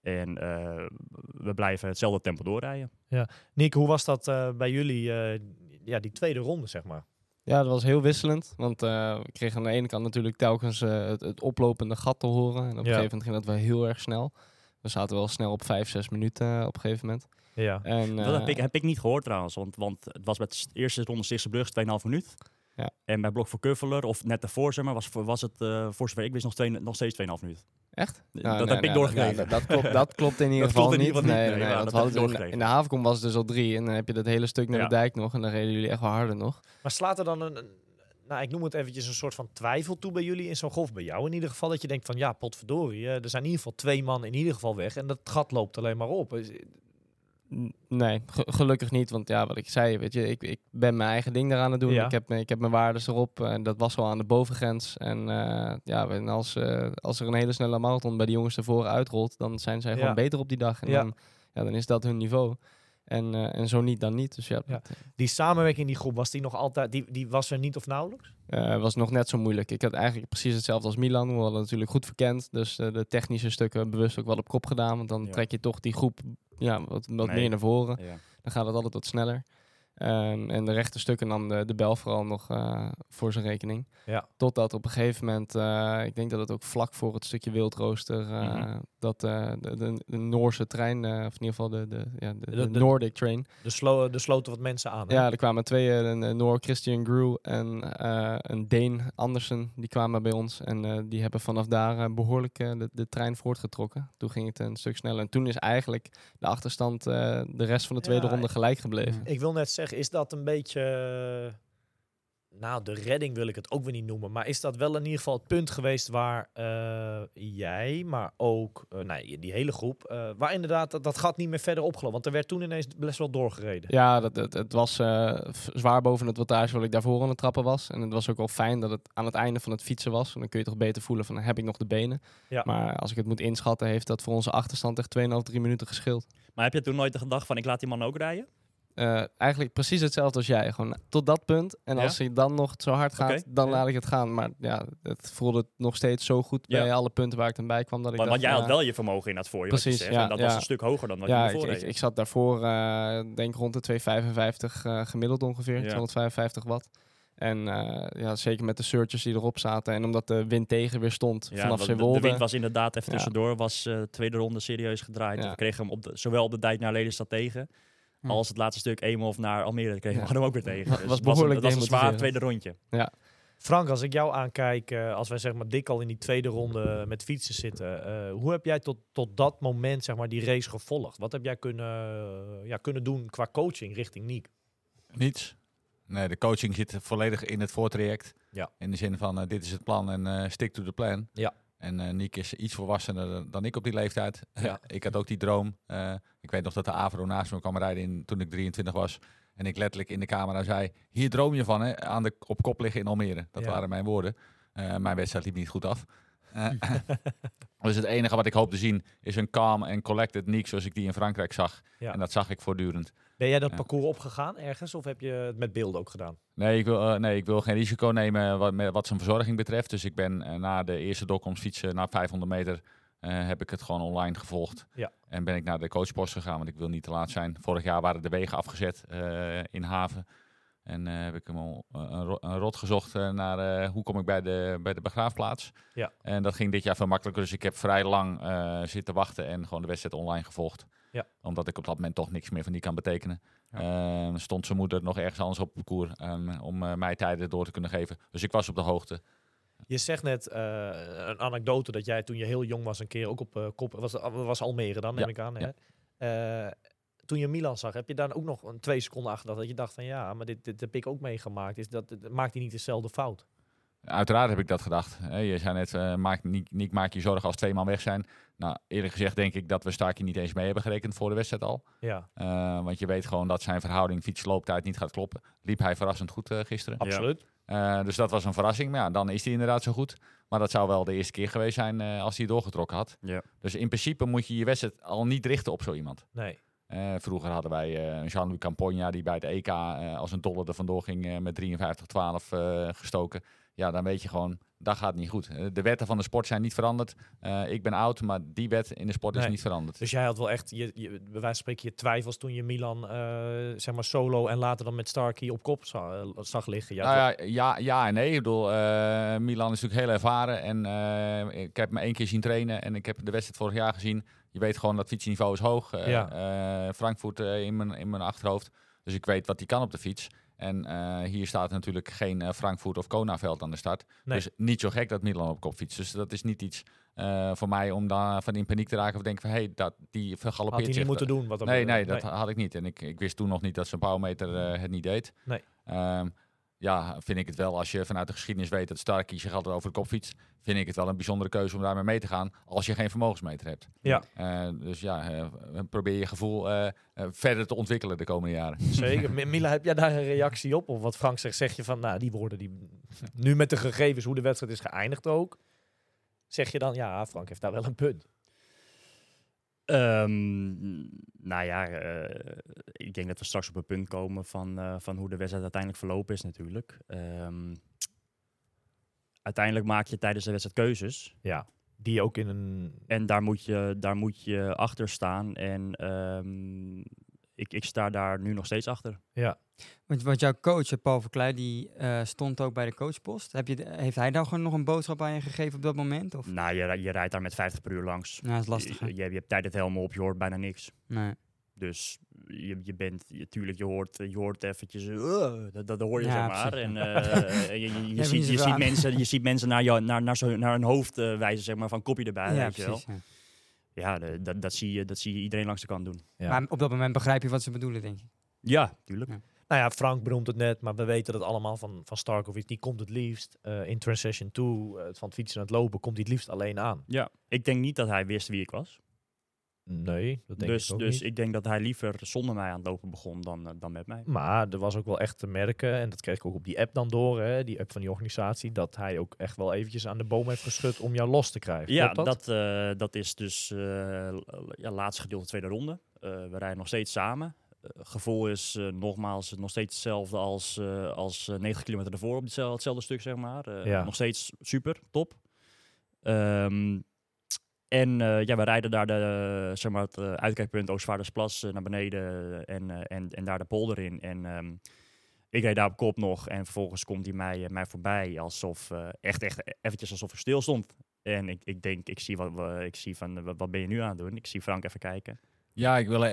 Speaker 3: En eh, we blijven hetzelfde tempo doorrijden.
Speaker 1: Nick, hoe was dat eh, bij jullie, eh, ja, die tweede ronde, zeg maar?
Speaker 4: Ja, dat was heel wisselend. Want eh, we kregen aan de ene kant natuurlijk telkens eh, het, het oplopende gat te horen. En op een
Speaker 1: Ja.
Speaker 4: gegeven moment ging dat wel heel erg snel. We zaten wel snel op 5, 6 minuten op een gegeven moment.
Speaker 1: Ja.
Speaker 4: En,
Speaker 3: Dat heb ik, heb ik niet gehoord trouwens, want, want het was bij de eerste ronde Stichtse Brug 2,5 minuut.
Speaker 4: Ja.
Speaker 3: En bij Blok voor Kuffeler, of net daarvoor, zeg maar, was, was het eh voor zover ik wist nog, twee, nog steeds 2,5 minuut.
Speaker 4: Echt?
Speaker 3: Dat
Speaker 4: Nou,
Speaker 3: heb
Speaker 4: nee,
Speaker 3: ik doorgegeven.
Speaker 4: nee, dat, klopt, dat klopt in ieder geval
Speaker 3: in
Speaker 4: niet.
Speaker 3: ieder geval niet.
Speaker 4: Nee, want
Speaker 3: dat
Speaker 4: we in,
Speaker 3: doorgegeven.
Speaker 4: in de havenkom was het dus al drie. En dan heb je dat hele stuk naar
Speaker 3: Ja.
Speaker 4: de dijk nog. En dan reden jullie echt wel harder nog.
Speaker 1: Maar slaat er dan een, een- nou, ik noem het eventjes een soort van twijfel toe bij jullie in zo'n golf? Bij jou in ieder geval, dat je denkt van, ja, potverdorie, eh, er zijn in ieder geval twee man in ieder geval weg. En dat gat loopt alleen maar op.
Speaker 4: Nee, ge- gelukkig niet. Want ja, wat ik zei, weet je, ik, ik ben mijn eigen ding eraan het doen.
Speaker 1: Ja.
Speaker 4: Ik, heb, ik heb mijn waardes erop. En dat was wel aan de bovengrens. En eh, ja, en als, eh, als er een hele snelle marathon bij de jongens ervoor uitrolt, dan zijn zij gewoon
Speaker 1: Ja.
Speaker 4: beter op die dag. En
Speaker 1: Ja.
Speaker 4: dan, ja, dan is dat hun niveau. En, eh, en zo niet, dan niet. Dus ja,
Speaker 1: Ja.
Speaker 4: dat,
Speaker 1: Die samenwerking in die groep, was die nog altijd, die, die was er niet of nauwelijks?
Speaker 4: eh, was nog net zo moeilijk. Ik had eigenlijk precies hetzelfde als Milan. We hadden natuurlijk goed verkend. Dus eh, de technische stukken bewust ook wel op kop gedaan. Want dan
Speaker 3: Ja.
Speaker 4: trek je toch die groep ja, wat, wat
Speaker 3: Nee.
Speaker 4: meer naar voren.
Speaker 3: Ja.
Speaker 4: Dan gaat het altijd wat sneller. Ehm, en de rechte stukken nam de, de bel vooral nog eh, voor zijn rekening.
Speaker 1: Ja.
Speaker 4: Totdat op een gegeven moment, eh, ik denk dat het ook vlak voor het stukje wildrooster, eh,
Speaker 3: Mhm.
Speaker 4: dat de, de, de Noorse trein, of in ieder geval de, de, ja, de,
Speaker 1: De-
Speaker 4: de
Speaker 1: de-
Speaker 4: Nordic train.
Speaker 1: De, slo er sloten wat mensen aan. hè?
Speaker 4: Ja, er kwamen twee, een, Noor, Christian Grew en een Deen, Andersen, die kwamen bij ons. En die hebben vanaf daar eh, behoorlijk eh, de, de trein voortgetrokken. Toen ging het een stuk sneller. En toen is eigenlijk de achterstand de rest van de tweede
Speaker 1: Ja,
Speaker 4: ronde gelijk gebleven.
Speaker 1: Ik wil net zeggen, is dat een beetje... nou, de redding wil ik het ook weer niet noemen. Maar is dat wel in ieder geval het punt geweest waar eh, jij, maar ook eh, nee, die hele groep, eh, waar inderdaad dat, dat gat niet meer verder opgelopen. Want er werd toen ineens best wel doorgereden.
Speaker 4: Ja, dat, het, het was eh, zwaar boven het wattage wat ik daarvoor aan het trappen was. En het was ook wel fijn dat het aan het einde van het fietsen was. En dan kun je toch beter voelen van, heb ik nog de benen?
Speaker 1: Ja.
Speaker 4: Maar als ik het moet inschatten, heeft dat voor onze achterstand echt 2,5, 3 minuten geschild.
Speaker 3: Maar heb je toen nooit de gedachte van ik laat die man ook rijden?
Speaker 4: Eh, eigenlijk precies hetzelfde als jij. Gewoon tot dat punt. En
Speaker 3: Ja?
Speaker 4: als hij dan nog zo hard gaat, dan
Speaker 3: ja.
Speaker 4: laat ik het gaan. Maar ja, het voelde nog steeds zo goed
Speaker 3: Ja.
Speaker 4: bij alle punten waar ik dan bij kwam. Dat ik
Speaker 3: Want, want jij had wel je vermogen in dat voor je,
Speaker 4: Precies,
Speaker 3: en dat was een stuk hoger dan wat
Speaker 4: Ja,
Speaker 3: je
Speaker 4: ik,
Speaker 3: ervoor
Speaker 4: ik, ik zat daarvoor, eh denk rond de 255 eh, gemiddeld ongeveer,
Speaker 3: Ja.
Speaker 4: 255 watt. En ja, zeker met de surges die erop zaten. En omdat de wind tegen weer stond
Speaker 3: Ja,
Speaker 4: vanaf zijn
Speaker 3: de, de wind was inderdaad even
Speaker 4: Ja.
Speaker 3: tussendoor. Was tweede ronde serieus gedraaid.
Speaker 4: Ja.
Speaker 3: We kregen hem op de, zowel op de dijk naar Lelystad tegen.
Speaker 2: Hm.
Speaker 3: Als het laatste stuk Eemhof naar Almere kregen
Speaker 4: Ja.
Speaker 3: we hem ook weer tegen. Dus
Speaker 4: was
Speaker 3: het was, een,
Speaker 4: behoorlijk
Speaker 3: het was een zwaar tweede rondje.
Speaker 1: Frank, als ik jou aankijk, eh, als wij zeg maar dik al in die tweede ronde met fietsen zitten, eh, hoe heb jij tot, tot dat moment zeg maar die race gevolgd? Wat heb jij kunnen, eh, ja, kunnen doen qua coaching richting Niek?
Speaker 5: Niets. Nee, de coaching zit volledig in het voortraject.
Speaker 1: Ja.
Speaker 5: In de zin van, dit is het plan en eh stick to the plan.
Speaker 1: Ja.
Speaker 5: En eh Niek is iets volwassener dan- ik op die leeftijd.
Speaker 1: Ja.
Speaker 5: ik had ook die droom. Eh, ik weet nog dat de Avro naast me kwam rijden in, toen ik 23 was. En ik letterlijk in de camera zei, hier droom je van, hè? Aan de, op kop liggen in Almere. Dat
Speaker 1: Ja.
Speaker 5: waren mijn woorden. Eh, mijn wedstrijd liep niet goed af. Dus het enige wat ik hoop te zien is een calm en collected Niek zoals ik die in Frankrijk zag.
Speaker 1: Ja.
Speaker 5: En dat zag ik voortdurend.
Speaker 1: Ben jij dat
Speaker 5: Ja.
Speaker 1: parcours opgegaan ergens of heb je het met beelden ook gedaan?
Speaker 5: Nee ik, wil, eh, nee, ik wil geen risico nemen wat, met, wat zijn verzorging betreft. Dus ik ben eh, na de eerste doorkomst fietsen, na 500 meter, eh, heb ik het gewoon online gevolgd.
Speaker 1: Ja.
Speaker 5: En ben ik naar de coachpost gegaan, want ik wil niet te laat zijn. Vorig jaar waren de wegen afgezet in Haven. En eh, heb ik hem al eh, een, een rot gezocht eh, naar hoe kom ik bij de, bij de begraafplaats.
Speaker 1: Ja.
Speaker 5: En dat ging dit jaar veel makkelijker. Dus ik heb vrij lang zitten wachten en gewoon de wedstrijd online gevolgd.
Speaker 1: Ja.
Speaker 5: Omdat ik op dat moment toch niks meer van die kan betekenen.
Speaker 3: Ja.
Speaker 5: Eh, stond zijn moeder nog ergens anders op het parcours ehm, om eh, mij tijden door te kunnen geven. Dus ik was op de hoogte.
Speaker 1: Je zegt net een anekdote dat jij toen je heel jong was een keer ook op kop... Was, was Almere dan, neem
Speaker 5: Ja,
Speaker 1: ik aan.
Speaker 5: ja.
Speaker 1: Hè? Toen je Milan zag, heb je daar ook nog een twee seconden achter dat je dacht van ja, maar dit, dit heb ik ook meegemaakt. Is dat, maakt hij niet dezelfde fout?
Speaker 5: Uiteraard heb ik dat gedacht. Je zei net, eh, maak, niet, niet maak je zorgen als twee man weg zijn. Nou, eerlijk gezegd denk ik dat we Starkie niet eens mee hebben gerekend voor de wedstrijd al.
Speaker 1: Ja,
Speaker 5: Eh, want je weet gewoon dat zijn verhouding fiets-looptijd niet gaat kloppen. Liep hij verrassend goed eh, gisteren.
Speaker 1: absoluut.
Speaker 5: Eh, dus dat was een verrassing. Maar ja, dan is hij inderdaad zo goed. Maar dat zou wel de eerste keer geweest zijn eh, als hij doorgetrokken had.
Speaker 3: Ja.
Speaker 5: Dus in principe moet je je wedstrijd al niet richten op zo iemand.
Speaker 1: Nee.
Speaker 5: Eh, vroeger hadden wij eh, Jean-Louis Campogna die bij het EK eh, als een dolle er vandoor ging met 53-12 eh, gestoken. Ja, dan weet je gewoon, dat gaat niet goed. De wetten van de sport zijn niet veranderd. Ik ben oud, maar die wet in de sport is niet veranderd.
Speaker 1: Dus jij had wel echt, je, je, bij wijze van spreken, je twijfels toen je Milan, zeg maar solo en later dan met Starkey op kop za- zag liggen. Ja,
Speaker 5: Nou ja, ja, ja en nee. Ik bedoel, Milan is natuurlijk heel ervaren. En ik heb me één keer zien trainen. En ik heb de wedstrijd vorig jaar gezien. Je weet gewoon dat fietsniveau is hoog. Eh,
Speaker 1: Ja.
Speaker 5: eh, Frankfurt eh, in, mijn, in mijn achterhoofd. Dus ik weet wat hij kan op de fiets. En hier staat natuurlijk geen Frankfurt of Kona-veld aan de start.
Speaker 1: Nee.
Speaker 5: Dus niet zo gek dat Milan op kop fietst. Dus dat is niet iets voor mij om daar van in paniek te raken. Of denken van, hé, hey, dat die
Speaker 1: had
Speaker 5: vergalopeert
Speaker 1: hij niet moeten doen. Wat
Speaker 5: Nee, nee, dat had ik niet. En ik, ik wist toen nog niet dat zijn powermeter het niet deed.
Speaker 1: Nee.
Speaker 5: Ehm, ja, vind ik het wel, als je vanuit de geschiedenis weet dat Starkey zich altijd over de kop fietst, vind ik het wel een bijzondere keuze om daarmee mee te gaan als je geen vermogensmeter hebt.
Speaker 1: Ja.
Speaker 5: Eh, dus ja, eh, probeer je gevoel eh, verder te ontwikkelen de komende jaren.
Speaker 1: Zeker. Mi- Mila, heb jij daar een reactie op? Of wat Frank zegt, zeg je van, nou, die woorden die nu met de gegevens hoe de wedstrijd is geëindigd ook, zeg je dan, ja, Frank heeft daar wel een punt.
Speaker 3: Ehm, nou ja, eh, ik denk dat we straks op een punt komen van, eh, van hoe de wedstrijd uiteindelijk verlopen is natuurlijk. Ehm, uiteindelijk maak je tijdens de wedstrijd keuzes.
Speaker 1: Ja. Die ook in een...
Speaker 3: En daar moet je, daar moet je achter staan. En ehm, ik, ik sta daar nu nog steeds achter.
Speaker 1: Ja.
Speaker 2: Want, want jouw coach, eh, Paul Verkleij, die eh, stond ook bij de coachpost. Heb je, de- heeft hij dan gewoon nog een boodschap aan je gegeven op dat moment? Of?
Speaker 3: Nou, je, je rijdt daar met 50 per uur langs.
Speaker 2: Nou, dat is lastig.
Speaker 3: Je, je, je hebt tijd het helemaal op, je hoort bijna niks.
Speaker 2: Nee.
Speaker 3: Dus je, je bent, je, tuurlijk, je hoort, je hoort eventjes, uh, dat, dat hoor je
Speaker 2: Ja,
Speaker 3: zeg maar.
Speaker 2: precies,
Speaker 3: En
Speaker 2: ja.
Speaker 3: eh, je, je, ziet, je, ziet mensen, je ziet mensen naar, jou, naar, naar, zo, naar hun hoofd eh, wijzen, zeg maar, van kopje erbij,
Speaker 2: ja,
Speaker 3: weet je wel.
Speaker 2: precies. ja.
Speaker 3: Ja, de- dat, dat, zie je, dat zie je iedereen langs de kant doen.
Speaker 1: Ja.
Speaker 2: Maar op dat moment begrijp je wat ze bedoelen, denk ik.
Speaker 3: Ja, tuurlijk.
Speaker 2: Ja.
Speaker 1: Nou ja, Frank benoemt het net, maar we weten dat allemaal van, van Starkovic. Die komt het liefst eh, in transition toe, eh, van het fietsen naar het lopen, komt hij het liefst alleen aan.
Speaker 3: Ja, ik denk niet dat hij wist wie ik was.
Speaker 1: Nee, dat denk
Speaker 3: dus
Speaker 1: ik ook
Speaker 3: dus
Speaker 1: niet.
Speaker 3: ik denk dat hij liever zonder mij aan het lopen begon dan, eh, dan met mij.
Speaker 1: Maar er was ook wel echt te merken, en dat kreeg ik ook op die app dan door, hè, die app van die organisatie, dat hij ook echt wel eventjes aan de boom heeft geschud om jou los te krijgen.
Speaker 3: Ja,
Speaker 1: Klopt
Speaker 3: dat, eh, dat is dus eh ja, laatste gedeelte tweede ronde. We rijden nog steeds samen. Gevoel is nogmaals nog steeds hetzelfde als, als eh, 90 kilometer ervoor op hetzelfde, hetzelfde stuk, zeg maar.
Speaker 1: Ja.
Speaker 3: Nog steeds super, top. Ehm, en eh, ja, we rijden daar de, zeg maar, het eh, uitkijkpunt Oostvaardersplas eh, naar beneden en, en, en daar de polder in. En ehm, ik reed daar op kop nog en vervolgens komt hij mij, mij voorbij alsof, echt, echt eventjes alsof ik stil stond. En ik, ik denk, ik zie, wat, ik zie van, wat, ben je nu aan het doen? Ik zie Frank even kijken.
Speaker 5: Ja, ik, wil,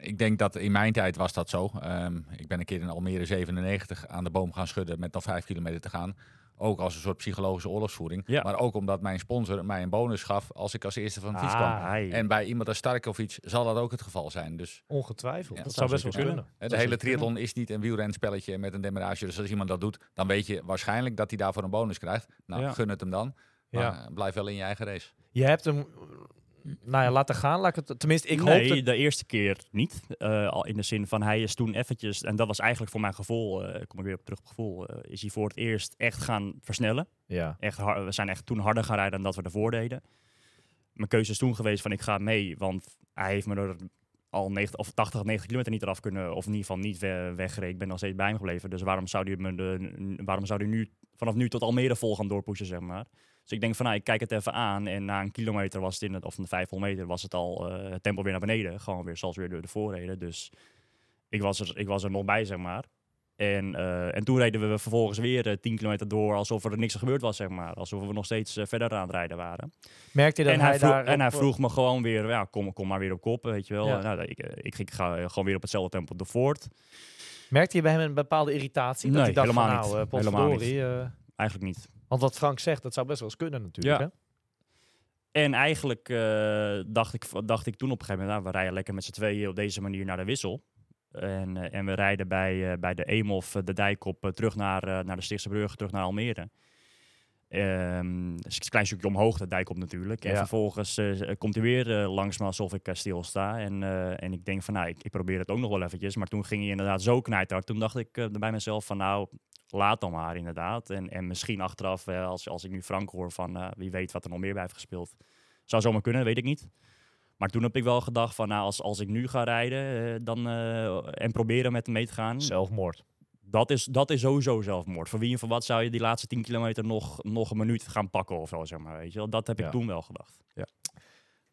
Speaker 5: ik denk dat in mijn tijd was dat zo. Ehm, ik ben een keer in Almere 97 aan de boom gaan schudden met nog vijf kilometer te gaan. Ook als een soort psychologische oorlogsvoering.
Speaker 3: Ja.
Speaker 5: Maar ook omdat mijn sponsor mij een bonus gaf als ik als eerste van de fiets
Speaker 1: Ah,
Speaker 5: kwam. En bij iemand als Starkovic zal dat ook het geval zijn. Dus
Speaker 1: Ongetwijfeld.
Speaker 5: Ja,
Speaker 1: dat,
Speaker 3: dat
Speaker 1: zou best wel kunnen.
Speaker 5: de hele
Speaker 3: kunnen.
Speaker 5: triathlon is niet een wielrenspelletje met een demarage. Dus als iemand dat doet, dan weet je waarschijnlijk dat hij daarvoor een bonus krijgt. Nou,
Speaker 3: Ja.
Speaker 5: gun het hem dan. Maar
Speaker 1: Ja.
Speaker 5: eh, blijf wel in je eigen race.
Speaker 1: Je hebt hem, nou ja, laten gaan. Laat ik het, tenminste, ik
Speaker 3: nee, de eerste keer niet. Eh, al in de zin van hij is toen eventjes, en dat was eigenlijk voor mijn gevoel, eh kom ik weer op terug op gevoel, eh, is hij voor het eerst echt gaan versnellen.
Speaker 1: Ja,
Speaker 3: Echt har- we zijn echt toen harder gaan rijden dan dat we ervoor deden. Mijn keuze is toen geweest van ik ga mee, want hij heeft me er al 90, of 80, 90 kilometer niet eraf kunnen, of in ieder geval niet we- weggereden. Ik ben nog steeds bij hem gebleven. Dus waarom zou hij, me de, waarom zou hij nu vanaf nu tot Almere vol gaan doorpushen, zeg maar. Dus ik denk van, nou, ik kijk het even aan. En na een kilometer was het in het, of een 500 meter was het al eh, het tempo weer naar beneden. Gewoon weer zoals weer door de voorreden. Dus ik was er, ik was er nog bij, zeg maar. En, eh, en toen reden we vervolgens weer eh, 10 kilometer door alsof er niks gebeurd was, zeg maar. Alsof we nog steeds verder aan het rijden waren.
Speaker 1: merkte je dat
Speaker 3: En hij, vroeg,
Speaker 1: daar...
Speaker 3: en hij vroeg me gewoon weer, ja, kom, kom maar weer op kop, weet je wel.
Speaker 1: Ja.
Speaker 3: Nou, ik, ik, ik ga gewoon weer op hetzelfde tempo de voort.
Speaker 1: Merkte je bij hem een bepaalde irritatie? dat
Speaker 3: Nee,
Speaker 1: hij dacht van,
Speaker 3: helemaal
Speaker 1: nou,
Speaker 3: niet. Helemaal
Speaker 1: eh,
Speaker 3: Eigenlijk niet.
Speaker 1: Want wat Frank zegt, dat zou best wel eens kunnen natuurlijk.
Speaker 3: Ja.
Speaker 1: Hè?
Speaker 3: En eigenlijk eh, dacht, ik, dacht ik toen op een gegeven moment, nou, we rijden lekker met z'n tweeën op deze manier naar de wissel. En, eh, en we rijden bij, eh, bij de Eemhof eh, de dijk op terug naar, naar de Stichtse Brug, terug naar Almere. Dus een klein stukje omhoog, de dijk op natuurlijk. En
Speaker 1: Ja.
Speaker 3: vervolgens eh, komt hij weer eh, langs me alsof ik eh, stilsta. En, en ik denk van, nou, ik, ik probeer het ook nog wel eventjes. Maar toen ging hij inderdaad zo knijthard. Toen dacht ik bij mezelf van, nou, laat dan maar inderdaad. En, en misschien achteraf, als, als ik nu Frank hoor van, wie weet wat er nog meer bij heeft gespeeld. Zou zomaar kunnen, weet ik niet. Maar toen heb ik wel gedacht van, nou, als, als ik nu ga rijden dan, en proberen met hem mee te gaan,
Speaker 1: Zelfmoord.
Speaker 3: Dat is, dat is sowieso zelfmoord. Voor wie en voor wat zou je die laatste 10 kilometer nog, nog een minuut gaan pakken of zo, zeg maar. Weet je wel? Dat heb
Speaker 1: Ja.
Speaker 3: ik toen wel gedacht. Ja.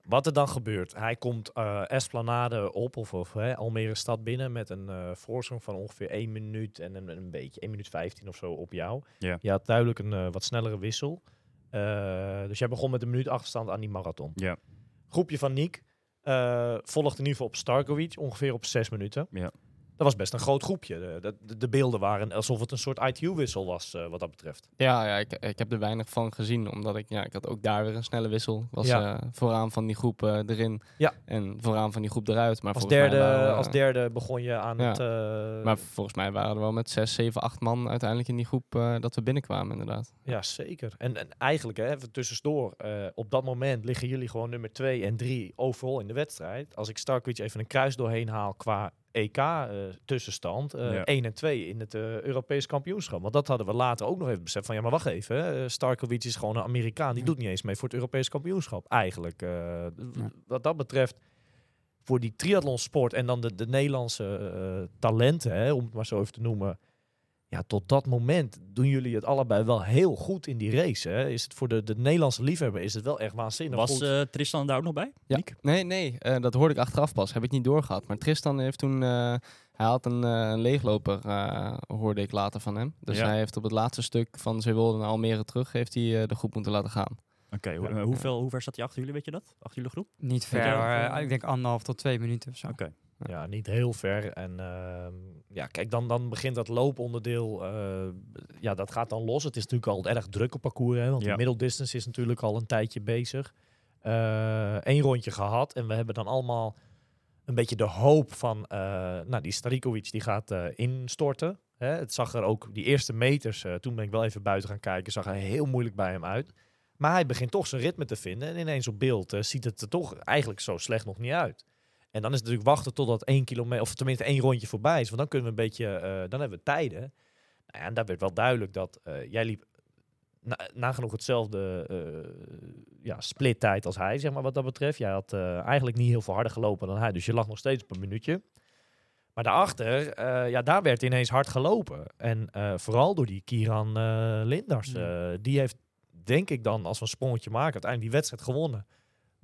Speaker 1: Wat er dan gebeurt, hij komt eh, Esplanade op, of, of hè, Almere stad binnen met een eh voorsprong van ongeveer 1 minuut en een, een beetje, 1 minuut 15 of zo op jou.
Speaker 3: Ja.
Speaker 1: Je had duidelijk een eh, wat snellere wissel. Dus jij begon met een minuut achterstand aan die marathon.
Speaker 3: Ja.
Speaker 1: Groepje van Niek volgde in ieder geval op Starkovic, ongeveer op 6 minuten.
Speaker 3: Ja.
Speaker 1: Dat was best een groot groepje. De, de, de beelden waren alsof het een soort ITU-wissel was, eh, wat dat betreft.
Speaker 4: Ja, ja ik, ik heb er weinig van gezien, omdat ik, ja, ik had ook daar weer een snelle wissel. Ik was
Speaker 1: Ja.
Speaker 4: eh, vooraan van die groep eh, erin
Speaker 1: Ja.
Speaker 4: en vooraan van die groep eruit. Maar
Speaker 1: Als derde,
Speaker 4: we-
Speaker 1: als derde begon je aan
Speaker 4: Ja.
Speaker 1: het...
Speaker 4: Maar volgens mij waren er wel met zes, zeven, acht man uiteindelijk in die groep dat we binnenkwamen inderdaad.
Speaker 1: Ja, zeker. En, en eigenlijk, hè, even tussendoor, op dat moment liggen jullie gewoon nummer 2 en 3 overal in de wedstrijd. Als ik Starkwitch even een kruis doorheen haal qua EK-tussenstand, eh
Speaker 3: Ja.
Speaker 1: 1 en 2 in het eh, Europees kampioenschap. Want dat hadden we later ook nog even beseft van, ja, maar wacht even, eh, Starkovic is gewoon een Amerikaan, die
Speaker 2: Ja.
Speaker 1: doet niet eens mee voor het Europees kampioenschap, eigenlijk. eh,
Speaker 2: Ja.
Speaker 1: Wat dat betreft, voor die triathlonsport en dan de, de Nederlandse eh, talenten, hè, om het maar zo even te noemen, ja, tot dat moment doen jullie het allebei wel heel goed in die race. Hè? Is het voor de, de Nederlandse liefhebber is het wel echt waanzinnig
Speaker 3: Was
Speaker 1: goed.
Speaker 3: eh, Tristan daar ook nog bij?
Speaker 4: Ja.
Speaker 3: Niek?
Speaker 4: Nee, nee, eh, dat hoorde ik achteraf pas. Heb ik niet doorgehad. Maar Tristan heeft toen, eh, hij had een, eh, een leegloper, eh, hoorde ik later van hem. Dus
Speaker 3: Ja.
Speaker 4: hij heeft op het laatste stuk van Zeewolde naar Almere terug, heeft hij eh, de groep moeten laten gaan.
Speaker 3: Oké, hoe-
Speaker 1: Ja.
Speaker 3: hoeveel, hoe ver zat hij achter jullie, weet je dat? Achter jullie groep?
Speaker 2: Niet ver, ik denk anderhalf tot twee minuten of zo.
Speaker 3: Oké.
Speaker 1: Ja, niet heel ver. En ehm, ja, kijk, dan, dan begint dat looponderdeel. eh, ja, dat gaat dan los. Het is natuurlijk al erg druk op parcours. Hè, want
Speaker 3: Ja.
Speaker 1: de middle distance is natuurlijk al een tijdje bezig. Eén rondje gehad. En we hebben dan allemaal een beetje de hoop van, eh, nou, die Starikovic die gaat eh, instorten. Hè? Het zag er ook, die eerste meters, eh, toen ben ik wel even buiten gaan kijken, zag er heel moeilijk bij hem uit. Maar hij begint toch zijn ritme te vinden. En ineens op beeld eh, ziet het er toch eigenlijk zo slecht nog niet uit. En dan is het natuurlijk wachten totdat één kilometer, of tenminste één rondje voorbij is. Want dan kunnen we een beetje, eh, dan hebben we tijden. Nou ja, en daar werd wel duidelijk dat eh, jij liep na, nagenoeg hetzelfde eh ja, splittijd als hij, zeg maar, wat dat betreft. Jij had eigenlijk niet heel veel harder gelopen dan hij. Dus je lag nog steeds op een minuutje. Maar daarachter, ja, daar werd ineens hard gelopen. En vooral door die Kieran Linders.
Speaker 2: Ja.
Speaker 1: die heeft, denk ik dan, als we een sprongetje maken, uiteindelijk die wedstrijd gewonnen.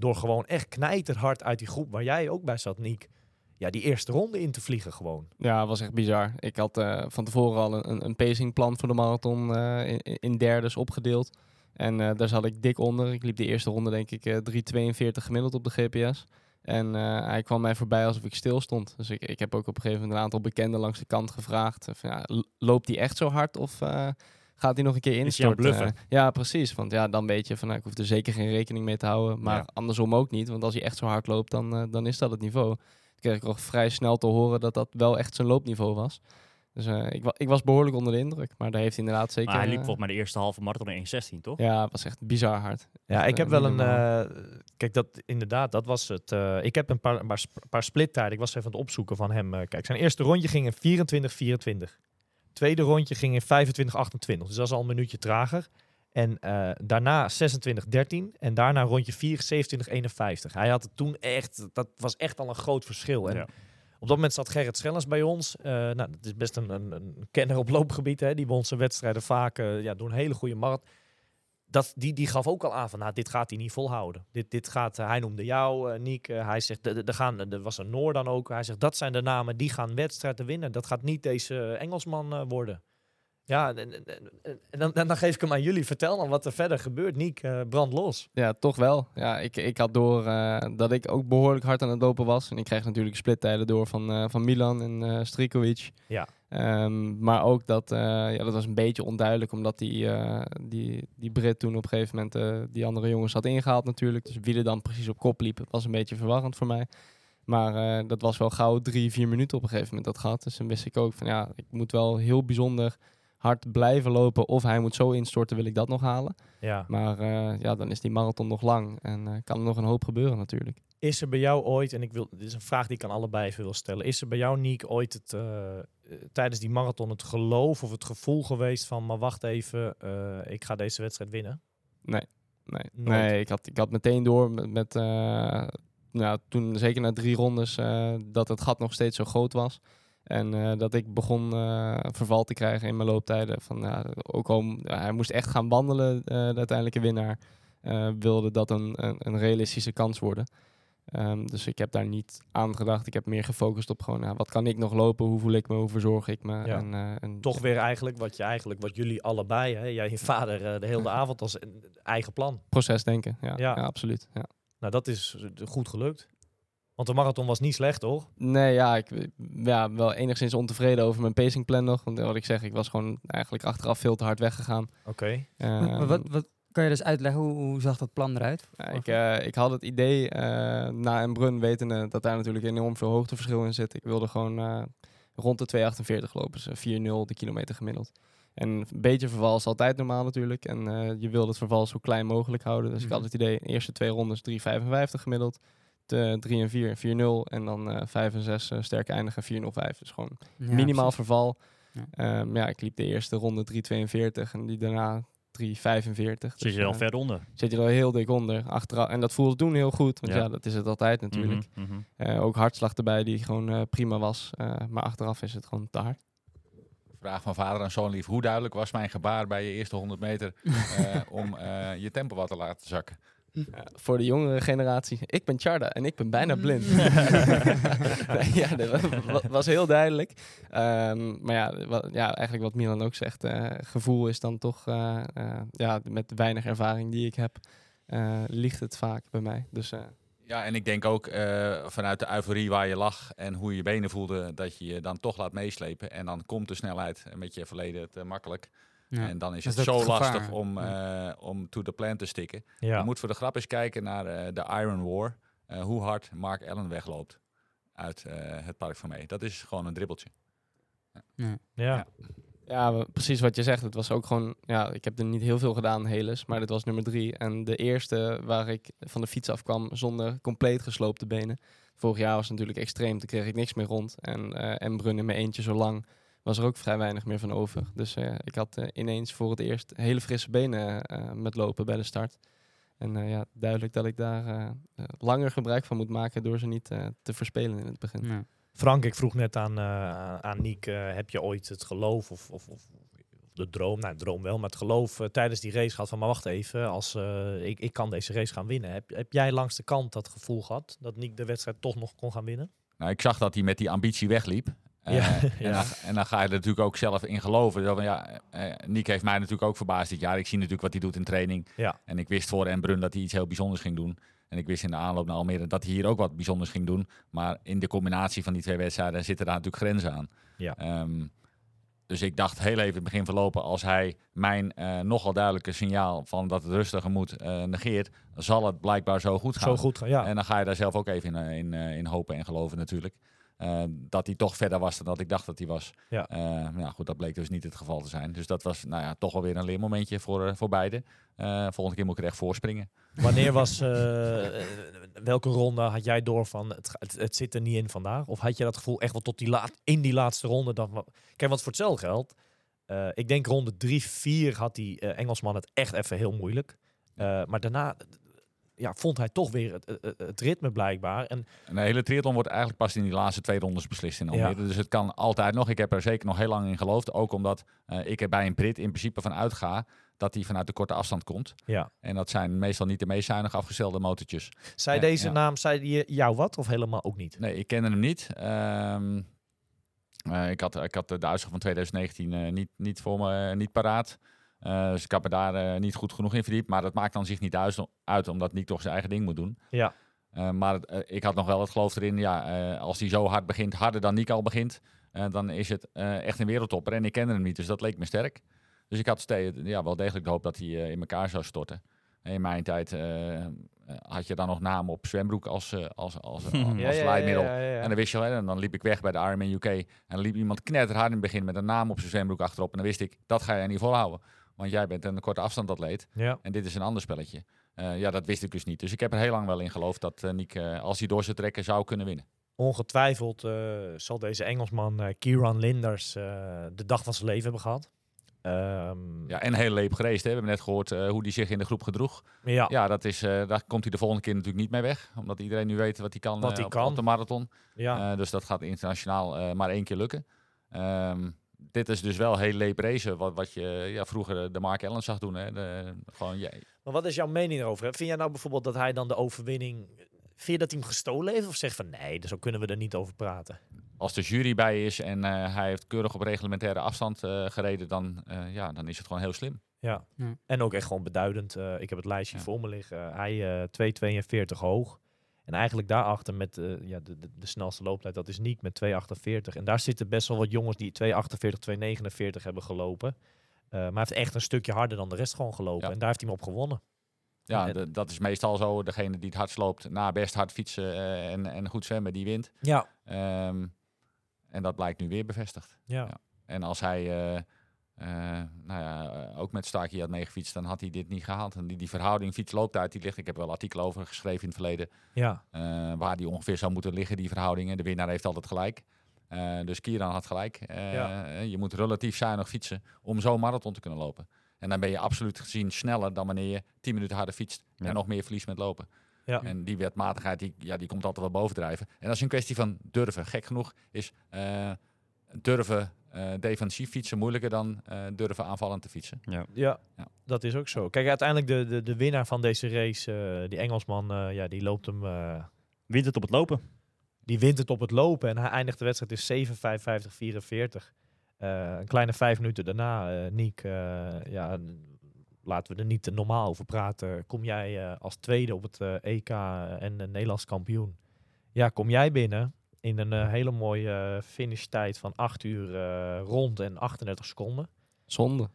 Speaker 1: Door gewoon echt knijterhard uit die groep waar jij ook bij zat, Niek. Ja, die eerste ronde in te vliegen gewoon.
Speaker 4: Ja, was echt bizar. Ik had eh, van tevoren al een, een pacingplan voor de marathon eh, in, in derdes opgedeeld. En eh, daar zat ik dik onder. Ik liep de eerste ronde denk ik eh 3,42 gemiddeld op de GPS. En hij kwam mij voorbij alsof ik stil stond. Dus ik, ik heb ook op een gegeven moment een aantal bekenden langs de kant gevraagd. ja, loopt hij echt zo hard of gaat hij nog een keer instorten?
Speaker 3: bluffen?
Speaker 4: Eh, ja, precies. Want ja, dan weet je van nou, ik hoef er zeker geen rekening mee te houden. Maar
Speaker 3: Ja.
Speaker 4: andersom ook niet. Want als hij echt zo hard loopt, dan, eh, dan is dat het niveau. Toen kreeg ik al vrij snel te horen dat dat wel echt zijn loopniveau was. Dus eh, ik, wa ik was behoorlijk onder de indruk. Maar daar heeft hij inderdaad zeker...
Speaker 3: Maar hij liep volgens mij de eerste halve marathon in 1.16, toch?
Speaker 4: Ja, het was echt bizar hard.
Speaker 1: Ja,
Speaker 4: Echt,
Speaker 1: ik heb wel een. eh, kijk, dat inderdaad, dat was het. eh, ik heb een paar, paar, sp- paar splittijden. Ik was even aan het opzoeken van hem. kijk, zijn eerste rondje ging in 24-24. Tweede rondje ging in 25-28. Dus dat is al een minuutje trager. En eh, daarna 26-13. En daarna rondje 4, 27-51. Hij had het toen echt. Dat was echt al een groot verschil. En
Speaker 3: Ja.
Speaker 1: op dat moment zat Gerrit Schellens bij ons. Eh, nou, dat is best een, een, een kenner op loopgebied. Hè. Die won zijn wedstrijden vaak eh, ja, door een hele goede marathon dat, die, die gaf ook al aan van, nou, dit gaat hij niet volhouden. Dit, dit gaat, eh, hij noemde jou, eh Niek. eh, hij zegt, er- gaan, er was een Noor dan ook. Hij zegt, dat zijn de namen die gaan wedstrijden winnen. Dat gaat niet deze Engelsman worden. Ja, en, en, en- en dan, geef ik hem aan jullie. Vertel dan wat er verder gebeurt. Niek, brand los.
Speaker 4: Ja, toch wel. Ja, ik, ik had door dat ik ook behoorlijk hard aan het lopen was. En ik kreeg natuurlijk splittijden door van, van Milan en Strikovic.
Speaker 1: Ja.
Speaker 4: Ehm, maar ook dat, eh, ja, dat was een beetje onduidelijk, omdat die, eh, die, die Brit toen op een gegeven moment eh, die andere jongens had ingehaald natuurlijk. Dus wie er dan precies op kop liep, was een beetje verwarrend voor mij. Maar dat was wel gauw drie, vier minuten op een gegeven moment dat gehad. Dus dan wist ik ook van ja, ik moet wel heel bijzonder hard blijven lopen. Of hij moet zo instorten, wil ik dat nog halen.
Speaker 1: Ja.
Speaker 4: Maar ja, dan is die marathon nog lang en kan er nog een hoop gebeuren natuurlijk.
Speaker 1: Is er bij jou ooit, en ik wil, dit is een vraag die ik aan allebei even wil stellen. Is er bij jou, Niek, ooit het, eh, tijdens die marathon het geloof of het gevoel geweest van, maar wacht even, eh, ik ga deze wedstrijd winnen?
Speaker 4: Nee, nee,
Speaker 1: Nooit.
Speaker 4: nee ik, had, ik had meteen door met, met eh, nou, toen zeker na drie rondes, dat het gat nog steeds zo groot was. En dat ik begon verval te krijgen in mijn looptijden. Van, ja, ook al, hij moest echt gaan wandelen, de uiteindelijke winnaar. wilde dat een, een, een realistische kans worden. Ehm, dus ik heb daar niet aan gedacht. Ik heb meer gefocust op gewoon, ja, wat kan ik nog lopen? Hoe voel ik me? Hoe verzorg ik me?
Speaker 1: Ja.
Speaker 4: En, eh, en
Speaker 1: Toch weer eigenlijk wat je eigenlijk, wat jullie allebei, hè, jij en je vader, eh, de hele avond als een eigen plan.
Speaker 4: proces denken. Ja,
Speaker 1: Ja.
Speaker 4: ja. absoluut. Ja.
Speaker 1: Nou, dat is eh, goed gelukt. Want de marathon was niet slecht, toch?
Speaker 4: Nee, ja, ik ja, wel enigszins ontevreden over mijn pacingplan nog. Want wat ik zeg, ik was gewoon eigenlijk achteraf veel te hard weggegaan.
Speaker 1: Oké.
Speaker 2: Maar
Speaker 4: Ehm,
Speaker 2: wat, wat, kan je dus uitleggen, hoe, hoe zag dat plan eruit?
Speaker 4: ik, eh, ik had het idee, eh, na een brun wetende dat daar natuurlijk enorm veel hoogteverschil in zit. Ik wilde gewoon eh, rond de 2,48 lopen, dus 4,0 de kilometer gemiddeld. En een beetje verval is altijd normaal natuurlijk. En je wil het verval zo klein mogelijk houden. Dus ik had
Speaker 2: Mhm.
Speaker 4: het idee, eerste twee rondes 3,55 gemiddeld. De 3 en 4, 4,0. En dan eh 5 en 6 sterk eindigen, 4,05. Dus gewoon
Speaker 2: Ja,
Speaker 4: minimaal
Speaker 2: precies.
Speaker 4: verval.
Speaker 2: Ja.
Speaker 4: Ja. ja, ik liep de eerste ronde 3,42 en die daarna 3,45.
Speaker 3: Zit je er al
Speaker 4: eh,
Speaker 3: ver onder.
Speaker 4: Zit je er al heel dik onder. Achteraf, en dat voelde toen heel goed, want
Speaker 3: Ja.
Speaker 4: ja, dat is het altijd natuurlijk.
Speaker 3: Mhm, mhm.
Speaker 4: Eh, ook hartslag erbij die gewoon eh, prima was. Eh, maar achteraf is het gewoon te hard.
Speaker 5: Vraag van vader aan zoon lief. Hoe duidelijk was mijn gebaar bij je eerste 100 meter eh, om eh, je tempo wat te laten zakken?
Speaker 4: Ja, voor de jongere generatie. Ik ben Charda en ik ben bijna blind. Nee, ja, dat wa- wa- was heel duidelijk. Ehm, maar ja, ja, eigenlijk wat Milan ook zegt. eh, gevoel is dan toch, eh, eh, ja, met de weinig ervaring die ik heb, eh, ligt het vaak bij mij. Dus eh,
Speaker 5: Ja, en ik denk ook eh, vanuit de euforie waar je lag en hoe je je benen voelde, dat je je dan toch laat meeslepen. En dan komt de snelheid met je verleden te makkelijk.
Speaker 2: Ja.
Speaker 5: En dan is
Speaker 2: Dat
Speaker 5: het
Speaker 2: is
Speaker 5: zo
Speaker 2: het
Speaker 5: lastig om, eh, om to the plan te stikken.
Speaker 1: Ja.
Speaker 5: Je moet voor de grap eens kijken naar eh, de Iron War. eh, hoe hard Mark Allen wegloopt. uit eh, het park van mee. Dat is gewoon een dribbeltje.
Speaker 2: Ja.
Speaker 1: Ja.
Speaker 4: Precies wat je zegt. Het was ook gewoon, ja, ik heb er niet heel veel gedaan, Heles, maar dit was nummer drie. En de eerste waar ik van de fiets afkwam zonder compleet gesloopte benen. Vorig jaar was het natuurlijk extreem, toen kreeg ik niks meer rond. En, eh en Brun in mijn eentje zo lang, was er ook vrij weinig meer van over. Dus eh, ik had eh, ineens voor het eerst hele frisse benen eh, met lopen bij de start. En eh, ja, duidelijk dat ik daar langer gebruik van moet maken door ze niet eh, te verspelen in het begin.
Speaker 2: Ja.
Speaker 1: Frank, ik vroeg net aan, eh aan Niek, eh, heb je ooit het geloof of, of, of de droom, nou droom wel, maar het geloof tijdens die race gehad van, maar wacht even, als, eh, ik, ik kan deze race gaan winnen. Heb, heb jij langs de kant dat gevoel gehad, dat Niek de wedstrijd toch nog kon gaan winnen?
Speaker 5: Nou, ik zag dat hij met die ambitie wegliep. Eh,
Speaker 1: Ja,
Speaker 5: en. Dan, en dan ga je er natuurlijk ook zelf in geloven. Zo van, ja, eh, Nick heeft mij natuurlijk ook verbaasd dit jaar. Ik zie natuurlijk wat hij doet in training.
Speaker 1: Ja.
Speaker 5: En ik wist voor Embrun dat hij iets heel bijzonders ging doen. En ik wist in de aanloop naar Almere dat hij hier ook wat bijzonders ging doen. Maar in de combinatie van die twee wedstrijden zitten daar natuurlijk grenzen aan.
Speaker 1: Ja.
Speaker 5: Ehm, dus ik dacht heel even in het begin verlopen, als hij mijn eh, nogal duidelijke signaal van dat het rustiger moet negeert, zal het blijkbaar zo goed gaan.
Speaker 1: Zo goed gaan, ja.
Speaker 5: En dan ga je daar zelf ook even in, in, in hopen en geloven natuurlijk. Eh, dat hij toch verder was dan dat ik dacht dat hij was.
Speaker 1: Ja.
Speaker 5: Nou goed, dat bleek dus niet het geval te zijn. Dus dat was nou ja, toch wel weer een leermomentje voor, eh, voor beiden. Eh, volgende keer moet ik er echt voorspringen.
Speaker 1: Wanneer was, welke ronde had jij door van, het, het, het zit er niet in vandaag? Of had je dat gevoel echt wel tot die laat, in die laatste ronde? Dan, Kijk, want voor hetzelfde geld, ik denk ronde drie, vier had die Engelsman het echt even heel moeilijk. Maar daarna ja, vond hij toch weer het, het, het ritme blijkbaar. En
Speaker 5: En de hele triathlon wordt eigenlijk pas in die laatste twee rondes beslist in Almere.
Speaker 1: Ja.
Speaker 5: Dus het kan altijd nog. Ik heb er zeker nog heel lang in geloofd. Ook omdat eh, ik er bij een Brit in principe van uitga dat hij vanuit de korte afstand komt.
Speaker 1: ja,
Speaker 5: En dat zijn meestal niet de meest zuinig afgestelde motortjes.
Speaker 1: zei
Speaker 5: Ja,
Speaker 1: deze
Speaker 5: ja.
Speaker 1: naam, zei die jou wat? Of helemaal ook niet?
Speaker 5: Nee, ik kende hem niet. Ehm, eh, ik, had, ik had de uitslag van 2019 eh, niet, niet voor me eh, niet paraat. Eh, dus ik had me daar eh, niet goed genoeg in verdiept. Maar dat maakt dan zich niet uit, uit omdat Nick toch zijn eigen ding moet doen.
Speaker 1: Ja.
Speaker 5: Eh, maar het, ik had nog wel het geloof erin, ja, eh, als hij zo hard begint, harder dan Nick al begint, eh, dan is het eh, echt een wereldtopper. En ik kende hem niet, dus dat leek me sterk. Dus ik had ste- ja, wel degelijk de hoop dat hij in elkaar zou storten. En in mijn tijd had je dan nog namen op zwembroek als, als, als, als, als leidmiddel. En dan wist je en dan liep ik weg bij de Ironman UK. En dan liep iemand knetterhard in het begin met een naam op zijn zwembroek achterop. En dan wist ik, dat ga jij niet volhouden. Want jij bent een korte afstandatleet.
Speaker 1: Ja.
Speaker 5: En dit is een ander spelletje. Eh, ja, dat wist ik dus niet. Dus ik heb er heel lang wel in geloofd dat uh, Nick, uh, als hij door zou trekken, zou kunnen winnen.
Speaker 1: Ongetwijfeld zal deze Engelsman, Kieran Linders, de dag van zijn leven hebben gehad. Um,
Speaker 5: ja, en heel leep gereisd. Hè. We hebben net gehoord uh, hoe hij zich in de groep gedroeg.
Speaker 1: Ja,
Speaker 5: ja dat is, uh, daar komt hij de volgende keer natuurlijk niet mee weg. Omdat iedereen nu weet wat hij kan,
Speaker 1: wat
Speaker 5: op,
Speaker 1: kan.
Speaker 5: op de marathon.
Speaker 1: Ja.
Speaker 5: Dus dat gaat internationaal maar één keer lukken. Um, dit is dus wel heel leep racen, wat, wat je ja, vroeger de Mark Allen zag doen. Hè. De, gewoon, ja.
Speaker 1: Maar wat is jouw mening erover? Vind jij nou bijvoorbeeld dat hij dan de overwinning... Vind je dat hij hem gestolen heeft? Of zeg van nee, dus zo kunnen we er niet over praten?
Speaker 5: Als de jury bij is en uh, hij heeft keurig op reglementaire afstand uh, gereden, dan, uh, ja, dan is het gewoon heel slim.
Speaker 1: Ja, ja. en ook echt gewoon beduidend. Uh, ik heb het lijstje ja. voor me liggen. Hij uh, 2,42 hoog. En eigenlijk daarachter met uh, ja, de, de, de, snelste looptijd, dat is Niek met 2,48. En daar zitten best wel wat jongens die 2,48, 2,49 hebben gelopen. Uh, maar hij heeft echt een stukje harder dan de rest gewoon gelopen. Ja. En daar heeft hij hem op gewonnen.
Speaker 5: Ja, dat is meestal zo. Degene die het hardst loopt, na best hard fietsen uh, en, en goed zwemmen, die wint.
Speaker 1: Ja.
Speaker 5: Um, en dat blijkt nu weer bevestigd.
Speaker 1: Ja. ja.
Speaker 5: En als hij uh, uh, nou ja, ook met Starkey had meegefietst, dan had hij dit niet gehaald. En die, die verhouding fiets-looptijd, die ligt. Ik heb wel artikelen over geschreven in het verleden.
Speaker 1: Ja.
Speaker 5: Uh, waar die ongeveer zou moeten liggen, die verhoudingen. De winnaar heeft altijd gelijk. Uh, dus Kieran had gelijk. Ja. Je moet relatief zuinig fietsen om zo'n marathon te kunnen lopen. En dan ben je absoluut gezien sneller dan wanneer je 10 minuten harder fietst ja. en nog meer verlies met lopen.
Speaker 1: Ja.
Speaker 5: En die wetmatigheid, die, ja, die komt altijd wel bovendrijven. En dat is een kwestie van durven. Gek genoeg is durven defensief fietsen moeilijker dan uh, durven aanvallend te fietsen.
Speaker 1: Ja. ja, ja, dat is ook zo. Kijk, uiteindelijk de, de, de winnaar van deze race, uh, die Engelsman, ja, die loopt hem...
Speaker 3: wint het op het lopen.
Speaker 1: Die wint het op het lopen en hij eindigt de wedstrijd in 7, 55, 44. een kleine vijf minuten daarna, Niek, ja, laten we er niet normaal over praten. Kom jij uh, als tweede op het uh, EK en uh, Nederlands kampioen. Ja, kom jij binnen in een uh, hele mooie finish tijd van 8 uur rond en 38 seconden.
Speaker 4: Zonde.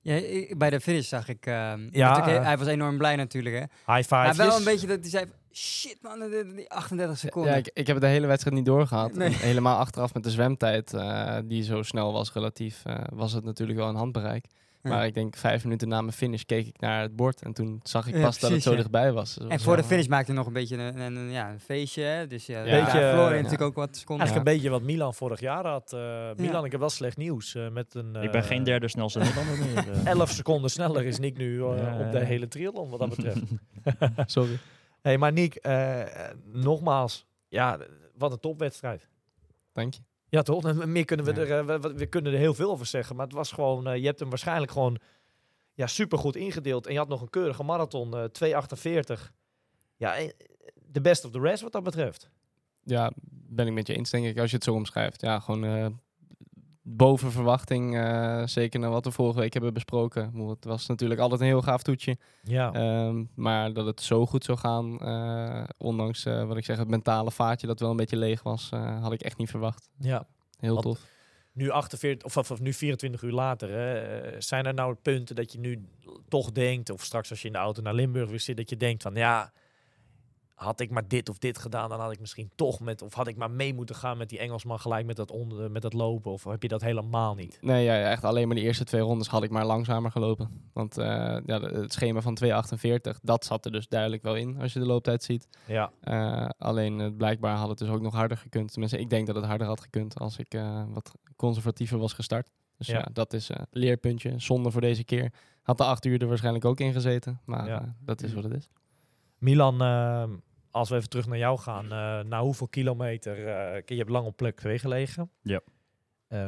Speaker 2: Ja, ik- bij de finish zag ik... ehm,
Speaker 1: Ja, eh,
Speaker 2: hij was enorm blij natuurlijk, hè.
Speaker 1: High
Speaker 2: Maar
Speaker 1: five.
Speaker 2: wel een beetje dat hij zei... Shit man, die- die 38 seconden.
Speaker 4: Ja, ik, ik heb de hele wedstrijd niet doorgehad.
Speaker 2: Nee.
Speaker 4: Helemaal achteraf met de zwemtijd, eh, die zo snel was relatief, eh, was het natuurlijk wel een handbereik.
Speaker 2: Ja.
Speaker 4: Maar ik denk vijf minuten na mijn finish keek ik naar het bord en toen zag ik
Speaker 2: Ja,
Speaker 4: pas dat het zo
Speaker 2: ja.
Speaker 4: dichtbij was. Dus
Speaker 2: En
Speaker 4: was
Speaker 2: voor de finish maakte hij nog een beetje een, een, een- ja, een feestje. Hè? Dus ja,
Speaker 1: Beetje, eh,
Speaker 2: natuurlijk ook wat seconden.
Speaker 1: Eigenlijk een beetje wat Milan vorig jaar had. Eh, Milan,
Speaker 2: Ja.
Speaker 1: ik heb wel slecht nieuws. eh, met een,
Speaker 3: ik ben
Speaker 1: eh,
Speaker 3: geen derde snelste Nederlander meer. eh.
Speaker 1: 11 seconden sneller is Nick nu eh,
Speaker 3: Ja,
Speaker 1: op de hele triathlon wat dat betreft.
Speaker 4: Sorry.
Speaker 1: hey, maar Nick, eh, eh, nogmaals, ja, wat een topwedstrijd.
Speaker 4: Dank je.
Speaker 1: Ja, toch? En meer kunnen we
Speaker 4: Ja.
Speaker 1: er, eh, we, kunnen er heel veel over zeggen. Maar het was gewoon, eh, je hebt hem waarschijnlijk gewoon ja, supergoed ingedeeld. En je had nog een keurige marathon, eh 2,48. Ja, eh, de best of the rest wat dat betreft.
Speaker 4: Ja, ben ik met je eens denk ik als je het zo omschrijft. Ja, gewoon boven verwachting. eh, zeker naar wat we vorige week hebben besproken. Het was natuurlijk altijd een heel gaaf toetje.
Speaker 1: Ja,
Speaker 4: Ehm, maar dat het zo goed zou gaan, eh, ondanks eh, wat ik zeg, het mentale vaatje dat wel een beetje leeg was, had ik echt niet verwacht.
Speaker 1: ja.
Speaker 4: Heel
Speaker 1: Want-
Speaker 4: tof.
Speaker 1: Nu, 48, of, of, nu 24 uur later, hè, zijn er nou punten dat je nu toch denkt, of straks als je in de auto naar Limburg weer zit, dat je denkt van ja, had ik maar dit of dit gedaan, dan had ik misschien toch met, of had ik maar mee moeten gaan met die Engelsman gelijk met dat, onder, met dat lopen, of heb je dat helemaal niet?
Speaker 4: Nee, ja, echt alleen maar de eerste twee rondes had ik maar langzamer gelopen. Want eh, ja, het schema van 2.48, dat zat er dus duidelijk wel in als je de looptijd ziet.
Speaker 1: Ja,
Speaker 4: Eh, alleen eh, blijkbaar had het dus ook nog harder gekund. Tenminste, ik denk dat het harder had gekund als ik wat conservatiever was gestart. Dus
Speaker 1: Ja.
Speaker 4: ja, dat is een leerpuntje. Zonde voor deze keer. Had de acht uur er waarschijnlijk ook in gezeten. Maar
Speaker 1: Ja.
Speaker 4: dat is wat het is.
Speaker 1: Milan, als we even terug naar jou gaan, eh na hoeveel kilometer, eh, je hebt lang op plek 2 gelegen.
Speaker 3: Ja.
Speaker 1: Eh,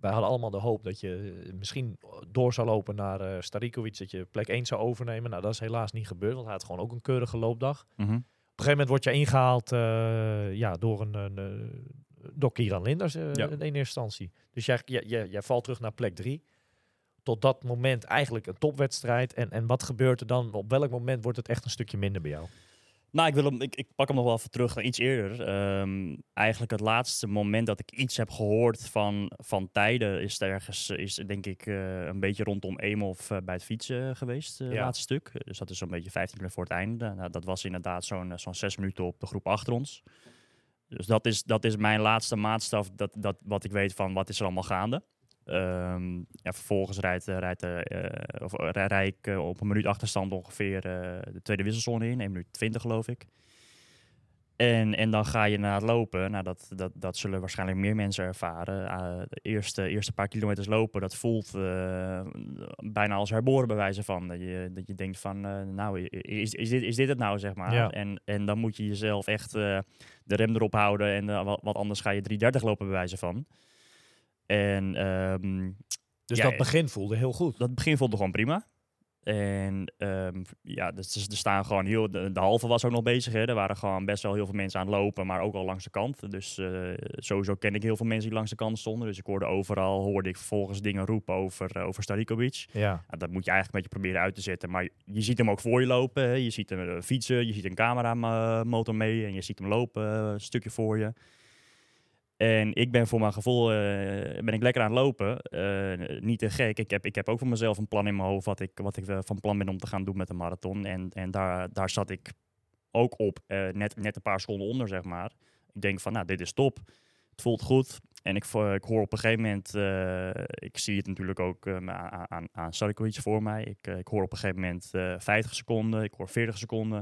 Speaker 1: wij hadden allemaal de hoop dat je misschien door zou lopen naar Starikovic, dat je plek 1 zou overnemen. Nou, dat is helaas niet gebeurd, want hij had gewoon ook een keurige loopdag.
Speaker 3: Mhm.
Speaker 1: Op een gegeven moment word je ingehaald eh, ja, door, een, een, door Kieran Linders
Speaker 3: Ja.
Speaker 1: in eerste instantie. Dus jij, jij, jij, jij valt terug naar plek 3. Tot dat moment eigenlijk een topwedstrijd. En, en wat gebeurt er dan? Op welk moment wordt het echt een stukje minder bij jou?
Speaker 3: Nou, ik, wil hem, ik, ik pak hem nog wel even terug naar iets eerder. Ehm, eigenlijk het laatste moment dat ik iets heb gehoord van, van tijden is ergens, eh, is denk ik eh, een beetje rondom Eemhof eh, bij het fietsen geweest, eh,
Speaker 1: Ja.
Speaker 3: laatste stuk. Dus dat is zo'n beetje 15 minuten voor het einde. Nou, dat was inderdaad zo'n eh, zo'n zes minuten op de groep achter ons. Dus dat is, dat is mijn laatste maatstaf, dat, dat, wat ik weet van wat is er allemaal gaande. Ehm, ja, vervolgens rijdt, eh, rijdt, eh, of, eh, rij, rij ik op een minuut achterstand ongeveer de tweede wisselzone in. 1 minuut 20 geloof ik. En, en dan ga je naar het lopen. Nou, dat, dat, dat zullen waarschijnlijk meer mensen ervaren. Eh, de eerste, eerste paar kilometers lopen, dat voelt bijna als herboren bij wijze van. Dat je, dat je denkt van, nou, is, is, dit, is dit het nou, zeg maar?
Speaker 1: Ja.
Speaker 3: En, en dan moet je jezelf echt de rem erop houden. En wat, wat anders ga je 3.30 lopen bij wijze van. En ehm,
Speaker 1: Dus
Speaker 3: Ja,
Speaker 1: dat begin voelde heel goed.
Speaker 3: dat begin voelde gewoon prima. En ehm, ja, dus, dus er staan gewoon heel. De, de halve was ook nog bezig. Hè. Er waren gewoon best wel heel veel mensen aan het lopen, maar ook al langs de kant. Dus eh, sowieso ken ik heel veel mensen die langs de kant stonden. Dus ik hoorde overal, hoorde ik vervolgens dingen roepen over, eh, over Starikovic.
Speaker 1: Ja.
Speaker 3: Nou, dat moet je eigenlijk een beetje proberen uit te zetten. Maar je ziet hem ook voor je lopen. Hè. Je ziet hem eh, fietsen, je ziet een cameramotor mee en je ziet hem lopen een stukje voor je. En ik ben voor mijn gevoel eh, ben ik lekker aan het lopen. Eh, niet te gek. Ik heb, ik heb ook voor mezelf een plan in mijn hoofd wat ik, wat ik eh, van plan ben om te gaan doen met de marathon. En, en daar, daar zat ik ook op, net, net een paar seconden onder, zeg maar. Ik denk van, nou, dit is top. Het voelt goed. En ik, ik hoor op een gegeven moment, ik zie het natuurlijk ook aan, aan, aan voor mij. Ik, ik hoor op een gegeven moment eh 50 seconden, ik hoor 40 seconden.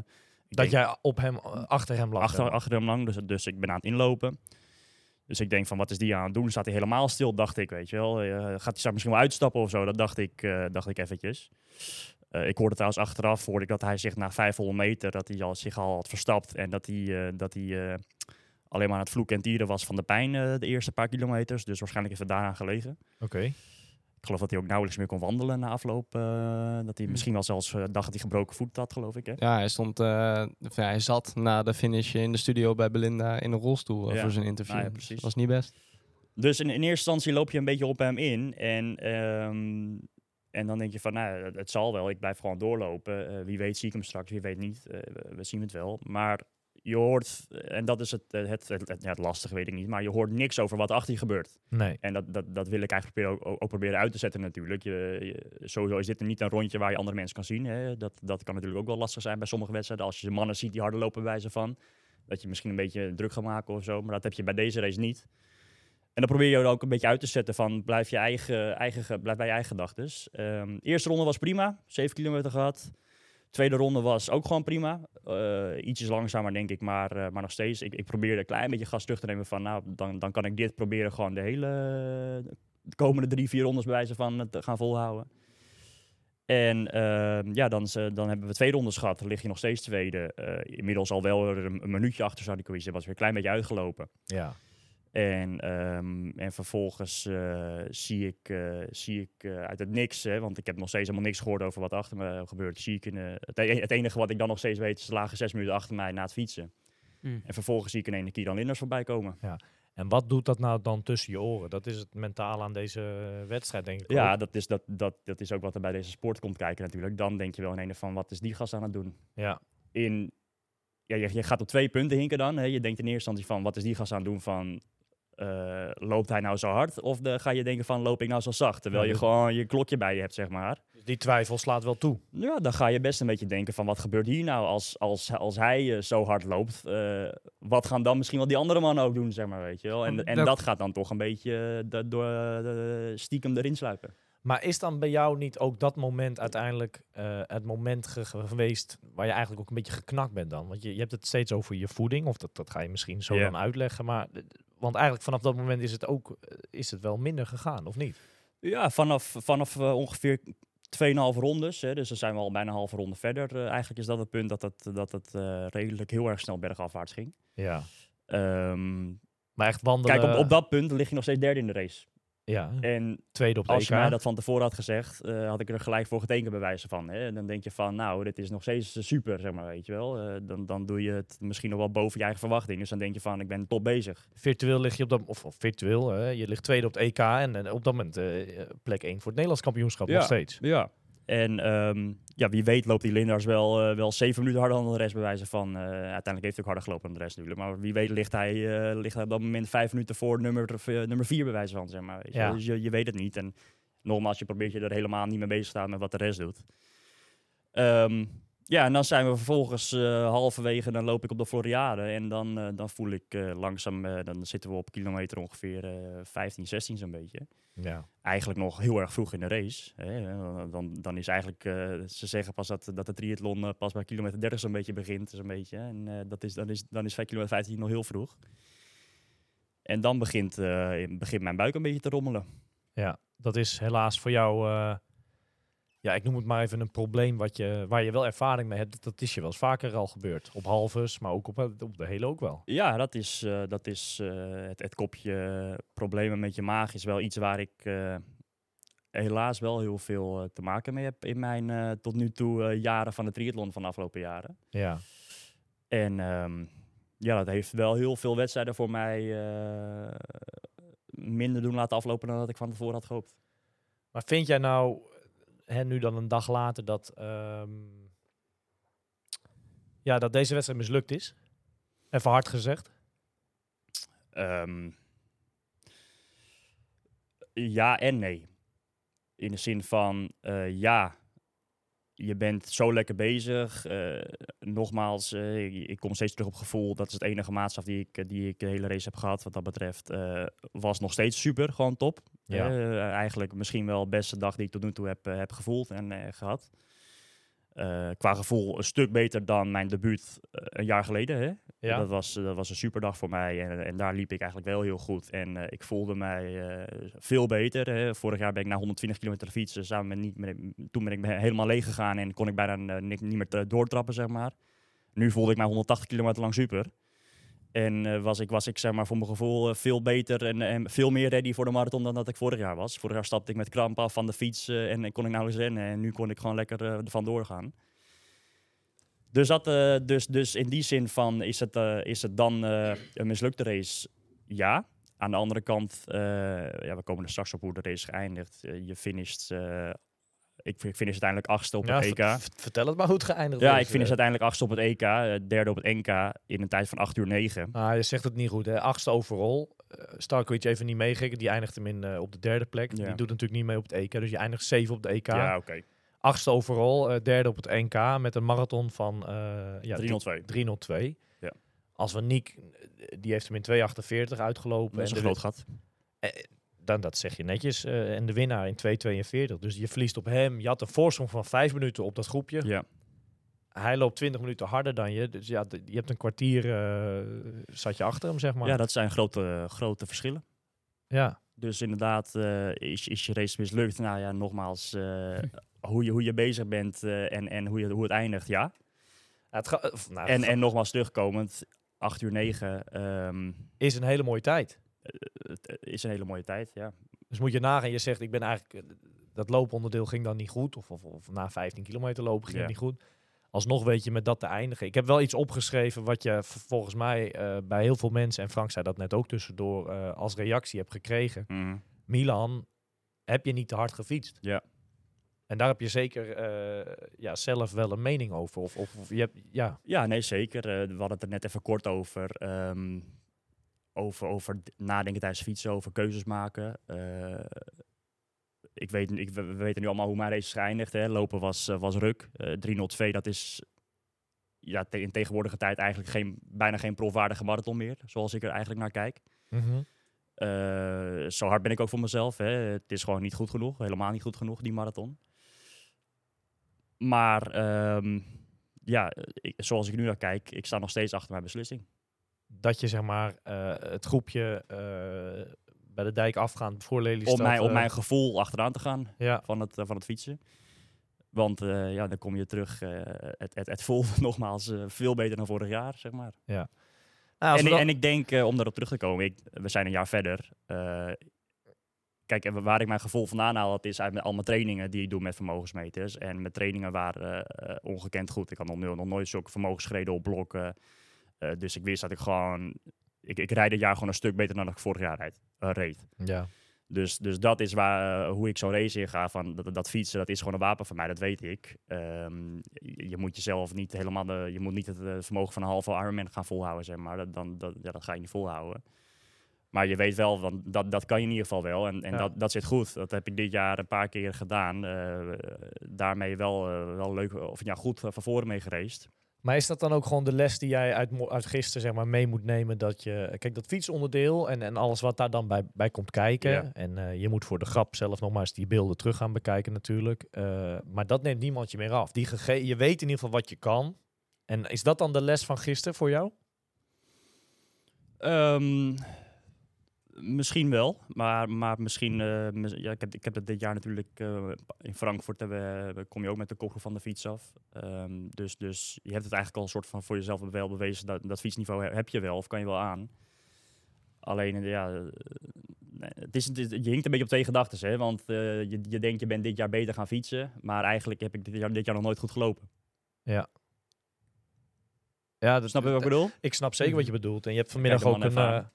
Speaker 3: Ik
Speaker 1: Dat
Speaker 3: denk-
Speaker 1: jij op hem, achter hem lag.
Speaker 3: achter, achter hem lang. Dus, dus ik ben aan het inlopen. Dus ik denk van, wat is die aan het doen? Staat hij helemaal stil, dacht ik, weet je wel. Eh, gaat hij misschien wel uitstappen of zo? Dat dacht ik, eh, dacht ik eventjes. Eh, ik hoorde trouwens achteraf, hoorde ik dat hij zich na 500 meter, dat hij al, zich al had verstapt. En dat hij, dat hij alleen maar aan het vloeken en tieren was van de pijn de eerste paar kilometers. Dus waarschijnlijk heeft het daaraan gelegen.
Speaker 1: Oké.
Speaker 3: Geloof dat hij ook nauwelijks meer kon wandelen na afloop. eh, dat hij
Speaker 2: Hm.
Speaker 3: misschien wel zelfs eh, dacht dat hij gebroken voet had, geloof ik. Hè?
Speaker 4: Ja, hij stond, ja, hij zat na de finish in de studio bij Belinda in een rolstoel eh,
Speaker 3: Ja.
Speaker 4: voor zijn interview.
Speaker 3: Nou ja,
Speaker 4: Dus
Speaker 3: precies.
Speaker 4: dat was niet best.
Speaker 3: Dus in, in eerste instantie loop je een beetje op hem in. En, ehm, en dan denk je van, nou, het, zal wel. Ik blijf gewoon doorlopen. Wie weet zie ik hem straks, wie weet niet. We zien het wel. Maar je hoort, en dat is het, eh, het, het, het, ja, het lastige, weet ik niet, maar je hoort niks over wat achter je gebeurt.
Speaker 1: Nee.
Speaker 3: En dat, dat, dat wil ik eigenlijk proberen, ook, ook proberen uit te zetten natuurlijk. Je, je- sowieso is dit niet een rondje waar je andere mensen kan zien. Hè. Dat, dat kan natuurlijk ook wel lastig zijn bij sommige wedstrijden. Als je mannen ziet die harder lopen bij wijze van. Dat je misschien een beetje druk gaat maken of zo. Maar dat heb je bij deze race niet. En dan probeer je er ook een beetje uit te zetten van blijf, je eigen, eigen, ge- blijf bij je eigen gedachten. Ehm, eerste ronde was prima, 7 kilometer gehad. Tweede ronde was ook gewoon prima. Eh, ietsjes langzamer denk ik, maar, eh, maar nog steeds. Ik, ik probeerde een klein beetje gas terug te nemen van nou, dan, dan kan ik dit proberen gewoon de hele de komende drie, vier rondes bij wijze van te gaan volhouden. En ehm, ja, dan, dan hebben we twee rondes gehad. Dan lig je nog steeds tweede. Eh, inmiddels al wel een, een minuutje achter Sarkozy. was weer een klein beetje uitgelopen.
Speaker 1: Ja.
Speaker 3: En, ehm, en vervolgens eh, zie ik, eh, zie ik eh, uit het niks, hè, want ik heb nog steeds helemaal niks gehoord over wat achter me gebeurt. Zie ik in, het, e- het enige wat ik dan nog steeds weet, is ze lagen zes minuten achter mij na het fietsen.
Speaker 2: Mm.
Speaker 3: En vervolgens zie ik in ene Kieran Linders voorbij komen.
Speaker 1: En wat doet dat nou dan tussen je oren? Dat is het mentaal aan deze wedstrijd, denk ik.
Speaker 3: Ja,
Speaker 1: ook.
Speaker 3: dat is, dat, dat, dat is ook wat er bij deze sport komt kijken natuurlijk. Dan denk je wel in ene van, wat is die gast aan het doen?
Speaker 1: ja.
Speaker 3: in, ja, je, je gaat op twee punten hinken dan. Hè. Je denkt in eerste instantie van, wat is die gast aan het doen van, eh, loopt hij nou zo hard? Of de, ga je denken van, loop ik nou zo zacht? Terwijl je gewoon je klokje bij je hebt, zeg maar.
Speaker 1: Dus die twijfel slaat wel toe.
Speaker 3: Ja, dan ga je best een beetje denken van, wat gebeurt hier nou als, als, als hij eh, zo hard loopt? Eh, wat gaan dan misschien wel die andere mannen ook doen, zeg maar, weet je wel? En, en
Speaker 2: Welk-
Speaker 3: dat gaat dan toch een beetje door stiekem erin sluipen.
Speaker 1: Maar is dan bij jou niet ook dat moment uiteindelijk het moment ge- ge- geweest waar je eigenlijk ook een beetje geknakt bent dan? Want je, je hebt het steeds over je voeding, of dat, dat ga je misschien zo
Speaker 3: Ja.
Speaker 1: dan uitleggen. Maar, want eigenlijk vanaf dat moment is het ook eh, is het wel minder gegaan, of niet?
Speaker 3: Ja, vanaf, vanaf eh, ongeveer 2,5 rondes. Hè, dus dan zijn we al bijna een halve ronde verder. Eh, eigenlijk is dat het punt dat het, dat het redelijk heel erg snel bergafwaarts ging.
Speaker 1: Ja.
Speaker 3: Ehm,
Speaker 1: Maar echt wandelen...
Speaker 3: kijk, op, op dat punt lig je nog steeds derde in de race.
Speaker 1: Ja,
Speaker 3: En
Speaker 1: tweede op de
Speaker 3: als je
Speaker 1: EK.
Speaker 3: mij dat van tevoren had gezegd, eh, had ik er gelijk voor getekend bij wijze van. Hè. Dan denk je van, nou, dit is nog steeds eh, super, zeg maar, weet je wel. Eh, dan, dan doe je het misschien nog wel boven je eigen verwachting. Dus dan denk je van, ik ben top bezig.
Speaker 1: Virtueel lig je op dat... Of, of virtueel, hè, je ligt tweede op het EK en, en op dat moment plek 1 voor het Nederlands kampioenschap
Speaker 3: Ja.
Speaker 1: nog steeds.
Speaker 3: Ja. En ehm, ja, wie weet loopt die Lindars wel, eh, wel zeven minuten harder dan de rest bij wijze van. eh, uiteindelijk heeft hij ook harder gelopen dan de rest natuurlijk. Maar wie weet ligt hij, eh, ligt hij op dat moment vijf minuten voor nummer, nummer vier bij wijze van. Zeg maar, weet je.
Speaker 1: Ja.
Speaker 3: Dus je, je weet het niet. En nogmaals, je probeert je er helemaal niet mee bezig te staan met wat de rest doet. Ehm, ja, en dan zijn we vervolgens eh, halverwege, dan loop ik op de Floriade. En dan, eh, dan voel ik eh, langzaam, dan zitten we op kilometer ongeveer eh 15, 16 zo'n beetje
Speaker 1: Ja.
Speaker 3: eigenlijk nog heel erg vroeg in de race. Hè. Dan, dan is eigenlijk, ze zeggen pas dat, dat de triathlon pas bij kilometer 30 zo'n beetje begint. Zo'n beetje. En dat is, dan, is, dan is 5 kilometer 15 nog heel vroeg. En dan begint, begint mijn buik een beetje te rommelen.
Speaker 1: Ja, dat is helaas voor jou, ja, ik noem het maar even een probleem wat je, waar je wel ervaring mee hebt. Dat is je wel eens vaker al gebeurd. Op halves, maar ook op, het- op de hele ook wel.
Speaker 3: Ja, dat is, eh, dat is eh, het, het kopje problemen met je maag is wel iets waar ik eh, helaas wel heel veel eh, te maken mee heb in mijn eh, tot nu toe eh, jaren van de triathlon van de afgelopen jaren.
Speaker 1: Ja,
Speaker 3: En ehm, ja, dat heeft wel heel veel wedstrijden voor mij eh, minder doen laten aflopen dan dat ik van tevoren had gehoopt.
Speaker 1: maar vind jij nou, hè, nu dan een dag later, dat, ehm, ja, dat deze wedstrijd mislukt is? Even hard gezegd.
Speaker 3: Ehm, ja en nee. In de zin van, eh, ja, je bent zo lekker bezig. Eh, nogmaals, eh, ik, kom steeds terug op gevoel. Dat is het enige maatstaf die ik, die ik de hele race heb gehad. Wat dat betreft eh, was nog steeds super, gewoon top.
Speaker 1: Ja.
Speaker 3: Eh, eigenlijk misschien wel de beste dag die ik tot nu toe heb, eh, heb gevoeld en eh, gehad. Eh, qua gevoel een stuk beter dan mijn debuut eh, een jaar geleden. Hè?
Speaker 1: Ja,
Speaker 3: Dat, was, dat was een superdag voor mij en, en daar liep ik eigenlijk wel heel goed. En eh, ik voelde mij eh, veel beter. Hè. Vorig jaar ben ik naar 120 kilometer fietsen. Samen met niet, met, toen ben ik helemaal leeg gegaan en kon ik bijna eh, niet, niet meer doortrappen, zeg maar. Nu voelde ik mij 180 kilometer lang super. En eh, was, ik, was ik zeg maar voor mijn gevoel eh, veel beter en, veel meer ready voor de marathon dan dat ik vorig jaar was. Vorig jaar stapte ik met kramp af van de fiets eh, en, kon ik nauwelijks rennen. En nu kon ik gewoon lekker eh ervan doorgaan. Dus, dat, dus, dus in die zin van is het, is het dan een mislukte race? Ja. Aan de andere kant, ja, we komen er straks op hoe de race geëindigd. Je finisht ik, ik finish uiteindelijk achtste op
Speaker 1: Ja,
Speaker 3: het EK.
Speaker 1: ver- vertel het maar het geëindigd
Speaker 3: Ja,
Speaker 1: is.
Speaker 3: ik finish
Speaker 1: eh.
Speaker 3: uiteindelijk achtste op het EK, eh, derde op het NK in een tijd van 8 uur 9.
Speaker 1: Ah, je zegt het niet goed. Hè? Achtste overall. Uh, Starkovic even niet meegekeken. Die eindigt hem in, eh, op de derde plek.
Speaker 3: Ja.
Speaker 1: Die doet natuurlijk niet mee op het EK. Dus je eindigt zeven op de EK.
Speaker 3: Ja, oké.
Speaker 1: Achtste overall. eh, derde op het NK. Met een marathon van eh ja,
Speaker 3: 302.
Speaker 1: 302.
Speaker 3: Ja.
Speaker 1: Als we Niek, eh, die heeft hem in 2,48 uitgelopen.
Speaker 3: Dat is
Speaker 1: en
Speaker 3: een groot gat.
Speaker 1: Dan, dat zeg je netjes. eh, en de winnaar in 2,42. Dus je verliest op hem. Je had een voorsprong van vijf minuten op dat groepje.
Speaker 3: Ja.
Speaker 1: Hij loopt 20 minuten harder dan je. Dus ja, je hebt een kwartier eh, zat je achter hem, zeg maar.
Speaker 3: ja, dat zijn grote, grote verschillen.
Speaker 1: ja.
Speaker 3: Dus inderdaad, eh, is, is je race mislukt? Nou ja, nogmaals, hoe, je, hoe je bezig bent en, en hoe, je, hoe het eindigt, ja.
Speaker 1: Het nou,
Speaker 3: En, en nogmaals terugkomend, 8 uur 9 ehm,
Speaker 1: is een hele mooie tijd.
Speaker 3: Het is een hele mooie tijd, ja.
Speaker 1: Dus moet je nagaan, je zegt ik ben eigenlijk, eh, dat looponderdeel ging dan niet goed. Of, of, of na 15 kilometer lopen ging
Speaker 3: Ja.
Speaker 1: het niet goed. Alsnog weet je met dat te eindigen. Ik heb wel iets opgeschreven wat je volgens mij eh, bij heel veel mensen, en Frank zei dat net ook tussendoor, eh, als reactie hebt gekregen.
Speaker 3: Mhm.
Speaker 1: Milan, heb je niet te hard gefietst?
Speaker 3: Ja.
Speaker 1: En daar heb je zeker ja, zelf wel een mening over. Of, of, of je hebt, ja,
Speaker 3: Ja, nee, zeker. We hadden het er net even kort over. ehm, over, over nadenken tijdens fietsen, over keuzes maken. Eh, ik weet, ik, we we weten nu allemaal hoe mijn race. Hè. Lopen was, eh, was ruk. Eh 302, dat is ja, te- in tegenwoordige tijd eigenlijk geen, bijna geen profwaardige marathon meer. Zoals ik er eigenlijk naar kijk. Eh, zo hard ben ik ook voor mezelf. Hè. Het is gewoon niet goed genoeg. Helemaal niet goed genoeg, die marathon. Maar ehm, ja, ik, zoals ik nu naar kijk, ik sta nog steeds achter mijn beslissing.
Speaker 1: Dat je zeg maar eh, het groepje eh, bij de dijk afgaan voor Lelystad.
Speaker 3: Om, mijn, om
Speaker 1: eh,
Speaker 3: mijn gevoel achteraan te gaan
Speaker 1: ja,
Speaker 3: van het, van het fietsen. Want eh, ja, dan kom je terug. eh, het, het, het voelt nogmaals veel beter dan vorig jaar, zeg maar.
Speaker 1: Nou, als
Speaker 3: En,
Speaker 1: dan-
Speaker 3: en ik denk, om daarop terug te komen, ik, we zijn een jaar verder. Eh, kijk, en waar ik mijn gevoel vandaan haal, dat is uit al mijn trainingen die ik doe met vermogensmeters. En mijn trainingen waren eh, ongekend goed. Ik had nog, no- nog nooit zulke vermogens gereden op blokken. Eh, dus ik wist dat ik gewoon... Ik, ik rijd dit jaar gewoon een stuk beter dan ik vorig jaar rijd, eh, reed.
Speaker 1: ja.
Speaker 3: Dus, dus dat is waar, eh, hoe ik zo'n race inga. Van dat, dat fietsen, dat is gewoon een wapen van mij, dat weet ik. Ehm, je, je moet jezelf niet helemaal... De, je moet niet het vermogen van een halve Ironman gaan volhouden, zeg maar. Dat, dan, dat, ja, dat ga je niet volhouden. Maar je weet wel, want dat, dat kan je in ieder geval wel. En, en
Speaker 1: Ja.
Speaker 3: dat, dat zit goed. Dat heb ik dit jaar een paar keer gedaan. Daarmee wel, wel leuk, of ja, goed van voren mee gereisd.
Speaker 1: Maar is dat dan ook gewoon de les die jij uit, uit gisteren zeg maar, mee moet nemen? Dat je, kijk, dat fietsonderdeel en, en alles wat daar dan bij, bij komt kijken.
Speaker 3: Ja.
Speaker 1: En eh, je moet voor de grap zelf nog maar eens die beelden terug gaan bekijken natuurlijk. Eh, maar dat neemt niemand je meer af. Die gege- je weet in ieder geval wat je kan. En is dat dan de les van gisteren voor jou?
Speaker 3: Ehm, misschien wel, maar, maar misschien... eh, ja, ik, heb, ik heb het dit jaar natuurlijk eh, in Frankfurt... hebben we- kom je ook met de kopgroep van de fiets af. Ehm, dus, dus je hebt het eigenlijk al een soort van voor jezelf wel bewezen... dat, dat fietsniveau he- heb je wel of kan je wel aan. Alleen, eh, ja... nee, het is, het is- je hinkt een beetje op twee gedachten, hè? Want je, je denkt, je bent dit jaar beter gaan fietsen. Maar eigenlijk heb ik dit jaar, dit jaar nog nooit goed gelopen.
Speaker 1: Ja, dat
Speaker 3: Snap je wat ik bedoel?
Speaker 1: Ik snap zeker wat je bedoelt. En je hebt vanmiddag ook een.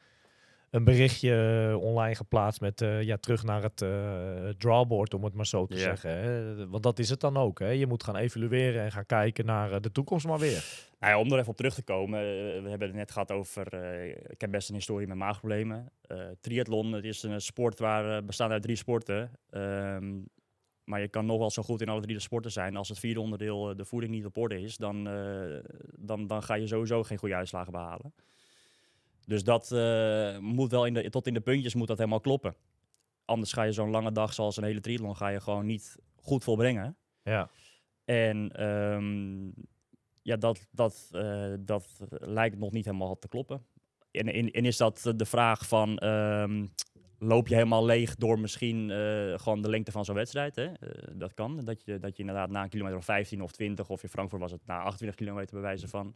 Speaker 1: Een berichtje eh, online geplaatst met ja, terug naar het eh, drawboard, om het maar zo te zeggen. Hè. Want dat is het dan ook. Hè. Je moet gaan evalueren en gaan kijken naar eh, de toekomst maar weer.
Speaker 3: Nou ja, om er even op terug te komen. eh, we hebben het net gehad over. eh, ik heb best een historie met maagproblemen. Eh triathlon, het is een sport waar eh, bestaat uit drie sporten. Ehm, maar je kan nog wel zo goed in alle drie de sporten zijn. Als het vierde onderdeel eh, de voeding niet op orde is, dan, eh, dan, dan ga je sowieso geen goede uitslagen behalen. Dus dat eh, moet wel in de, tot in de puntjes moet dat helemaal kloppen. Anders ga je zo'n lange dag zoals een hele triathlon ga je gewoon niet goed volbrengen.
Speaker 1: Ja.
Speaker 3: En ehm, ja, dat, dat, eh, dat lijkt nog niet helemaal te kloppen. En, en, en is dat de vraag van, ehm, loop je helemaal leeg door misschien eh, gewoon de lengte van zo'n wedstrijd? Hè? Dat kan, dat je, dat je inderdaad na een kilometer of 15 of 20, of in Frankfurt was het na 28 kilometer bij wijze van,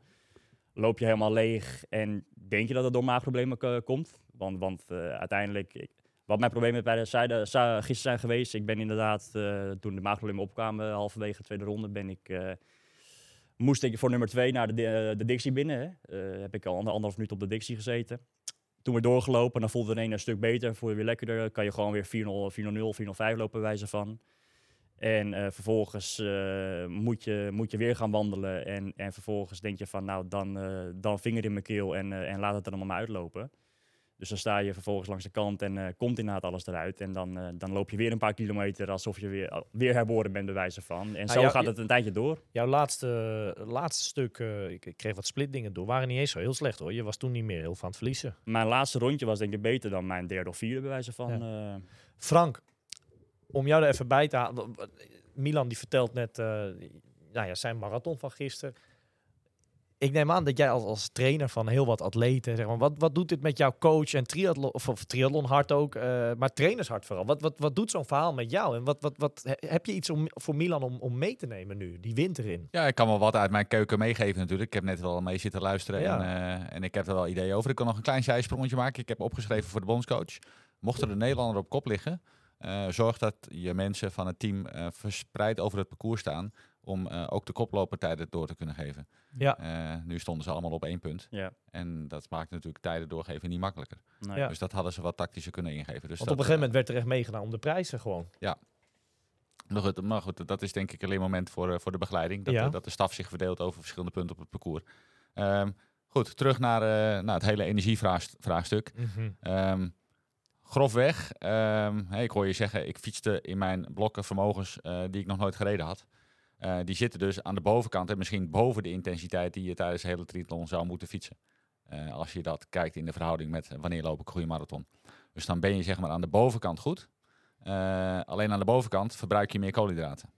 Speaker 3: loop je helemaal leeg en denk je dat het door maagproblemen ko- komt? Want, want eh, uiteindelijk, wat mijn problemen bij de zijde gisteren zijn geweest, ik ben inderdaad, eh, toen de maagproblemen opkwamen, halverwege de tweede ronde, ben ik, eh, moest ik voor nummer twee naar de, de Dixie binnen. Hè. Eh, heb ik al ander, anderhalf minuut op de Dixie gezeten. Toen weer doorgelopen, dan voelde het een een stuk beter, voel je weer lekkerder. Kan je gewoon weer 4-0, 4-0, 4-0-5 lopen, wijze van. En eh, vervolgens eh, moet, je, moet je weer gaan wandelen. En, en vervolgens denk je van, nou, dan, eh, dan vinger in mijn keel en, en laat het er allemaal maar uitlopen. Dus dan sta je vervolgens langs de kant en komt inderdaad alles eruit. En dan, dan loop je weer een paar kilometer alsof je weer, weer herboren bent, bij wijze van. En
Speaker 1: Ah,
Speaker 3: zo
Speaker 1: jou-
Speaker 3: gaat het een tijdje door.
Speaker 1: Jouw laatste, laatste stuk, ik, ik kreeg wat splitdingen door, waren niet eens zo heel slecht hoor. Je was toen niet meer heel van het verliezen.
Speaker 3: Mijn laatste rondje was denk ik beter dan mijn derde of vierde, bij wijze van.
Speaker 1: Frank, om jou er even bij te halen. Milan die vertelt net eh, nou ja, zijn marathon van gisteren. Ik neem aan dat jij als, als trainer van heel wat atleten, zeg maar, wat, wat doet dit met jouw coach en triathlon, of, of triathlonhart ook, eh, maar trainershart vooral. Wat, wat, wat doet zo'n verhaal met jou? En wat, wat, wat, he- heb je iets om, voor Milan om, om mee te nemen nu, die winter in?
Speaker 5: Ja, ik kan wel wat uit mijn keuken meegeven natuurlijk. Ik heb net wel mee zitten luisteren
Speaker 1: Ja.
Speaker 5: en, eh, en ik heb er wel ideeën over. Ik kan nog een klein zijsprongetje maken. Ik heb opgeschreven voor de bondscoach. Mocht er een Nederlander op kop liggen, eh, zorg dat je mensen van het team eh, verspreid over het parcours staan om eh, ook de koplopertijden door te kunnen geven.
Speaker 1: Ja.
Speaker 5: Eh, nu stonden ze allemaal op één punt.
Speaker 3: ja,
Speaker 5: En dat maakt natuurlijk tijden doorgeven niet makkelijker.
Speaker 3: nee.
Speaker 1: Ja.
Speaker 5: Dus dat hadden ze wat tactischer kunnen ingeven. Dus
Speaker 1: Want
Speaker 5: dat,
Speaker 1: op een gegeven moment werd er echt meegedaan om de prijzen gewoon.
Speaker 5: Maar goed, maar goed, dat is denk ik alleen moment voor, eh, voor de begeleiding. Dat,
Speaker 1: Ja.
Speaker 5: dat de staf zich verdeelt over verschillende punten op het parcours. Ehm, goed, terug naar, eh, naar het hele energievraagstuk. Ehm grofweg, hè, ik hoor je zeggen, ik fietste in mijn blokken vermogens eh, die ik nog nooit gereden had. Eh, die zitten dus aan de bovenkant en misschien boven de intensiteit die je tijdens de hele triathlon zou moeten fietsen. Eh, als je dat kijkt in de verhouding met wanneer loop ik een goede marathon. Dus dan ben je zeg maar aan de bovenkant goed. Alleen aan de bovenkant verbruik je meer koolhydraten.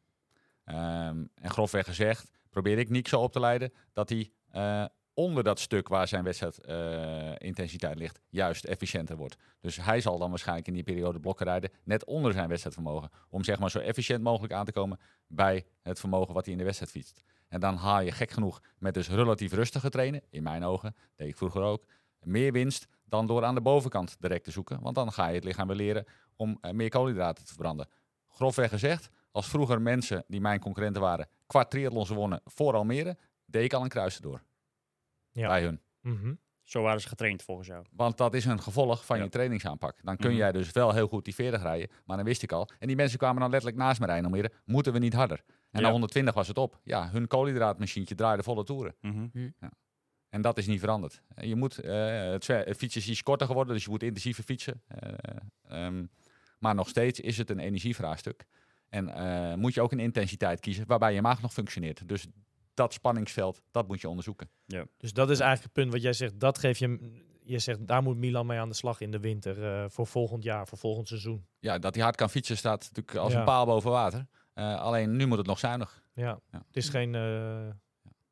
Speaker 5: Ehm, en grofweg gezegd probeer ik Nick zo op te leiden dat hij onder dat stuk waar zijn wedstrijdintensiteit intensiteit ligt, juist efficiënter wordt. Dus hij zal dan waarschijnlijk in die periode blokken rijden, net onder zijn wedstrijdvermogen. Om zeg maar zo efficiënt mogelijk aan te komen bij het vermogen wat hij in de wedstrijd fietst. En dan haal je gek genoeg met dus relatief rustige trainen, in mijn ogen, deed ik vroeger ook, meer winst dan door aan de bovenkant direct te zoeken. Want dan ga je het lichaam weer leren om eh, meer koolhydraten te verbranden. Grofweg gezegd, als vroeger mensen die mijn concurrenten waren, kwart triathlons wonnen voor Almere, deed ik al een kruis erdoor.
Speaker 1: Ja.
Speaker 5: Bij hun.
Speaker 1: Mhm.
Speaker 3: Zo waren ze getraind volgens jou.
Speaker 5: Want dat is een gevolg van
Speaker 3: Ja.
Speaker 5: je trainingsaanpak. Dan kun
Speaker 3: Mhm.
Speaker 5: jij dus wel heel goed die 40 rijden, maar dan wist ik al. En die mensen kwamen dan letterlijk naast me rijden om weer, moeten we niet harder? En
Speaker 3: Ja.
Speaker 5: na 120 was het op. Ja, hun koolhydraatmachientje draaide volle toeren.
Speaker 3: Mhm.
Speaker 5: En dat is niet veranderd. Eh, Je moet, eh, het, het fietsen is iets korter geworden, dus je moet intensiever fietsen. Eh, ehm, maar nog steeds is het een energievraagstuk. En eh, moet je ook een intensiteit kiezen waarbij je maag nog functioneert. Dus dat spanningsveld, dat moet je onderzoeken.
Speaker 1: Dus dat is eigenlijk het punt wat jij zegt. Dat geef je. Je zegt daar moet Milan mee aan de slag in de winter eh, voor volgend jaar, voor volgend seizoen.
Speaker 5: Ja, dat hij hard kan fietsen staat natuurlijk als
Speaker 1: Ja.
Speaker 5: een paal boven water. Eh, alleen nu moet het nog zuinig.
Speaker 1: Ja,
Speaker 5: Ja.
Speaker 1: het is geen. eh,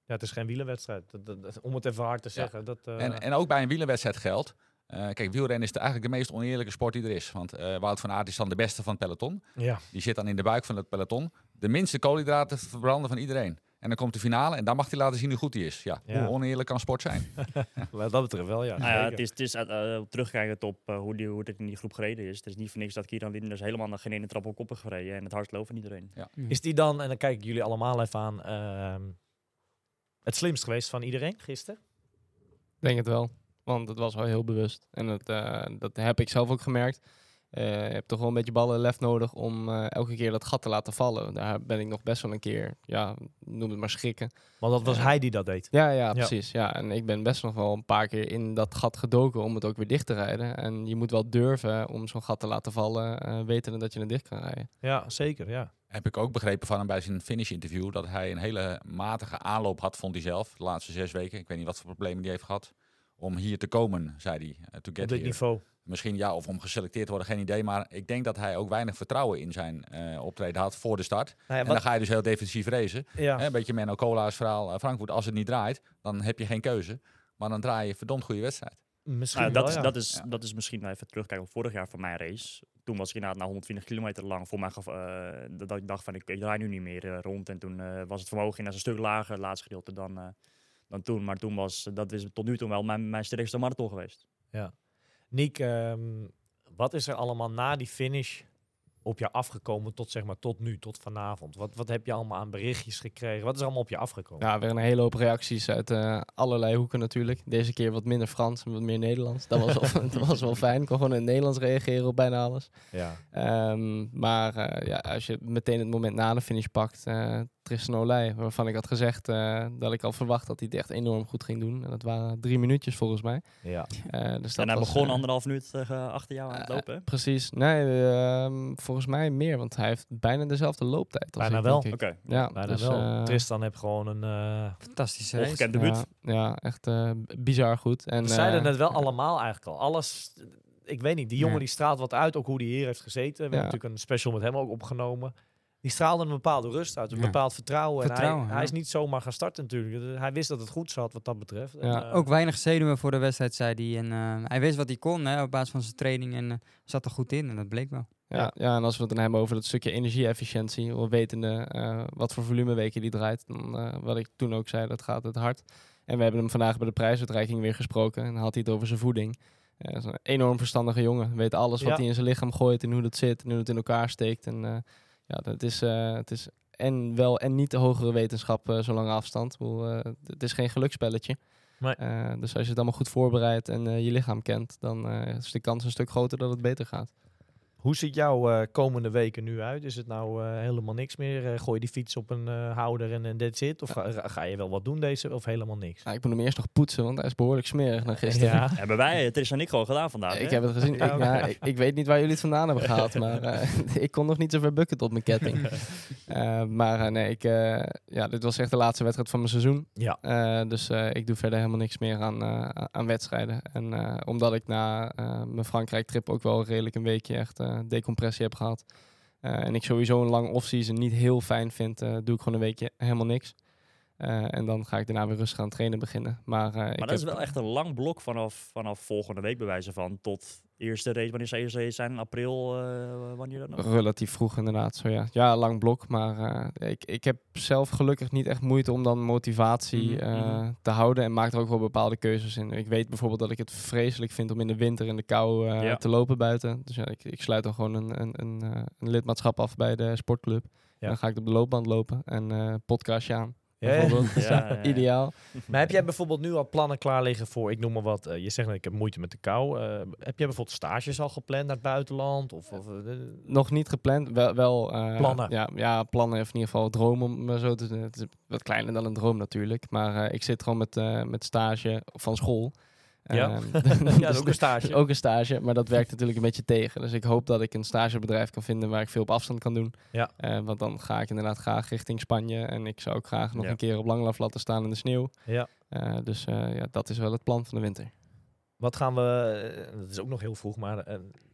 Speaker 1: ja, het is geen wielerwedstrijd. Dat, dat- dat- om het even hard te zeggen. Dat, eh,
Speaker 5: En, en ook bij een wielerwedstrijd geldt. eh, kijk, wielrennen is de, eigenlijk de meest oneerlijke sport die er is. Want eh, Wout van Aert is dan de beste van het peloton.
Speaker 1: ja.
Speaker 5: Die zit dan in de buik van het peloton. De minste koolhydraten verbranden van iedereen. En dan komt de finale en dan mag hij laten zien hoe goed hij is. Ja,
Speaker 1: Ja.
Speaker 5: hoe oneerlijk kan sport zijn?
Speaker 1: Wat dat betreft wel, ja.
Speaker 3: Nou ja, het is, het is eh, eh, terugkijkend op eh, hoe, die, hoe het in die groep gereden is. Het is niet voor niks dat Kieran Linders helemaal nog geen ene trap op koppen gereden. En het hardst loopt van iedereen.
Speaker 1: Is die dan, en dan kijk ik jullie allemaal even aan, ehm, het slimst geweest van iedereen gisteren?
Speaker 4: Ik denk het wel. Want het was wel heel bewust. En dat, eh, dat heb ik zelf ook gemerkt. Eh, je hebt toch wel een beetje ballen lef nodig om eh, elke keer dat gat te laten vallen. Daar ben ik nog best wel een keer, ja, noem het maar schrikken.
Speaker 1: Want dat was
Speaker 4: Ja.
Speaker 1: hij die dat deed.
Speaker 4: Ja, ja, precies. Ja. En ik ben best nog wel een paar keer in dat gat gedoken om het ook weer dicht te rijden. En je moet wel durven om zo'n gat te laten vallen, eh wetende dat je het dicht kan rijden.
Speaker 1: Ja, zeker, ja.
Speaker 5: Heb ik ook begrepen van hem bij zijn finish interview. Dat hij een hele matige aanloop had, vond hij zelf. De laatste zes weken. Ik weet niet wat voor problemen hij heeft gehad. Om hier te komen, zei hij. eh, to
Speaker 1: Op
Speaker 5: get
Speaker 1: dit
Speaker 5: here.
Speaker 1: niveau.
Speaker 5: Misschien ja, of om geselecteerd te worden, geen idee. Maar ik denk dat hij ook weinig vertrouwen in zijn eh, optreden had voor de start.
Speaker 1: Nou ja,
Speaker 5: En dan ga je dus heel defensief racen.
Speaker 1: ja.
Speaker 5: Hè, een beetje Menno Cola's verhaal. eh, Frankfurt, als het niet draait, dan heb je geen keuze. Maar dan draai je verdomd goede wedstrijd.
Speaker 1: Misschien
Speaker 3: Nou, dat,
Speaker 1: wel,
Speaker 3: is,
Speaker 1: ja.
Speaker 3: dat, is,
Speaker 5: Ja.
Speaker 3: dat is misschien even terugkijken op vorig jaar van mijn race. Toen was ik inderdaad na 120 kilometer lang voor mij gaf, dat ik dacht van ik, ik draai nu niet meer rond. En toen was het vermogen inderdaad een stuk lager, het laatste gedeelte, dan, eh, dan toen. Maar toen was, dat is tot nu toe wel mijn, mijn sterkste marathon geweest.
Speaker 1: Niek, ehm, wat is er allemaal na die finish op je afgekomen tot, zeg maar, tot nu, tot vanavond? Wat, wat heb je allemaal aan berichtjes gekregen? Wat is er allemaal op je afgekomen?
Speaker 4: Ja, weer een hele hoop reacties uit eh, allerlei hoeken natuurlijk. Deze keer wat minder Frans en wat meer Nederlands. Dat was wel, dat was wel fijn. Ik kon gewoon in het Nederlands reageren op bijna alles.
Speaker 1: Ja.
Speaker 4: Ehm, maar eh, ja, als je meteen het moment na de finish pakt, eh Tristan Olij, waarvan ik had gezegd eh, dat ik al verwacht dat hij het echt enorm goed ging doen. En dat waren drie minuutjes volgens mij.
Speaker 1: ja.
Speaker 4: Eh, dus
Speaker 3: en hij
Speaker 4: was,
Speaker 3: begon
Speaker 4: eh,
Speaker 3: anderhalf minuut achter jou aan het lopen.
Speaker 4: Precies. Nee, ehm, volgens mij meer, want hij heeft bijna dezelfde looptijd als
Speaker 1: Bijna
Speaker 4: ik,
Speaker 1: wel.
Speaker 3: Oké.
Speaker 4: Ja,
Speaker 1: Bijna
Speaker 4: dus,
Speaker 1: wel.
Speaker 4: eh,
Speaker 1: Tristan heeft gewoon een... eh,
Speaker 2: Fantastische race.
Speaker 3: Ongekend debuut.
Speaker 4: ja, ja, echt eh, bizar goed. En,
Speaker 1: we zeiden het wel allemaal eigenlijk al. Alles... Ik weet niet, die jongen
Speaker 2: Ja.
Speaker 1: die straalt wat uit, ook hoe die hier heeft gezeten. We hebben natuurlijk een special met hem ook opgenomen. Die straalde een bepaalde rust uit, een
Speaker 2: Ja.
Speaker 1: bepaald vertrouwen. en
Speaker 2: Vertrouwen,
Speaker 1: hij,
Speaker 2: ja.
Speaker 1: hij is niet zomaar gaan starten natuurlijk. Hij wist dat het goed zat wat dat betreft. En,
Speaker 4: Ja,
Speaker 1: eh,
Speaker 2: Ook weinig zenuwen voor de wedstrijd, zei hij. En eh, hij wist wat hij kon hè, op basis van zijn training en eh, zat er goed in. En dat bleek wel.
Speaker 4: Ja, ja, en als we het dan hebben over dat stukje energie-efficiëntie, we wetende eh, wat voor volumeweken die draait, dan wat ik toen ook zei, dat gaat het hard. En we hebben hem vandaag bij de prijsuitreiking weer gesproken en dan had hij het over zijn voeding. Eh, hij is een enorm verstandige jongen, weet alles wat
Speaker 1: Ja.
Speaker 4: hij in zijn lichaam gooit en hoe dat zit en hoe het in elkaar steekt. En eh, ja, dat is, eh, het is en wel en niet de hogere wetenschap eh, zo lange afstand. Bedoel, eh, het is geen.
Speaker 1: Nee.
Speaker 4: Eh, dus als je het allemaal goed voorbereidt en je lichaam kent, dan is de kans een stuk groter dat het beter gaat.
Speaker 1: Hoe ziet jouw eh, komende weken nu uit? Is het nou eh, helemaal niks meer? Eh, gooi je die fiets op een eh, houder en en that's it? Of ga, ga je wel wat doen deze of helemaal niks?
Speaker 4: Ja, ik moet hem eerst nog poetsen, want hij is behoorlijk smerig naar gisteren.
Speaker 1: Ja.
Speaker 3: Hebben wij, Tris en ik, gewoon gedaan vandaag.
Speaker 4: Ik
Speaker 3: hè?
Speaker 4: heb het gezien. Ik, ja, ik, ik weet niet waar jullie het vandaan hebben gehaald, maar eh, ik kon nog niet zo ver bukken tot mijn ketting. Eh, maar eh, nee, ik, eh, ja, dit was echt de laatste wedstrijd van mijn seizoen.
Speaker 1: Ja.
Speaker 4: Eh, dus eh, ik doe verder helemaal niks meer aan, eh, aan wedstrijden. En eh, omdat ik na eh, mijn Frankrijk-trip ook wel redelijk een weekje echt decompressie heb gehad. eh, en ik sowieso een lange off-season niet heel fijn vind, eh, doe ik gewoon een weekje helemaal niks. Eh, en dan ga ik daarna weer rustig aan trainen beginnen. Maar, eh, ik
Speaker 3: Maar dat is wel echt een lang blok vanaf, vanaf volgende week, bij wijze van, tot eerste race. Wanneer zou eerste race zijn? In april, eh, wanneer dan ook?
Speaker 4: Relatief vroeg inderdaad, zo ja. Ja, lang blok, maar ik, ik heb zelf gelukkig niet echt moeite om dan motivatie
Speaker 3: Mhm, mhm.
Speaker 4: te houden en maak er ook wel bepaalde keuzes in. Ik weet bijvoorbeeld dat ik het vreselijk vind om in de winter in de kou
Speaker 3: Ja.
Speaker 4: te lopen buiten. Dus ja, ik, ik sluit dan gewoon een, een, een, een lidmaatschap af bij de sportclub.
Speaker 1: Ja.
Speaker 4: Dan ga ik op de loopband lopen en podcastje aan.
Speaker 1: Ja, ja.
Speaker 4: Bijvoorbeeld.
Speaker 3: Ja,
Speaker 4: Ja,
Speaker 3: ja, ja.
Speaker 4: Ideaal.
Speaker 1: Maar heb jij bijvoorbeeld nu al plannen klaar liggen voor, ik noem maar wat, eh, je zegt dat ik heb moeite met de kou. Eh, heb jij bijvoorbeeld stages al gepland naar het buitenland? Of, of, eh,
Speaker 4: Nog niet gepland, wel, wel eh,
Speaker 1: Plannen.
Speaker 4: Ja, ja, plannen of in ieder geval droom om zo te Het is wat kleiner dan een droom natuurlijk, maar eh, ik zit gewoon met, eh, met stage van school.
Speaker 1: Ja.
Speaker 4: Ehm,
Speaker 1: ja, dat is ook een stage.
Speaker 4: ook een stage, maar dat werkt natuurlijk een beetje tegen. Dus ik hoop dat ik een stagebedrijf kan vinden waar ik veel op afstand kan doen.
Speaker 1: Ja.
Speaker 4: Eh, want dan ga ik inderdaad graag richting Spanje en ik zou ook graag nog
Speaker 3: Ja.
Speaker 4: een keer op Langlaf laten staan in de sneeuw.
Speaker 1: Ja.
Speaker 4: Eh, dus eh, ja, dat is wel het plan van de winter.
Speaker 1: Wat gaan we, dat is ook nog heel vroeg, maar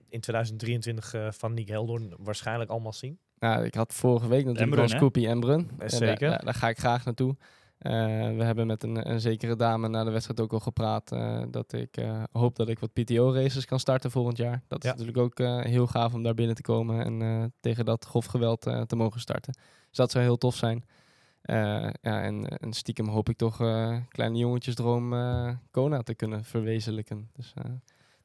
Speaker 1: in 2023 eh, van Nick Heldoorn waarschijnlijk allemaal zien?
Speaker 4: Nou, ik had vorige week natuurlijk
Speaker 3: Brun,
Speaker 4: al
Speaker 3: hè?
Speaker 4: Scoopy en Brun. En
Speaker 1: zeker.
Speaker 4: daar- daar ga ik graag naartoe. Eh, we hebben met een, een zekere dame na de wedstrijd ook al gepraat eh, dat ik eh, hoop dat ik wat PTO-races kan starten volgend jaar. Dat is
Speaker 1: Ja.
Speaker 4: natuurlijk ook heel gaaf om daar binnen te komen en tegen dat grof geweld te mogen starten. Dus dat zou heel tof zijn. Ja, en, en stiekem hoop ik toch kleine jongetjesdroom eh Kona te kunnen verwezenlijken. Dus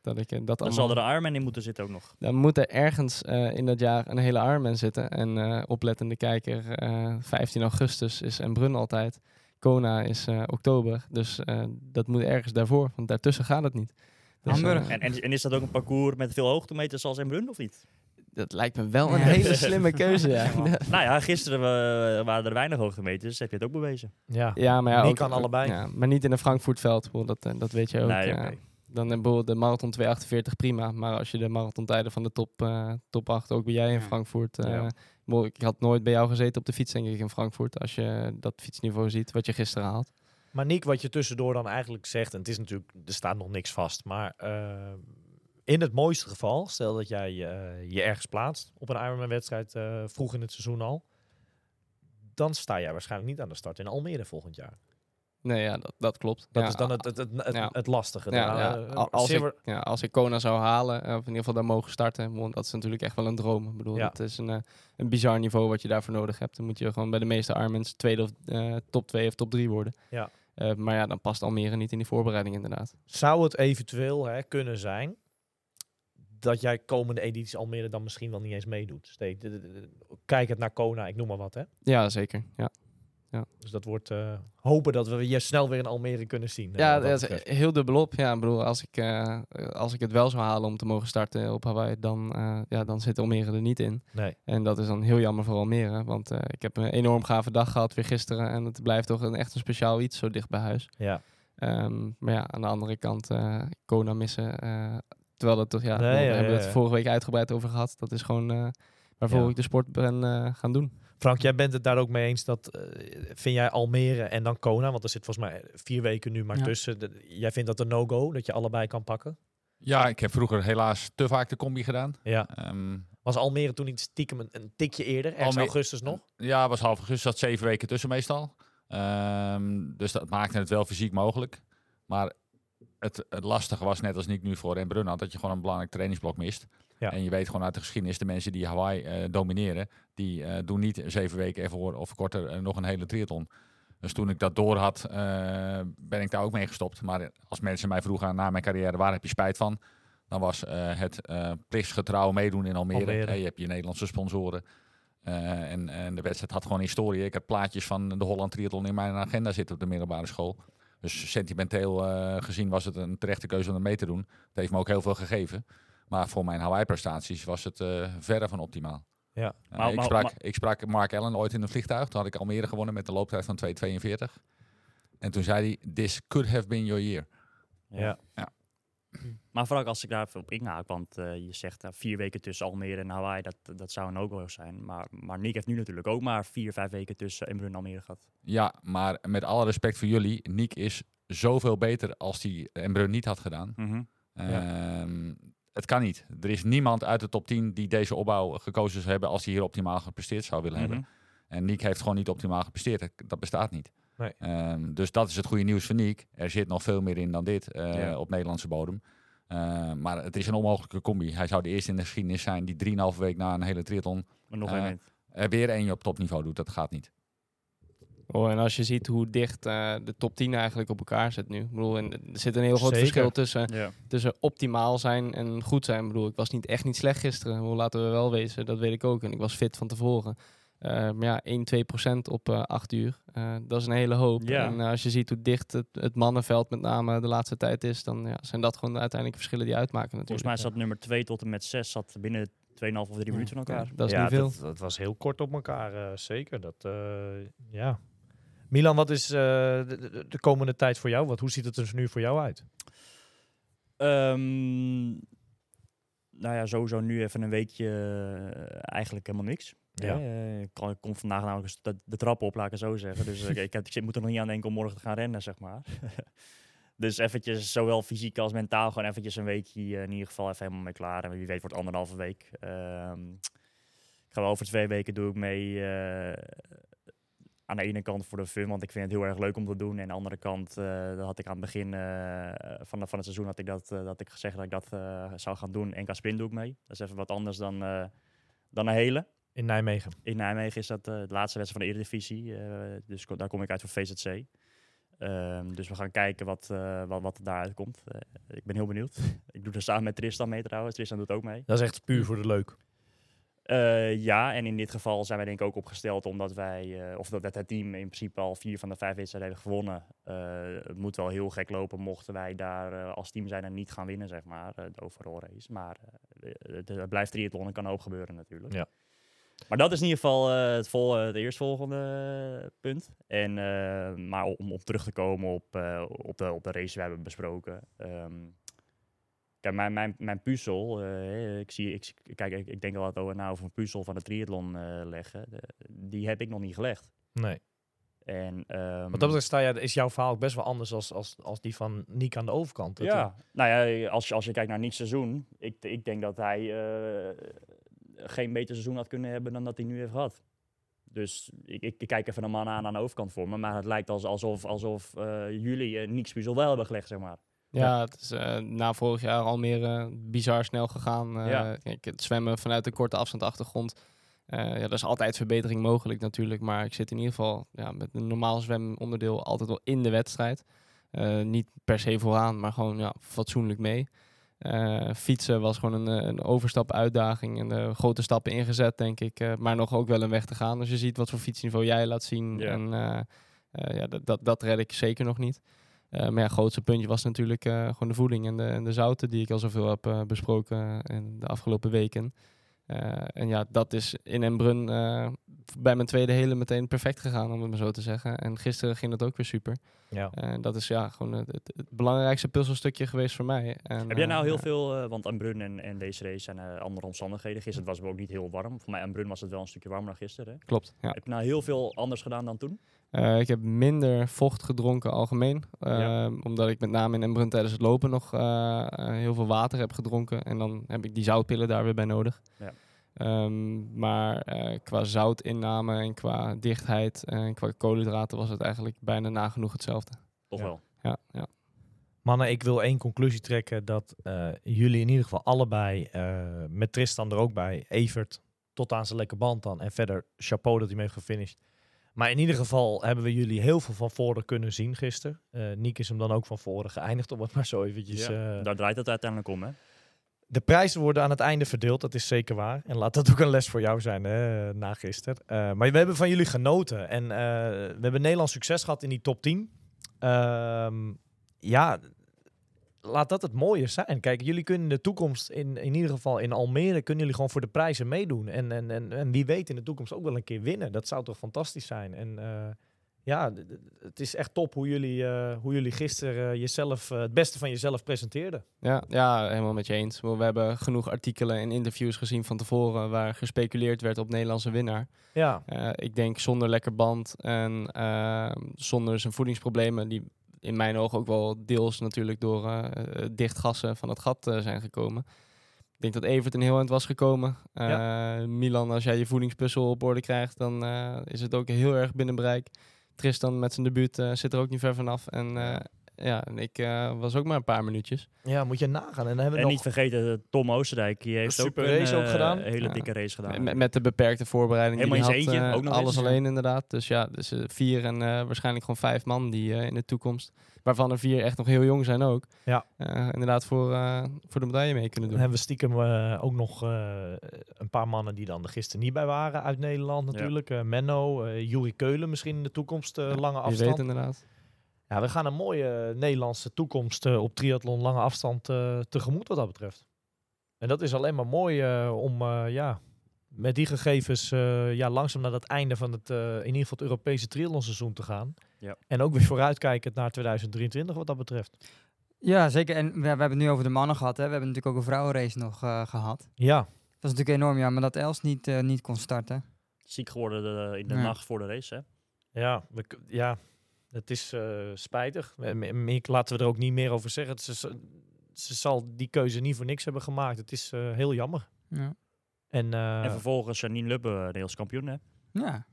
Speaker 4: dat ik dat
Speaker 3: Dan
Speaker 4: allemaal...
Speaker 3: zal er een Ironman in moeten zitten ook nog.
Speaker 4: Dan moet er ergens in dat jaar een hele Ironman zitten. En oplettende kijker, eh 15 augustus is Embrun altijd. Kona is eh, oktober. Dus eh, dat moet ergens daarvoor, want daartussen gaat het niet. Dus,
Speaker 2: Hamburg.
Speaker 4: eh,
Speaker 3: En, en, en is dat ook een parcours met veel hoogtemeters zoals in Brun of niet?
Speaker 4: dat lijkt me wel een
Speaker 2: Ja.
Speaker 4: hele slimme keuze, ja.
Speaker 3: nou ja, gisteren waren er weinig hoogtemeters. Heb je het ook bewezen?
Speaker 1: Ja.
Speaker 4: ja, maar ja,
Speaker 1: Die
Speaker 4: ook,
Speaker 1: kan allebei.
Speaker 4: Ja, maar niet in een Frankfurtveld, dat, dat weet je ook.
Speaker 3: Nee, oké.
Speaker 4: Dan bijvoorbeeld de marathon 248 prima. Maar als je de marathontijden van de top, eh, top 8, ook bij jij in
Speaker 2: Ja.
Speaker 4: Frankfurt. Ik had nooit bij jou gezeten op de fiets, denk ik, in Frankfurt. Als je dat fietsniveau ziet, wat je gisteren haalt.
Speaker 1: Maar Nick, wat je tussendoor dan eigenlijk zegt, en het is natuurlijk, er staat nog niks vast, maar eh, in het mooiste geval, stel dat jij eh, je ergens plaatst op een Ironman-wedstrijd eh, vroeg in het seizoen al, dan sta jij waarschijnlijk niet aan de start in Almere volgend jaar.
Speaker 4: Nee, ja, dat, dat klopt.
Speaker 1: Dat
Speaker 4: Ja,
Speaker 1: is dan het, het, het, het,
Speaker 4: ja.
Speaker 1: het lastige.
Speaker 4: Ja, ja.
Speaker 1: eh,
Speaker 4: Al- Als, ik, ja, als ik Kona zou halen, eh, of in ieder geval daar mogen starten, want dat is natuurlijk echt wel een droom. Ik bedoel, dat is een, eh, een bizar niveau wat je daarvoor nodig hebt. Dan moet je gewoon bij de meeste Ironmans tweede of top 2 of top 3 worden.
Speaker 1: Ja.
Speaker 4: Maar ja, dan past Almere niet in die voorbereiding inderdaad.
Speaker 1: Zou het eventueel hè, kunnen zijn dat jij komende editie Almere dan misschien wel niet eens meedoet. Steek, de- kijk het naar Kona, ik noem maar wat. Hè?
Speaker 4: Ja, zeker. Ja,
Speaker 1: Dus dat wordt eh, hopen dat we je snel weer in Almere kunnen zien. eh,
Speaker 4: ja
Speaker 1: dat
Speaker 4: dat is heel dubbelop. Ja, ik bedoel, als ik, eh, als ik het wel zou halen om te mogen starten op Hawaii, dan, eh, ja, dan zit Almere er niet in.
Speaker 1: Nee.
Speaker 4: En dat is dan heel jammer voor Almere, want eh, ik heb een enorm gave dag gehad weer gisteren. En het blijft toch een, echt een speciaal iets zo dicht bij huis.
Speaker 1: Ja.
Speaker 4: Ehm, maar ja, aan de andere kant, eh Kona missen. eh, terwijl het toch, ja,
Speaker 1: Nee,
Speaker 4: we
Speaker 1: ja,
Speaker 4: hebben
Speaker 1: ja,
Speaker 4: het
Speaker 1: ja.
Speaker 4: vorige week uitgebreid over gehad. Dat is gewoon eh, waarvoor
Speaker 1: Ja.
Speaker 4: ik de sport ben eh, gaan doen.
Speaker 1: Frank, jij bent het daar ook mee eens dat eh, vind jij Almere en dan Kona, want er zit volgens mij vier weken nu maar
Speaker 2: Ja.
Speaker 1: tussen. De- jij vindt dat een no-go, dat je allebei kan pakken?
Speaker 5: Ja, ik heb vroeger helaas te vaak de combi gedaan.
Speaker 1: Ja.
Speaker 5: Ehm,
Speaker 1: Was Almere toen niet stiekem een, een tikje eerder, ergens
Speaker 5: Almere-
Speaker 1: augustus nog?
Speaker 5: Ja, was half augustus, zat zeven weken tussen meestal. Ehm, dus dat maakte het wel fysiek mogelijk. Maar het, het lastige was, net als Nick nu voor en had, dat je gewoon een belangrijk trainingsblok mist.
Speaker 1: Ja.
Speaker 5: En je weet gewoon uit de geschiedenis, de mensen die Hawaii eh, domineren, die eh, doen niet zeven weken ervoor of korter eh, nog een hele triathlon. Dus toen ik dat door had, ben ik daar ook mee gestopt. Maar als mensen mij vroegen na mijn carrière, waar heb je spijt van? Dan was het plichtsgetrouw meedoen in Almere.
Speaker 1: Almere.
Speaker 5: Je hebt je Nederlandse sponsoren. En, en de wedstrijd had gewoon historie. Ik had plaatjes van de Holland Triathlon in mijn agenda zitten op de middelbare school. Dus sentimenteel gezien was het een terechte keuze om er mee te doen. Het heeft me ook heel veel gegeven. Maar voor mijn Hawaii-prestaties was het eh, verre van optimaal.
Speaker 1: Ja.
Speaker 5: Eh,
Speaker 3: Maar-
Speaker 5: ik,
Speaker 3: maar-
Speaker 5: sprak,
Speaker 3: maar-
Speaker 5: ik sprak Mark Allen ooit in een vliegtuig. Toen had ik Almere gewonnen met een looptijd van 2.42. En toen zei hij, this could have been your year.
Speaker 1: Ja.
Speaker 3: Maar vooral als ik daar even op inhaak, want eh, je zegt eh, vier weken tussen Almere en Hawaii, dat, dat zou een ook zijn. Maar, maar Nick heeft nu natuurlijk ook maar vier, vijf weken tussen Embrun en Almere gehad.
Speaker 5: Ja, maar met alle respect voor jullie, Niek is zoveel beter als hij Embrun niet had gedaan. Ehm, Het kan niet. Er is niemand uit de top 10 die deze opbouw gekozen zou hebben als hij hier optimaal gepresteerd zou willen
Speaker 3: Mhm.
Speaker 5: hebben. En Niek heeft gewoon niet optimaal gepresteerd. Dat, bestaat niet.
Speaker 1: Nee.
Speaker 5: Ehm, dus dat is het goede nieuws voor Niek. Er zit nog veel meer in dan dit eh,
Speaker 3: Ja.
Speaker 5: op Nederlandse bodem. Eh, maar het is een onmogelijke combi. Hij zou de eerste in de geschiedenis zijn die 3,5 week na een hele triathlon
Speaker 3: Maar nog
Speaker 5: Eh, er weer eentje op topniveau doet. Dat gaat niet.
Speaker 4: Oh, en als je ziet hoe dicht eh, de top 10 eigenlijk op elkaar zit nu. Ik bedoel, en er zit een heel groot
Speaker 1: Zeker.
Speaker 4: verschil tussen,
Speaker 3: Ja.
Speaker 4: tussen optimaal zijn en goed zijn. Ik bedoel, ik was niet echt niet slecht gisteren. Bedoel, laten we wel wezen, dat weet ik ook. En ik was fit van tevoren. Eh, maar ja, 1, 2 procent op eh 8 uur. Eh, dat is een hele hoop.
Speaker 3: Ja.
Speaker 4: En als je ziet hoe dicht het, het mannenveld met name de laatste tijd is, dan ja, zijn dat gewoon de uiteindelijke verschillen die uitmaken
Speaker 3: Volgens
Speaker 4: natuurlijk.
Speaker 3: mij zat nummer 2 tot en met 6 zat binnen 2,5 of 3 minuten van elkaar.
Speaker 4: Ja, dat is
Speaker 1: ja,
Speaker 4: niet veel.
Speaker 1: Dat, dat was heel kort op elkaar, eh, zeker. Dat, eh, ja. Milan, wat is eh, de, de- de komende tijd voor jou? Wat, hoe ziet het er nu voor jou uit?
Speaker 3: Ehm, nou ja, sowieso nu even een weekje eh, eigenlijk helemaal niks.
Speaker 1: Ja.
Speaker 3: Eh, ik, kom vandaag namelijk de, de trap op, laat ik het zo zeggen. Dus ik, ik, moet er nog niet aan denken om morgen te gaan rennen, zeg maar. dus eventjes, zowel fysiek als mentaal, gewoon eventjes een weekje in ieder geval even helemaal mee klaar. En wie weet wordt anderhalve week. Ehm, ik ga wel over twee weken doe ik mee aan de ene kant voor de fun, want ik vind het heel erg leuk om te doen. En aan de andere kant, eh dat had ik aan het begin eh, van, de, van het seizoen had ik dat, eh, dat ik gezegd dat ik dat zou gaan doen. NK Sprint doe ik mee. Dat is even wat anders dan, dan een hele.
Speaker 1: In Nijmegen.
Speaker 3: In Nijmegen is dat de laatste wedstrijd van de Eredivisie. dus ko- daar kom ik uit voor VZC. Ehm, dus we gaan kijken wat, wat, wat er daaruit komt. Ik ben heel benieuwd. ik doe er samen met Tristan mee trouwens. Tristan doet ook mee.
Speaker 1: Dat is echt puur voor de leuk.
Speaker 3: Eh, ja, en in dit geval zijn wij denk ik ook opgesteld omdat wij, eh, of dat het team in principe al vier van de vijf wedstrijden heeft gewonnen. Eh, het moet wel heel gek lopen mochten wij daar als team zijn en niet gaan winnen, zeg maar, de overall race. Maar het, blijft triathlon en kan hoop gebeuren natuurlijk.
Speaker 1: Ja.
Speaker 3: Maar dat is in ieder geval het, vol, het eerstvolgende punt. En, maar om op terug te komen op, op, de, op de race die we hebben besproken. Ehm, mijn, mijn, mijn puzzel, eh, ik, zie, ik, kijk, ik, ik denk al wat over, nou, over een puzzel van de triathlon eh, leggen. De- die heb ik nog niet gelegd.
Speaker 1: Nee.
Speaker 3: En, ehm,
Speaker 1: Wat dat betreft sta is jouw verhaal ook best wel anders als, als, als die van Niek aan de overkant. Dat,
Speaker 3: Ja, nou ja, als je, als je kijkt naar Nick's seizoen, ik, ik denk dat hij eh, geen beter seizoen had kunnen hebben dan dat hij nu heeft gehad. Dus ik, ik, ik kijk even een man aan aan de overkant voor me, maar het lijkt als, alsof, alsof jullie uh, Nick's puzzel wel hebben gelegd, zeg maar.
Speaker 4: Ja, het is eh, na vorig jaar al meer eh, bizar snel gegaan. Eh,
Speaker 3: Ja.
Speaker 4: kijk, het zwemmen vanuit een korte afstand achtergrond. eh ja, er is altijd verbetering mogelijk natuurlijk. Maar ik zit in ieder geval ja, met een normaal zwemonderdeel altijd wel in de wedstrijd. Niet per se vooraan, maar gewoon ja, fatsoenlijk mee. Fietsen was gewoon een, een overstap uitdaging en grote stappen ingezet, denk ik. maar nog ook wel een weg te gaan. Als je ziet wat voor fietsniveau jij laat zien.
Speaker 3: Ja.
Speaker 4: En ja, dat, dat, dat red ik zeker nog niet. Eh, maar het grootste puntje was natuurlijk eh, gewoon de voeding en de, en de zouten die ik al zoveel heb eh, besproken in de afgelopen weken. En ja, dat is in Embrun bij mijn tweede hele meteen perfect gegaan, om het maar zo te zeggen. En gisteren ging dat ook weer super.
Speaker 1: Ja.
Speaker 4: En dat is ja gewoon het, belangrijkste puzzelstukje geweest voor mij. En,
Speaker 3: Heb jij
Speaker 4: eh,
Speaker 3: nou heel
Speaker 4: ja,
Speaker 3: veel, eh, want Embrun en, en deze race zijn eh, andere omstandigheden. Gisteren was het ook niet heel warm. Voor mij Embrun was het wel een stukje warmer dan gisteren. Hè?
Speaker 4: Klopt, ja.
Speaker 3: Heb je nou heel veel anders gedaan dan toen?
Speaker 4: Eh, ik heb minder vocht gedronken algemeen.
Speaker 3: Ja.
Speaker 4: Omdat ik met name in Embrun tijdens het lopen nog eh, eh, heel veel water heb gedronken. En dan heb ik die zoutpillen daar weer bij nodig.
Speaker 3: Ja.
Speaker 4: Ehm, maar eh, qua zoutinname en qua dichtheid en qua koolhydraten was het eigenlijk bijna nagenoeg hetzelfde.
Speaker 3: Toch
Speaker 1: Ja.
Speaker 3: wel?
Speaker 4: Ja, ja.
Speaker 1: Mannen, ik wil één conclusie trekken dat eh, jullie in ieder geval allebei, eh, met Tristan er ook bij, Evert tot aan zijn lekker band dan. En verder chapeau dat hij mee heeft gefinished. Maar in ieder geval hebben we jullie heel veel van voren kunnen zien gisteren. Eh Niek is hem dan ook van voren geëindigd, om het maar zo eventjes...
Speaker 3: Ja,
Speaker 1: eh,
Speaker 3: Daar draait het uiteindelijk om, hè?
Speaker 1: De prijzen worden aan het einde verdeeld, dat is zeker waar. En laat dat ook een les voor jou zijn hè, na gisteren. Eh, maar we hebben van jullie genoten. En eh, we hebben Nederlands succes gehad in die top 10. Ehm, ja, laat dat het mooie zijn. Kijk, jullie kunnen in de toekomst, in, in ieder geval in Almere, kunnen jullie gewoon voor de prijzen meedoen. En, en, en, en wie weet in de toekomst ook wel een keer winnen. Dat zou toch fantastisch zijn. En eh, ja, het is echt top hoe jullie, eh, hoe jullie gisteren eh, jezelf, eh, het beste van jezelf presenteerden.
Speaker 4: Ja, ja, helemaal met je eens. We hebben genoeg artikelen en interviews gezien van tevoren waar gespeculeerd werd op Nederlandse winnaar.
Speaker 1: Ja,
Speaker 4: ik denk zonder lekker band en eh, zonder zijn voedingsproblemen, die in mijn ogen ook wel deels natuurlijk door het dichtgassen van het gat zijn gekomen. Ik denk dat Evert een heel eind was gekomen. Milan, als jij je voedingspuzzel op orde krijgt, dan is het ook heel erg binnen bereik. Tristan met zijn debuut eh, zit er ook niet ver vanaf. En eh, ja, en ik eh, was ook maar een paar minuutjes.
Speaker 1: ja, moet je nagaan. En dan hebben we
Speaker 3: En
Speaker 1: nog
Speaker 3: niet vergeten, Tom Oostenrijk, die heeft ook
Speaker 1: super
Speaker 3: een
Speaker 1: race ook
Speaker 3: eh,
Speaker 1: gedaan.
Speaker 3: hele
Speaker 4: Ja.
Speaker 3: dikke race gedaan.
Speaker 4: Met, met de beperkte voorbereiding
Speaker 3: Helemaal
Speaker 4: die had.
Speaker 3: eentje,
Speaker 4: eh,
Speaker 3: ook nog
Speaker 4: alles
Speaker 3: eens,
Speaker 4: alleen inderdaad. Dus ja, dus vier en eh, waarschijnlijk gewoon vijf man die eh, in de toekomst, waarvan er vier echt nog heel jong zijn ook.
Speaker 1: Ja.
Speaker 4: eh, inderdaad voor, eh, voor de medaille mee kunnen
Speaker 1: Dan
Speaker 4: doen.
Speaker 1: hebben we stiekem ook nog eh, een paar mannen die dan er gisteren niet bij waren uit Nederland natuurlijk. Menno, eh Juri Keulen misschien in de toekomst, eh,
Speaker 4: Ja,
Speaker 1: lange
Speaker 4: Je
Speaker 1: afstand.
Speaker 4: weet inderdaad.
Speaker 1: Ja, we gaan een mooie Nederlandse toekomst eh, op triathlon lange afstand eh, tegemoet wat dat betreft. En dat is alleen maar mooi eh, om eh, ja, met die gegevens eh, ja, langzaam naar het einde van het, eh, in ieder geval het Europese triathlonseizoen te gaan.
Speaker 3: Ja.
Speaker 1: En ook weer vooruitkijkend naar 2023 wat dat betreft.
Speaker 2: Ja, zeker. En we, we hebben het nu over de mannen gehad. Hè. We hebben natuurlijk ook een vrouwenrace nog eh, gehad.
Speaker 1: Ja,
Speaker 2: Dat was natuurlijk enorm jammer dat Els niet, eh, niet kon starten.
Speaker 3: Ziek geworden de- in de
Speaker 2: Ja.
Speaker 3: nacht voor de race, hè?
Speaker 1: Ja, we, ja het is eh, spijtig. Me- laten we er ook niet meer over zeggen. Ze, ze, zal die keuze niet voor niks hebben gemaakt. Het is eh, heel jammer.
Speaker 2: Ja.
Speaker 1: En, eh
Speaker 3: En vervolgens Janine Lubbe, Nederlands kampioen, hè?
Speaker 2: ja.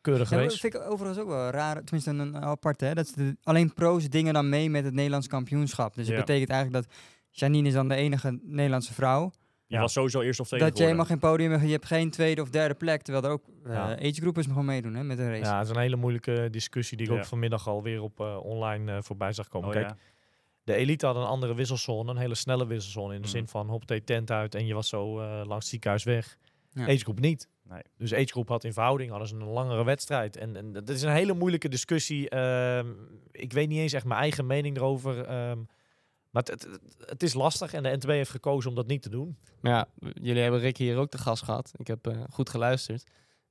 Speaker 1: keurig
Speaker 2: Ja, dat
Speaker 1: geweest.
Speaker 2: vind ik overigens ook wel raar, tenminste een, een apart, hè, dat ze de- alleen pro's dingen dan mee met het Nederlands kampioenschap. Dus
Speaker 3: Ja.
Speaker 2: dat betekent eigenlijk dat Janine is dan de enige Nederlandse vrouw.
Speaker 3: Je was sowieso eerst of tweede
Speaker 2: dat je helemaal geen podium hebt, je hebt geen tweede of derde plek, terwijl er ook uh,
Speaker 1: Ja.
Speaker 2: agegroepers gewoon meedoen hè, met een race.
Speaker 1: Ja, het is een hele moeilijke discussie die ik
Speaker 3: Ja.
Speaker 1: ook vanmiddag alweer op eh, online eh, voorbij zag komen.
Speaker 3: Oh,
Speaker 1: Kijk,
Speaker 3: ja.
Speaker 1: de elite had een andere wisselzone, een hele snelle wisselzone. In de
Speaker 3: Mhm.
Speaker 1: zin van hop de tent uit en je was zo eh, langs het ziekenhuis weg.
Speaker 2: Ja.
Speaker 1: Agegroep niet.
Speaker 3: Nee.
Speaker 1: Dus agegroep had in verhouding hadden ze een langere wedstrijd. En, en dat is een hele moeilijke discussie. Ehm, ik weet niet eens echt mijn eigen mening erover. ehm, maar het, het, het is lastig en de NTB heeft gekozen om dat niet te doen.
Speaker 4: Maar ja, jullie hebben Rick hier ook te gast gehad. Ik heb eh, goed geluisterd.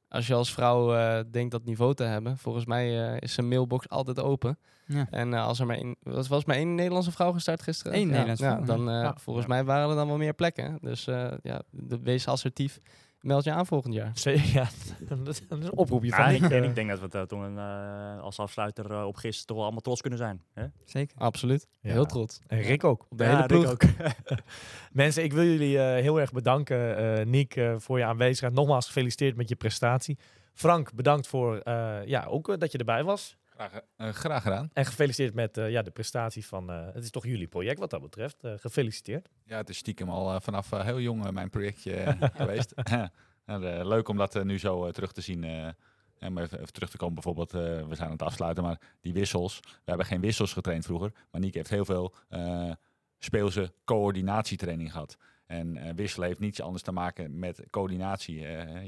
Speaker 4: Als je als vrouw eh, denkt dat niveau te hebben, volgens mij eh, is zijn mailbox altijd open.
Speaker 2: Ja.
Speaker 4: En eh, als er maar één, was, was maar één Nederlandse vrouw gestart gisteren?
Speaker 2: Eén
Speaker 4: ja,
Speaker 2: Nederlandse
Speaker 4: ja,
Speaker 2: vrouw,
Speaker 4: Dan, eh,
Speaker 1: Ja.
Speaker 4: volgens mij waren er dan wel meer plekken. Dus eh, ja, de, wees assertief. Meld je aan volgend jaar.
Speaker 1: Ze- Ja, dat is een oproepje
Speaker 3: Ja,
Speaker 1: van
Speaker 3: ik,
Speaker 1: Nick,
Speaker 3: en
Speaker 1: eh.
Speaker 3: ik denk dat we het eh, toen eh, als afsluiter op gisteren toch wel allemaal trots kunnen zijn. Hè?
Speaker 2: Zeker.
Speaker 4: Absoluut.
Speaker 1: Ja.
Speaker 4: Heel trots.
Speaker 1: En Rick ook.
Speaker 4: Op de
Speaker 3: Ja,
Speaker 4: hele
Speaker 3: Rick
Speaker 4: ploeg.
Speaker 3: ook.
Speaker 1: Mensen, ik wil jullie eh, heel erg bedanken, eh Niek, eh, voor je aanwezigheid. Nogmaals gefeliciteerd met je prestatie. Frank, bedankt voor eh, ja, ook dat je erbij was.
Speaker 5: Graag, eh, graag gedaan.
Speaker 1: En gefeliciteerd met eh, ja, de prestatie van... eh, het is toch jullie project wat dat betreft. Gefeliciteerd.
Speaker 5: Ja, het is stiekem al vanaf heel jong mijn projectje geweest. En, leuk om dat nu zo terug te zien. en even, even terug te komen bijvoorbeeld, we zijn aan het afsluiten, maar die wissels. We hebben geen wissels getraind vroeger, maar Niek heeft heel veel speelse coördinatietraining gehad. En eh, wisselen heeft niets anders te maken met coördinatie.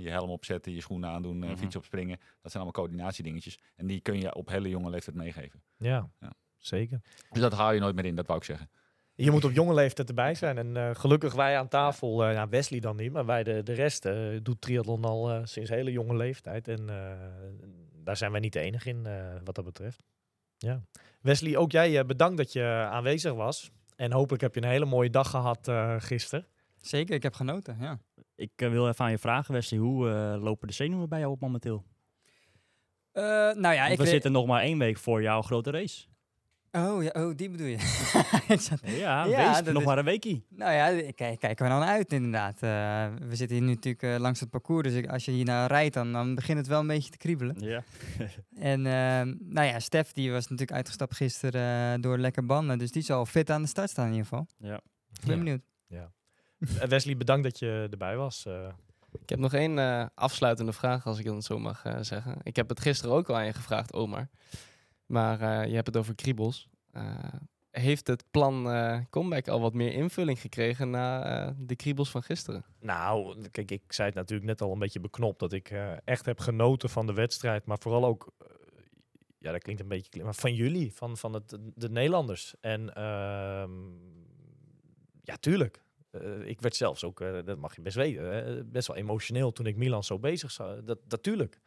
Speaker 5: Je helm opzetten, je schoenen aandoen, eh,
Speaker 3: Mhm.
Speaker 5: fiets opspringen. Dat zijn allemaal coördinatiedingetjes. En die kun je op hele jonge leeftijd meegeven.
Speaker 1: Ja,
Speaker 5: Ja.
Speaker 1: zeker.
Speaker 5: Dus dat haal je nooit meer in, dat wou ik zeggen.
Speaker 1: Je moet op jonge leeftijd erbij zijn. En eh, gelukkig wij aan tafel, ja, Wesley dan niet, maar wij de, de rest eh, doet triathlon al sinds hele jonge leeftijd. En daar zijn wij niet de enige in wat dat betreft. Ja. Wesley, ook jij bedankt dat je aanwezig was. En hopelijk heb je een hele mooie dag gehad eh gisteren.
Speaker 2: Zeker, ik heb genoten, ja.
Speaker 3: Ik eh, wil even aan je vragen, Wesley. Hoe eh, lopen de zenuwen bij jou op momenteel?
Speaker 2: Eh, nou ja,
Speaker 3: Want
Speaker 2: ik
Speaker 3: we
Speaker 2: weet-
Speaker 3: zitten nog maar één week voor jouw grote race.
Speaker 2: Oh, ja, oh, die bedoel je. ik zat...
Speaker 3: Ja,
Speaker 2: Ja,
Speaker 3: wees,
Speaker 2: dat
Speaker 3: nog
Speaker 2: is-
Speaker 3: maar een weekie.
Speaker 2: Nou ja, kijk, kijken we dan uit inderdaad. Eh, we zitten hier nu natuurlijk eh, langs het parcours, dus ik- als je hier naar rijdt, dan, dan begint het wel een beetje te kriebelen.
Speaker 3: Ja.
Speaker 2: En ehm, nou ja, Stef die was natuurlijk uitgestapt gisteren eh, door lekker banden, dus die zal fit aan de start staan in ieder geval.
Speaker 3: ja.
Speaker 2: Ik ben
Speaker 1: Ja.
Speaker 2: benieuwd.
Speaker 1: Eh, Wesley, bedankt dat je erbij was. eh.
Speaker 4: Ik heb nog één eh, afsluitende vraag, als ik het zo mag eh, zeggen. Ik heb het gisteren ook al aan je gevraagd, Omar. Maar eh, je hebt het over kriebels. Eh, heeft het plan eh, comeback al wat meer invulling gekregen na de kriebels van gisteren?
Speaker 1: Nou, kijk, ik zei het natuurlijk net al een beetje beknopt dat ik echt heb genoten van de wedstrijd, maar vooral ook, ja, dat klinkt een beetje, maar van jullie, van, van het, de Nederlanders. En ehm, ja, tuurlijk. Ik werd zelfs ook, dat mag je best weten, best wel emotioneel toen ik Milan zo bezig zag. Dat, dat tuurlijk.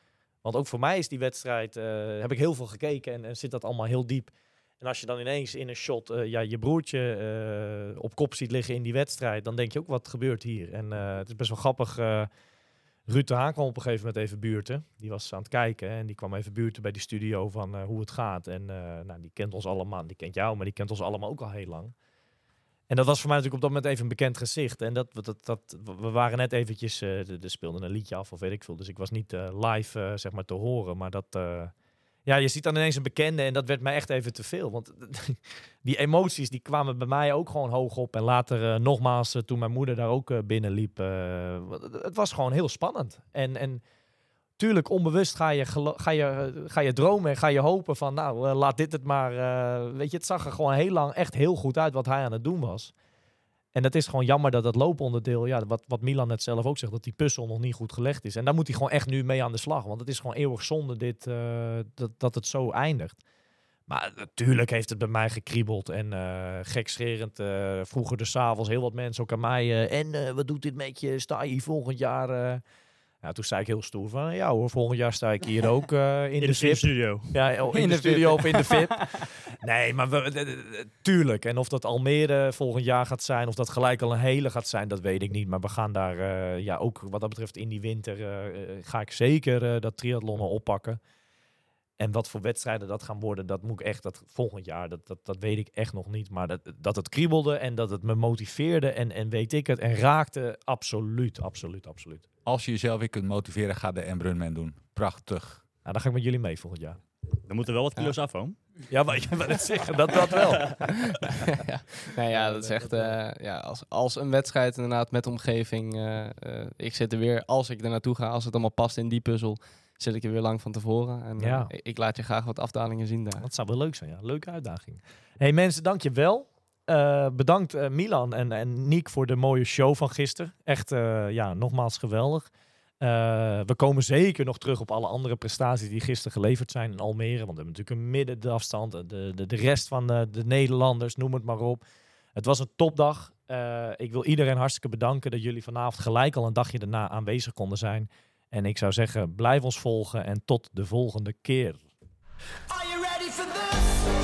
Speaker 1: Want ook voor mij is die wedstrijd, eh, heb ik heel veel gekeken en, zit dat allemaal heel diep. En als je dan ineens in een shot eh, ja, je broertje eh, op kop ziet liggen in die wedstrijd, dan denk je ook wat gebeurt hier. En het is best wel grappig. Ruud de Haan kwam op een gegeven moment even buurten. Die was aan het kijken en die kwam even buurten bij die studio van hoe het gaat. En nou, die kent ons allemaal, die kent jou, maar die kent ons allemaal ook al heel lang. En dat was voor mij natuurlijk op dat moment even een bekend gezicht. En dat, dat, dat, we waren net eventjes, er speelde een liedje af of weet ik veel. Dus ik was niet eh, live eh, zeg maar te horen. Maar dat, ja, je ziet dan ineens een bekende en dat werd mij echt even te veel. Want die emoties die kwamen bij mij ook gewoon hoog op. En later nogmaals, toen mijn moeder daar ook binnenliep. eh, wat- het was gewoon heel spannend. En, en tuurlijk, onbewust ga je, ga, je, ga je dromen en ga je hopen van... Nou, eh, laat dit het maar... eh, weet je, het zag er gewoon heel lang echt heel goed uit wat hij aan het doen was. En het is gewoon jammer dat dat looponderdeel, ja, wat, wat Milan net zelf ook zegt, dat die puzzel nog niet goed gelegd is. En daar moet hij gewoon echt nu mee aan de slag. Want het is gewoon eeuwig zonde dit, eh, dat, dat het zo eindigt. Maar natuurlijk heeft het bij mij gekriebeld. En eh gekscherend, vroeger de s'avonds heel wat mensen ook aan mij. en wat doet dit met je? Sta je volgend jaar? Eh?" Ja, toen zei ik heel stoer van, ja hoor, volgend jaar sta ik hier ook eh, in,
Speaker 3: In
Speaker 1: de
Speaker 3: de
Speaker 1: VIP.
Speaker 3: studio.
Speaker 1: Ja, oh, in,
Speaker 2: In
Speaker 1: de,
Speaker 2: de
Speaker 1: studio of in de VIP. Nee, maar we, tuurlijk. En of dat Almere volgend jaar gaat zijn, of dat gelijk al een hele gaat zijn, dat weet ik niet. Maar we gaan daar, eh, ja, ook wat dat betreft in die winter, eh, ga ik zeker eh, dat triathlonnen oppakken. En wat voor wedstrijden dat gaan worden, dat moet ik echt, dat volgend jaar, dat, dat, dat weet ik echt nog niet. Maar dat, dat het kriebelde en dat het me motiveerde en, en weet ik het, en raakte, absoluut, absoluut, absoluut.
Speaker 5: Als je jezelf weer kunt motiveren, ga de Embrunman doen. Prachtig.
Speaker 1: Nou, dan ga ik met jullie mee volgend jaar.
Speaker 3: Er moeten wel wat kilo's af, hoor.
Speaker 1: Ja, maar je wil het zeggen, dat, dat wel.
Speaker 4: ja. Nou ja, dat is echt... eh, ja, als, als een wedstrijd inderdaad met omgeving... eh, eh, ik zit er weer, als ik er naartoe ga, als het allemaal past in die puzzel... zit ik er weer lang van tevoren. En eh,
Speaker 1: Ja.
Speaker 4: ik, ik laat je graag wat afdalingen zien daar.
Speaker 1: Dat zou wel leuk zijn, ja. Leuke uitdaging. hey, mensen, dank je wel. Eh, bedankt eh, Milan en, en Niek voor de mooie show van gisteren. Echt, ja, nogmaals geweldig. We komen zeker nog terug op alle andere prestaties die gisteren geleverd zijn in Almere. Want we hebben natuurlijk een middenafstand. De, de, de rest van de, de Nederlanders, noem het maar op. Het was een topdag. Ik wil iedereen hartstikke bedanken dat jullie vanavond gelijk al een dagje daarna aanwezig konden zijn. En ik zou zeggen, blijf ons volgen en tot de volgende keer.
Speaker 6: Are you ready for this?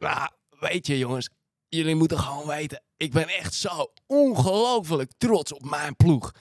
Speaker 6: Are
Speaker 4: weet je jongens, jullie moeten gewoon weten, ik ben echt zo ongelooflijk trots op mijn ploeg.